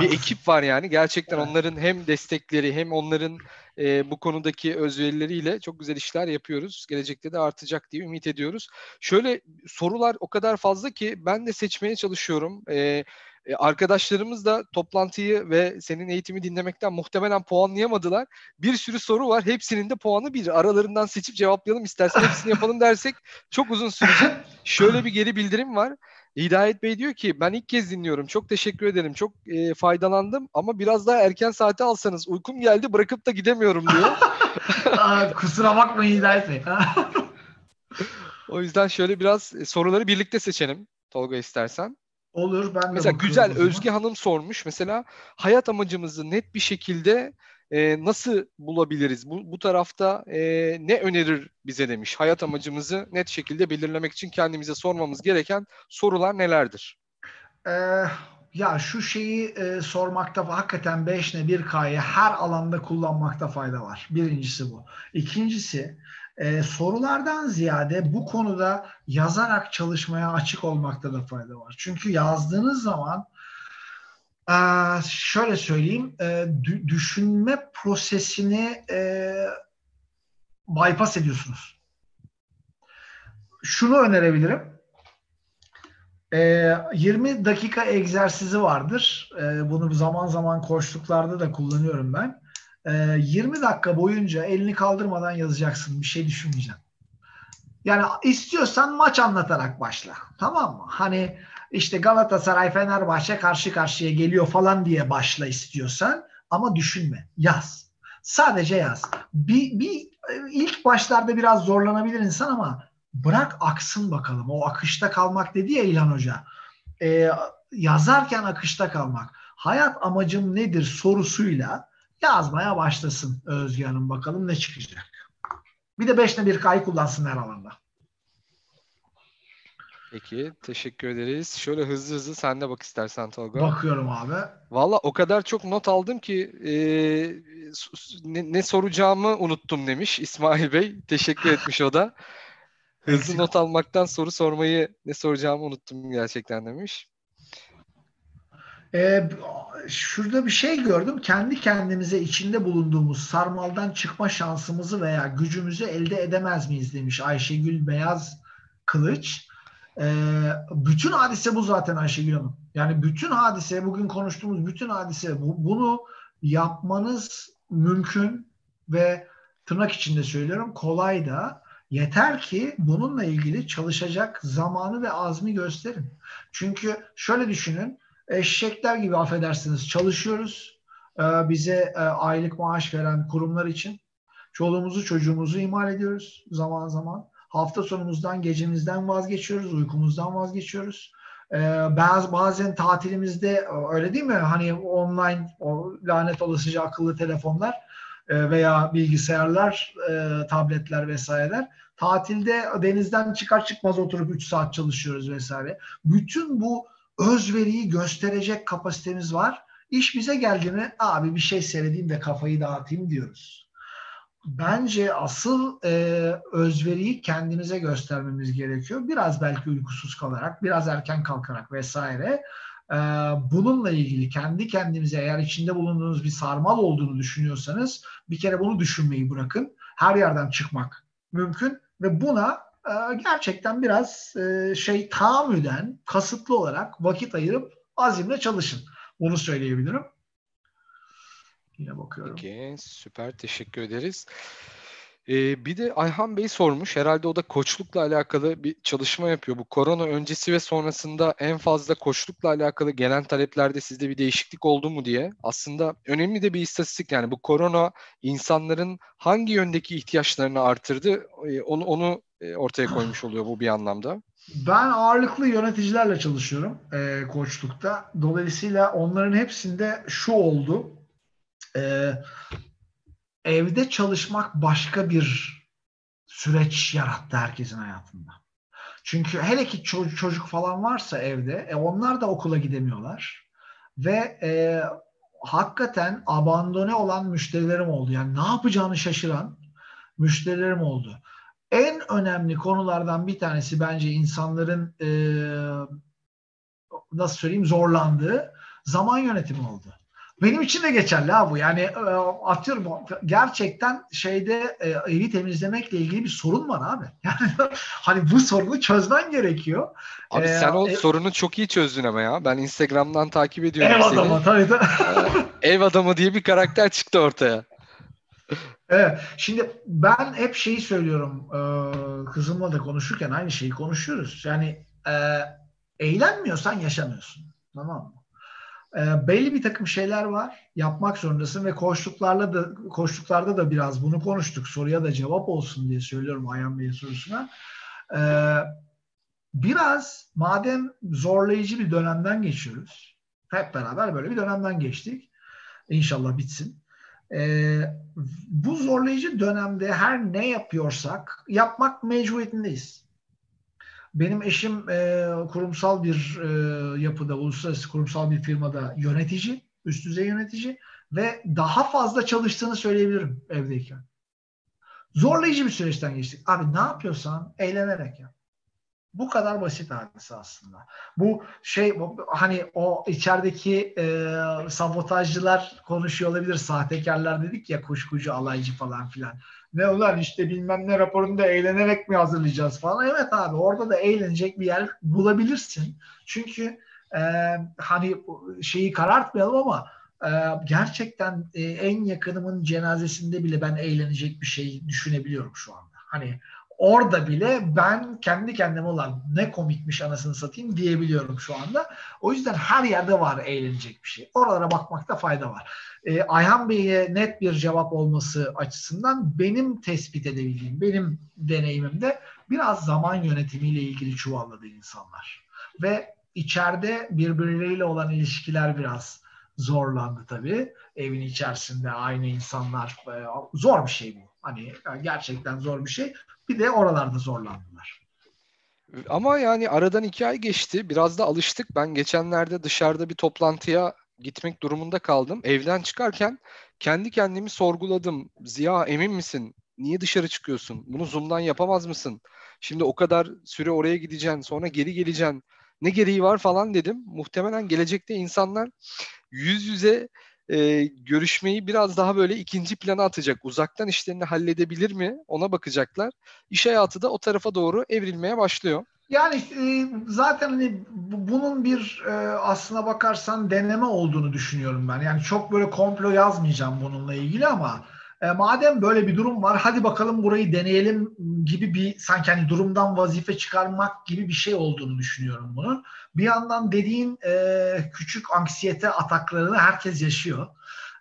Bir ekip var yani. Gerçekten evet. onların hem destekleri hem onların e, bu konudaki özverileriyle çok güzel işler yapıyoruz. Gelecekte de artacak diye ümit ediyoruz. Şöyle sorular o kadar fazla ki ben de seçmeye çalışıyorum. E, e, arkadaşlarımız da toplantıyı ve senin eğitimi dinlemekten muhtemelen puanlayamadılar. Bir sürü soru var. Hepsinin de puanı bir. Aralarından seçip cevaplayalım istersen hepsini yapalım dersek çok uzun sürecek. Şöyle bir geri bildirim var. Hidayet Bey diyor ki ben ilk kez dinliyorum. Çok teşekkür ederim. Çok e, faydalandım ama biraz daha erken saate alsanız uykum geldi bırakıp da gidemiyorum diyor. Kusura bakmayın Hidayet Bey. o yüzden şöyle biraz e, soruları birlikte seçelim. Tolga istersen. Olur ben de Mesela güzel Özge Hanım sormuş. Mesela hayat amacımızı net bir şekilde e, nasıl bulabiliriz? Bu, bu tarafta e, ne önerir bize demiş. Hayat amacımızı net şekilde belirlemek için kendimize sormamız gereken sorular nelerdir? Ee, ya şu şeyi e, sormakta hakikaten 5 ne 1K'yı her alanda kullanmakta fayda var. Birincisi bu. İkincisi e, sorulardan ziyade bu konuda yazarak çalışmaya açık olmakta da fayda var. Çünkü yazdığınız zaman e, şöyle söyleyeyim e, düşünme prosesini e, bypass ediyorsunuz. Şunu önerebilirim. 20 dakika egzersizi vardır. Bunu zaman zaman koştuklarda da kullanıyorum ben. 20 dakika boyunca elini kaldırmadan yazacaksın. Bir şey düşünmeyeceksin. Yani istiyorsan maç anlatarak başla. Tamam mı? Hani işte Galatasaray Fenerbahçe karşı karşıya geliyor falan diye başla istiyorsan ama düşünme. Yaz. Sadece yaz. Bir, bir ilk başlarda biraz zorlanabilir insan ama bırak aksın bakalım. O akışta kalmak dedi ya İlhan Hoca. Ee, yazarken akışta kalmak. Hayat amacım nedir sorusuyla yazmaya başlasın Özge Hanım bakalım ne çıkacak. Bir de 5'te bir kay kullansın her alanda. Peki teşekkür ederiz. Şöyle hızlı hızlı sen de bak istersen Tolga. Bakıyorum abi. Valla o kadar çok not aldım ki e, ne, ne soracağımı unuttum demiş İsmail Bey. Teşekkür etmiş o da. Hızlı not almaktan soru sormayı ne soracağımı unuttum gerçekten demiş. Ee, şurada bir şey gördüm. Kendi kendimize içinde bulunduğumuz sarmaldan çıkma şansımızı veya gücümüzü elde edemez miyiz demiş Ayşegül Beyaz Kılıç. Ee, bütün hadise bu zaten Ayşegül Hanım. Yani bütün hadise, bugün konuştuğumuz bütün hadise bu. Bunu yapmanız mümkün ve tırnak içinde söylüyorum kolay da Yeter ki bununla ilgili çalışacak zamanı ve azmi gösterin. Çünkü şöyle düşünün, eşekler gibi affedersiniz çalışıyoruz. Ee, bize e, aylık maaş veren kurumlar için. Çoluğumuzu çocuğumuzu ihmal ediyoruz zaman zaman. Hafta sonumuzdan, gecemizden vazgeçiyoruz, uykumuzdan vazgeçiyoruz. Ee, bazı bazen tatilimizde öyle değil mi? Hani online o lanet olasıca akıllı telefonlar e, veya bilgisayarlar, e, tabletler vesaireler. Tatilde denizden çıkar çıkmaz oturup 3 saat çalışıyoruz vesaire. Bütün bu özveriyi gösterecek kapasitemiz var. İş bize geldi mi abi bir şey seyredeyim de kafayı dağıtayım diyoruz. Bence asıl e, özveriyi kendimize göstermemiz gerekiyor. Biraz belki uykusuz kalarak, biraz erken kalkarak vesaire. E, bununla ilgili kendi kendimize eğer içinde bulunduğunuz bir sarmal olduğunu düşünüyorsanız bir kere bunu düşünmeyi bırakın. Her yerden çıkmak mümkün ve buna gerçekten biraz e, şey tahammüden kasıtlı olarak vakit ayırıp azimle çalışın. Onu söyleyebilirim. Yine bakıyorum. Peki süper teşekkür ederiz. Ee, bir de Ayhan Bey sormuş. Herhalde o da koçlukla alakalı bir çalışma yapıyor. Bu korona öncesi ve sonrasında en fazla koçlukla alakalı gelen taleplerde sizde bir değişiklik oldu mu diye. Aslında önemli de bir istatistik yani bu korona insanların hangi yöndeki ihtiyaçlarını artırdı ee, onu onu ortaya koymuş oluyor bu bir anlamda. Ben ağırlıklı yöneticilerle çalışıyorum e, koçlukta. Dolayısıyla onların hepsinde şu oldu. E, evde çalışmak başka bir süreç yarattı herkesin hayatında. Çünkü hele ki çocuk, çocuk falan varsa evde e, onlar da okula gidemiyorlar. Ve e, hakikaten abandone olan müşterilerim oldu. Yani ne yapacağını şaşıran müşterilerim oldu. En önemli konulardan bir tanesi bence insanların e, nasıl söyleyeyim zorlandığı zaman yönetimi oldu. Benim için de geçerli ha bu. Yani e, atıyorum gerçekten şeyde e, evi temizlemekle ilgili bir sorun var abi. Yani hani bu sorunu çözmen gerekiyor. Abi ee, sen o e, sorunu çok iyi çözdün ama ya. Ben Instagram'dan takip ediyorum ev seni. Ev adamı tabii. tabii. ev adamı diye bir karakter çıktı ortaya. Evet. Şimdi ben hep şeyi söylüyorum. Kızımla da konuşurken aynı şeyi konuşuyoruz. Yani eğlenmiyorsan yaşamıyorsun. Tamam mı? e, belli bir takım şeyler var. Yapmak zorundasın ve koştuklarla da koştuklarda da biraz bunu konuştuk. Soruya da cevap olsun diye söylüyorum Ayhan Bey'in sorusuna. E, biraz madem zorlayıcı bir dönemden geçiyoruz. Hep beraber böyle bir dönemden geçtik. İnşallah bitsin. E, bu zorlayıcı dönemde her ne yapıyorsak yapmak mecburiyetindeyiz. Benim eşim e, kurumsal bir e, yapıda, uluslararası kurumsal bir firmada yönetici, üst düzey yönetici ve daha fazla çalıştığını söyleyebilirim evdeyken. Zorlayıcı bir süreçten geçtik. Abi ne yapıyorsan eğlenerek yap. Bu kadar basit hadise aslında. Bu şey hani o içerideki e, sabotajcılar konuşuyor olabilir. Sahtekarlar dedik ya kuşkucu, alaycı falan filan. Ne ulan işte bilmem ne raporunu da eğlenerek mi hazırlayacağız falan. Evet abi orada da eğlenecek bir yer bulabilirsin. Çünkü e, hani şeyi karartmayalım ama e, gerçekten e, en yakınımın cenazesinde bile ben eğlenecek bir şey düşünebiliyorum şu anda. Hani orada bile ben kendi kendime olan ne komikmiş anasını satayım diyebiliyorum şu anda. O yüzden her yerde var eğlenecek bir şey. Oralara bakmakta fayda var. Ee, Ayhan Bey'e net bir cevap olması açısından benim tespit edebildiğim, benim deneyimimde biraz zaman yönetimiyle ilgili çuvalladı insanlar. Ve içeride birbirleriyle olan ilişkiler biraz zorlandı tabii. Evin içerisinde aynı insanlar e, zor bir şey bu. Hani gerçekten zor bir şey. Bir de oralarda zorlandılar. Ama yani aradan iki ay geçti. Biraz da alıştık. Ben geçenlerde dışarıda bir toplantıya gitmek durumunda kaldım. Evden çıkarken kendi kendimi sorguladım. Ziya emin misin? Niye dışarı çıkıyorsun? Bunu Zoom'dan yapamaz mısın? Şimdi o kadar süre oraya gideceksin, sonra geri geleceksin. Ne gereği var falan dedim. Muhtemelen gelecekte insanlar yüz yüze e, görüşmeyi biraz daha böyle ikinci plana atacak. Uzaktan işlerini halledebilir mi ona bakacaklar. İş hayatı da o tarafa doğru evrilmeye başlıyor. Yani e, zaten hani bunun bir e, aslına bakarsan deneme olduğunu düşünüyorum ben. Yani çok böyle komplo yazmayacağım bununla ilgili ama e, madem böyle bir durum var hadi bakalım burayı deneyelim gibi bir sanki hani durumdan vazife çıkarmak gibi bir şey olduğunu düşünüyorum bunun. Bir yandan dediğin e, küçük anksiyete ataklarını herkes yaşıyor.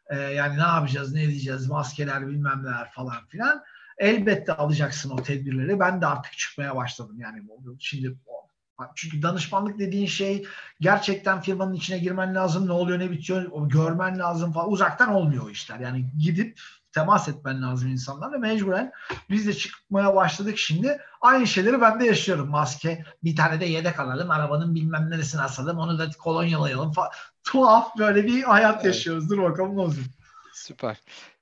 E, yani ne yapacağız, ne edeceğiz, maskeler bilmem neler falan filan. Elbette alacaksın o tedbirleri. Ben de artık çıkmaya başladım. Yani şimdi çünkü danışmanlık dediğin şey gerçekten firmanın içine girmen lazım. Ne oluyor ne bitiyor görmen lazım falan. Uzaktan olmuyor işler. Yani gidip temas etmen lazım insanlarla mecburen biz de çıkmaya başladık şimdi. Aynı şeyleri ben de yaşıyorum. Maske bir tane de yedek alalım. Arabanın bilmem neresine asalım. Onu da kolonyalayalım falan. Tuhaf böyle bir hayat evet. yaşıyoruz. Dur bakalım ne olacak. Süper.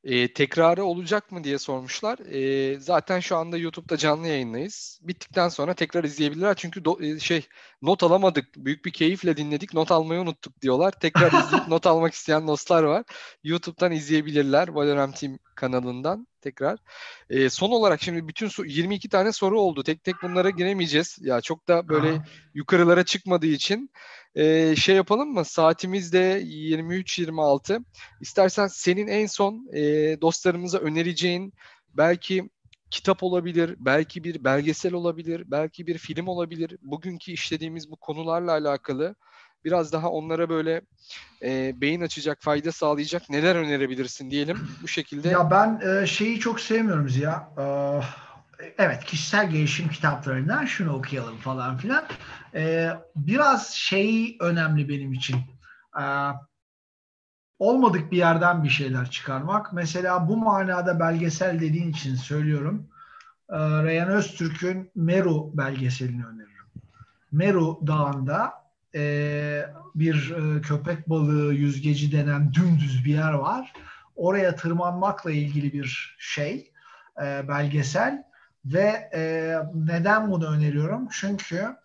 E, tekrarı olacak mı diye sormuşlar. E, zaten şu anda YouTube'da canlı yayındayız. Bittikten sonra tekrar izleyebilirler. Çünkü do, e, şey not alamadık. Büyük bir keyifle dinledik. Not almayı unuttuk diyorlar. Tekrar izleyip not almak isteyen dostlar var. YouTube'dan izleyebilirler. Valorant Team kanalından tekrar. E, son olarak şimdi bütün 22 tane soru oldu. Tek tek bunlara giremeyeceğiz. Ya çok da böyle Aha. yukarılara çıkmadığı için e, şey yapalım mı? Saatimiz de 23-26. İstersen senin en son e, dostlarımıza önereceğin belki kitap olabilir, belki bir belgesel olabilir, belki bir film olabilir. Bugünkü işlediğimiz bu konularla alakalı biraz daha onlara böyle e, beyin açacak, fayda sağlayacak neler önerebilirsin diyelim bu şekilde. Ya ben e, şeyi çok sevmiyorum ya. E, evet kişisel gelişim kitaplarından şunu okuyalım falan filan. E, biraz şey önemli benim için. E, olmadık bir yerden bir şeyler çıkarmak. Mesela bu manada belgesel dediğin için söylüyorum. E, Reyhan Öztürk'ün Meru belgeselini öneririm. Meru Dağı'nda e, bir e, köpek balığı yüzgeci denen dümdüz bir yer var. Oraya tırmanmakla ilgili bir şey, e, belgesel ve neden bunu öneriyorum? Çünkü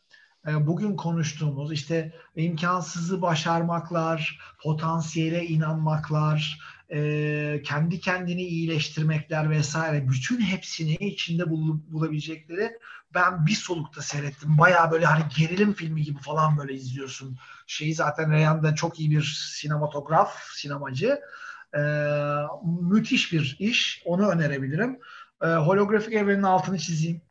bugün konuştuğumuz işte imkansızı başarmaklar, potansiyele inanmaklar, e, kendi kendini iyileştirmekler vesaire bütün hepsini içinde bul, bulabilecekleri ben bir solukta seyrettim. Baya böyle hani gerilim filmi gibi falan böyle izliyorsun. Şeyi zaten Reyhan da çok iyi bir sinematograf, sinemacı. E, müthiş bir iş. Onu önerebilirim. E, holografik evrenin altını çizeyim.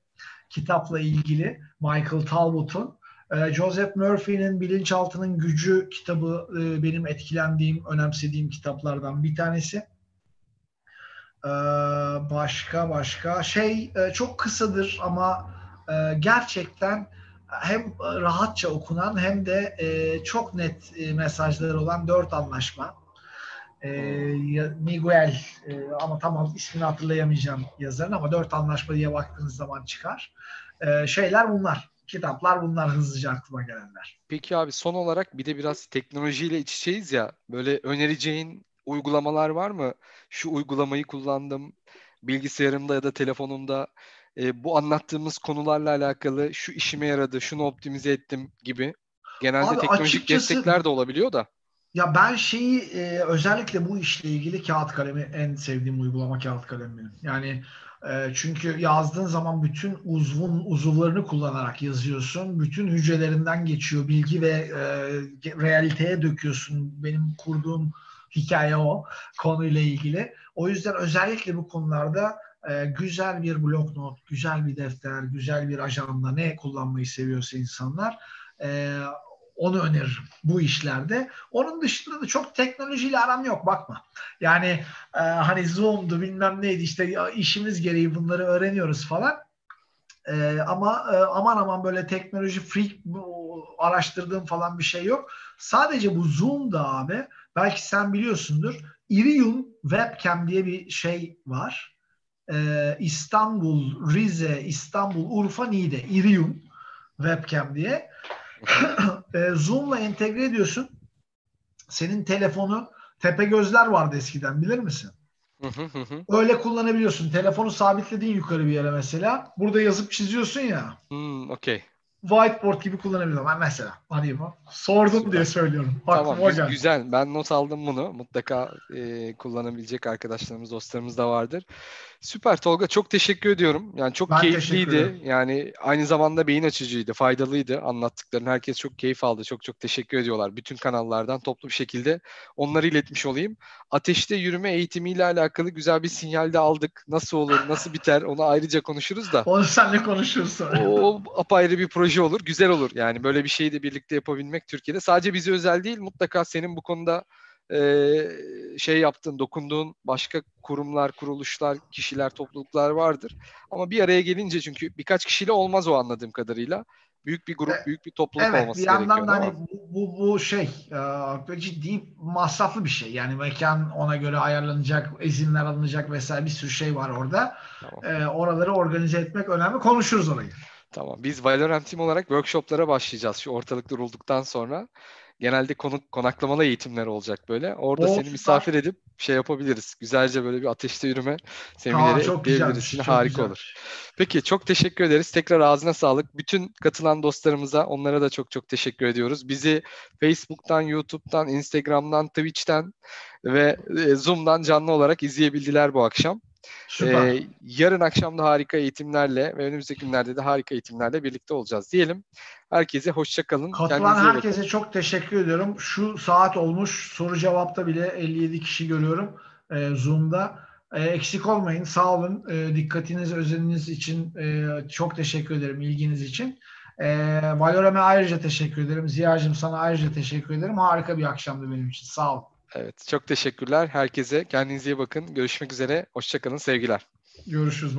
Kitapla ilgili Michael Talbot'un. E, Joseph Murphy'nin Bilinçaltının Gücü kitabı e, benim etkilendiğim, önemsediğim kitaplardan bir tanesi. E, başka başka şey e, çok kısadır ama e, gerçekten hem rahatça okunan hem de çok net e, mesajları olan dört anlaşma. Miguel e, ama tamam ismini hatırlayamayacağım yazarın ama dört anlaşma diye baktığınız zaman çıkar. Şeyler bunlar. Kitaplar bunlar hızlıca aklıma gelenler. Peki abi son olarak bir de biraz teknolojiyle iç içeyiz ya. Böyle önereceğin uygulamalar var mı? Şu uygulamayı kullandım bilgisayarımda ya da telefonumda e, bu anlattığımız konularla alakalı şu işime yaradı, şunu optimize ettim gibi genelde Abi teknolojik açıkçası- destekler de olabiliyor da. Ya ben şeyi e, özellikle bu işle ilgili kağıt kalemi en sevdiğim uygulama kağıt kalem benim. Yani çünkü yazdığın zaman bütün uzvun uzuvlarını kullanarak yazıyorsun. Bütün hücrelerinden geçiyor bilgi ve e, realiteye döküyorsun. Benim kurduğum hikaye o konuyla ilgili. O yüzden özellikle bu konularda e, güzel bir bloknot, güzel bir defter, güzel bir ajanda ne kullanmayı seviyorsa insanlar e, onu öneririm bu işlerde. Onun dışında da çok teknolojiyle aram yok bakma. Yani e, hani Zoom'du bilmem neydi işte işimiz gereği bunları öğreniyoruz falan. E, ama e, aman aman böyle teknoloji freak araştırdığım falan bir şey yok. Sadece bu Zoom'da abi belki sen biliyorsundur Irium Webcam diye bir şey var. E, İstanbul, Rize, İstanbul, Urfa, Niğde. Irium Webcam diye. E, Zoom'la entegre ediyorsun. Senin telefonu tepe gözler vardı eskiden bilir misin? Öyle kullanabiliyorsun. Telefonu sabitledin yukarı bir yere mesela. Burada yazıp çiziyorsun ya. Hmm, okey. Whiteboard gibi kullanabiliyorum. Ben mesela arayayım. Sordum Süper. diye söylüyorum. Tamam, Aklıma gü- geldi. güzel. Ben not aldım bunu. Mutlaka e, kullanabilecek arkadaşlarımız, dostlarımız da vardır. Süper Tolga, çok teşekkür ediyorum. Yani çok Ben keyifliydi. Yani aynı zamanda beyin açıcıydı, faydalıydı. Anlattıkların herkes çok keyif aldı. Çok çok teşekkür ediyorlar. Bütün kanallardan toplu bir şekilde onları iletmiş olayım. Ateşte yürüme eğitimiyle alakalı güzel bir sinyal de aldık. Nasıl olur, nasıl biter onu ayrıca konuşuruz da. Onu seninle konuşuruz sonra. O apayrı bir proje olur, güzel olur. Yani böyle bir şeyi de birlikte yapabilmek Türkiye'de. Sadece bize özel değil, mutlaka senin bu konuda e, şey yaptığın, dokunduğun başka kurumlar, kuruluşlar, kişiler, topluluklar vardır. Ama bir araya gelince çünkü birkaç kişiyle olmaz o anladığım kadarıyla. Büyük bir grup, E, büyük bir topluluk Evet olması bir yandan gerekiyor. da hani bu, bu, bu şey e, ciddi masraflı bir şey. Yani mekan ona göre ayarlanacak, izinler alınacak vesaire bir sürü şey var orada. Tamam. E, oraları organize etmek önemli. Konuşuruz orayı. Tamam. Biz Valorant Team olarak workshoplara başlayacağız şu ortalık durulduktan sonra. Genelde konuk konaklamalı eğitimler olacak böyle. Orada Oo, seni süper. misafir edip şey yapabiliriz. Güzelce böyle bir ateşte yürüme semineri çok ekleyebiliriz. harika güzelmiş. olur. Peki çok teşekkür ederiz. Tekrar ağzına sağlık. Bütün katılan dostlarımıza onlara da çok çok teşekkür ediyoruz. Bizi Facebook'tan, YouTube'dan, Instagram'dan, Twitch'ten ve e, Zoom'dan canlı olarak izleyebildiler bu akşam. Süper. Ee, yarın akşam da harika eğitimlerle ve önümüzdeki günlerde de harika eğitimlerle birlikte olacağız diyelim. Herkese hoşça kalın. Katılan Kendinize herkese çok teşekkür ediyorum. Şu saat olmuş soru cevapta bile 57 kişi görüyorum e, Zoom'da. E, eksik olmayın. Sağ olun. E, dikkatiniz, özeniniz için e, çok teşekkür ederim. ilginiz için. E, Valorem'e ayrıca teşekkür ederim. Ziya'cığım sana ayrıca teşekkür ederim. Harika bir akşamdı benim için. Sağ ol. Evet çok teşekkürler herkese. Kendinize iyi bakın. Görüşmek üzere. Hoşçakalın. Sevgiler. Görüşürüz.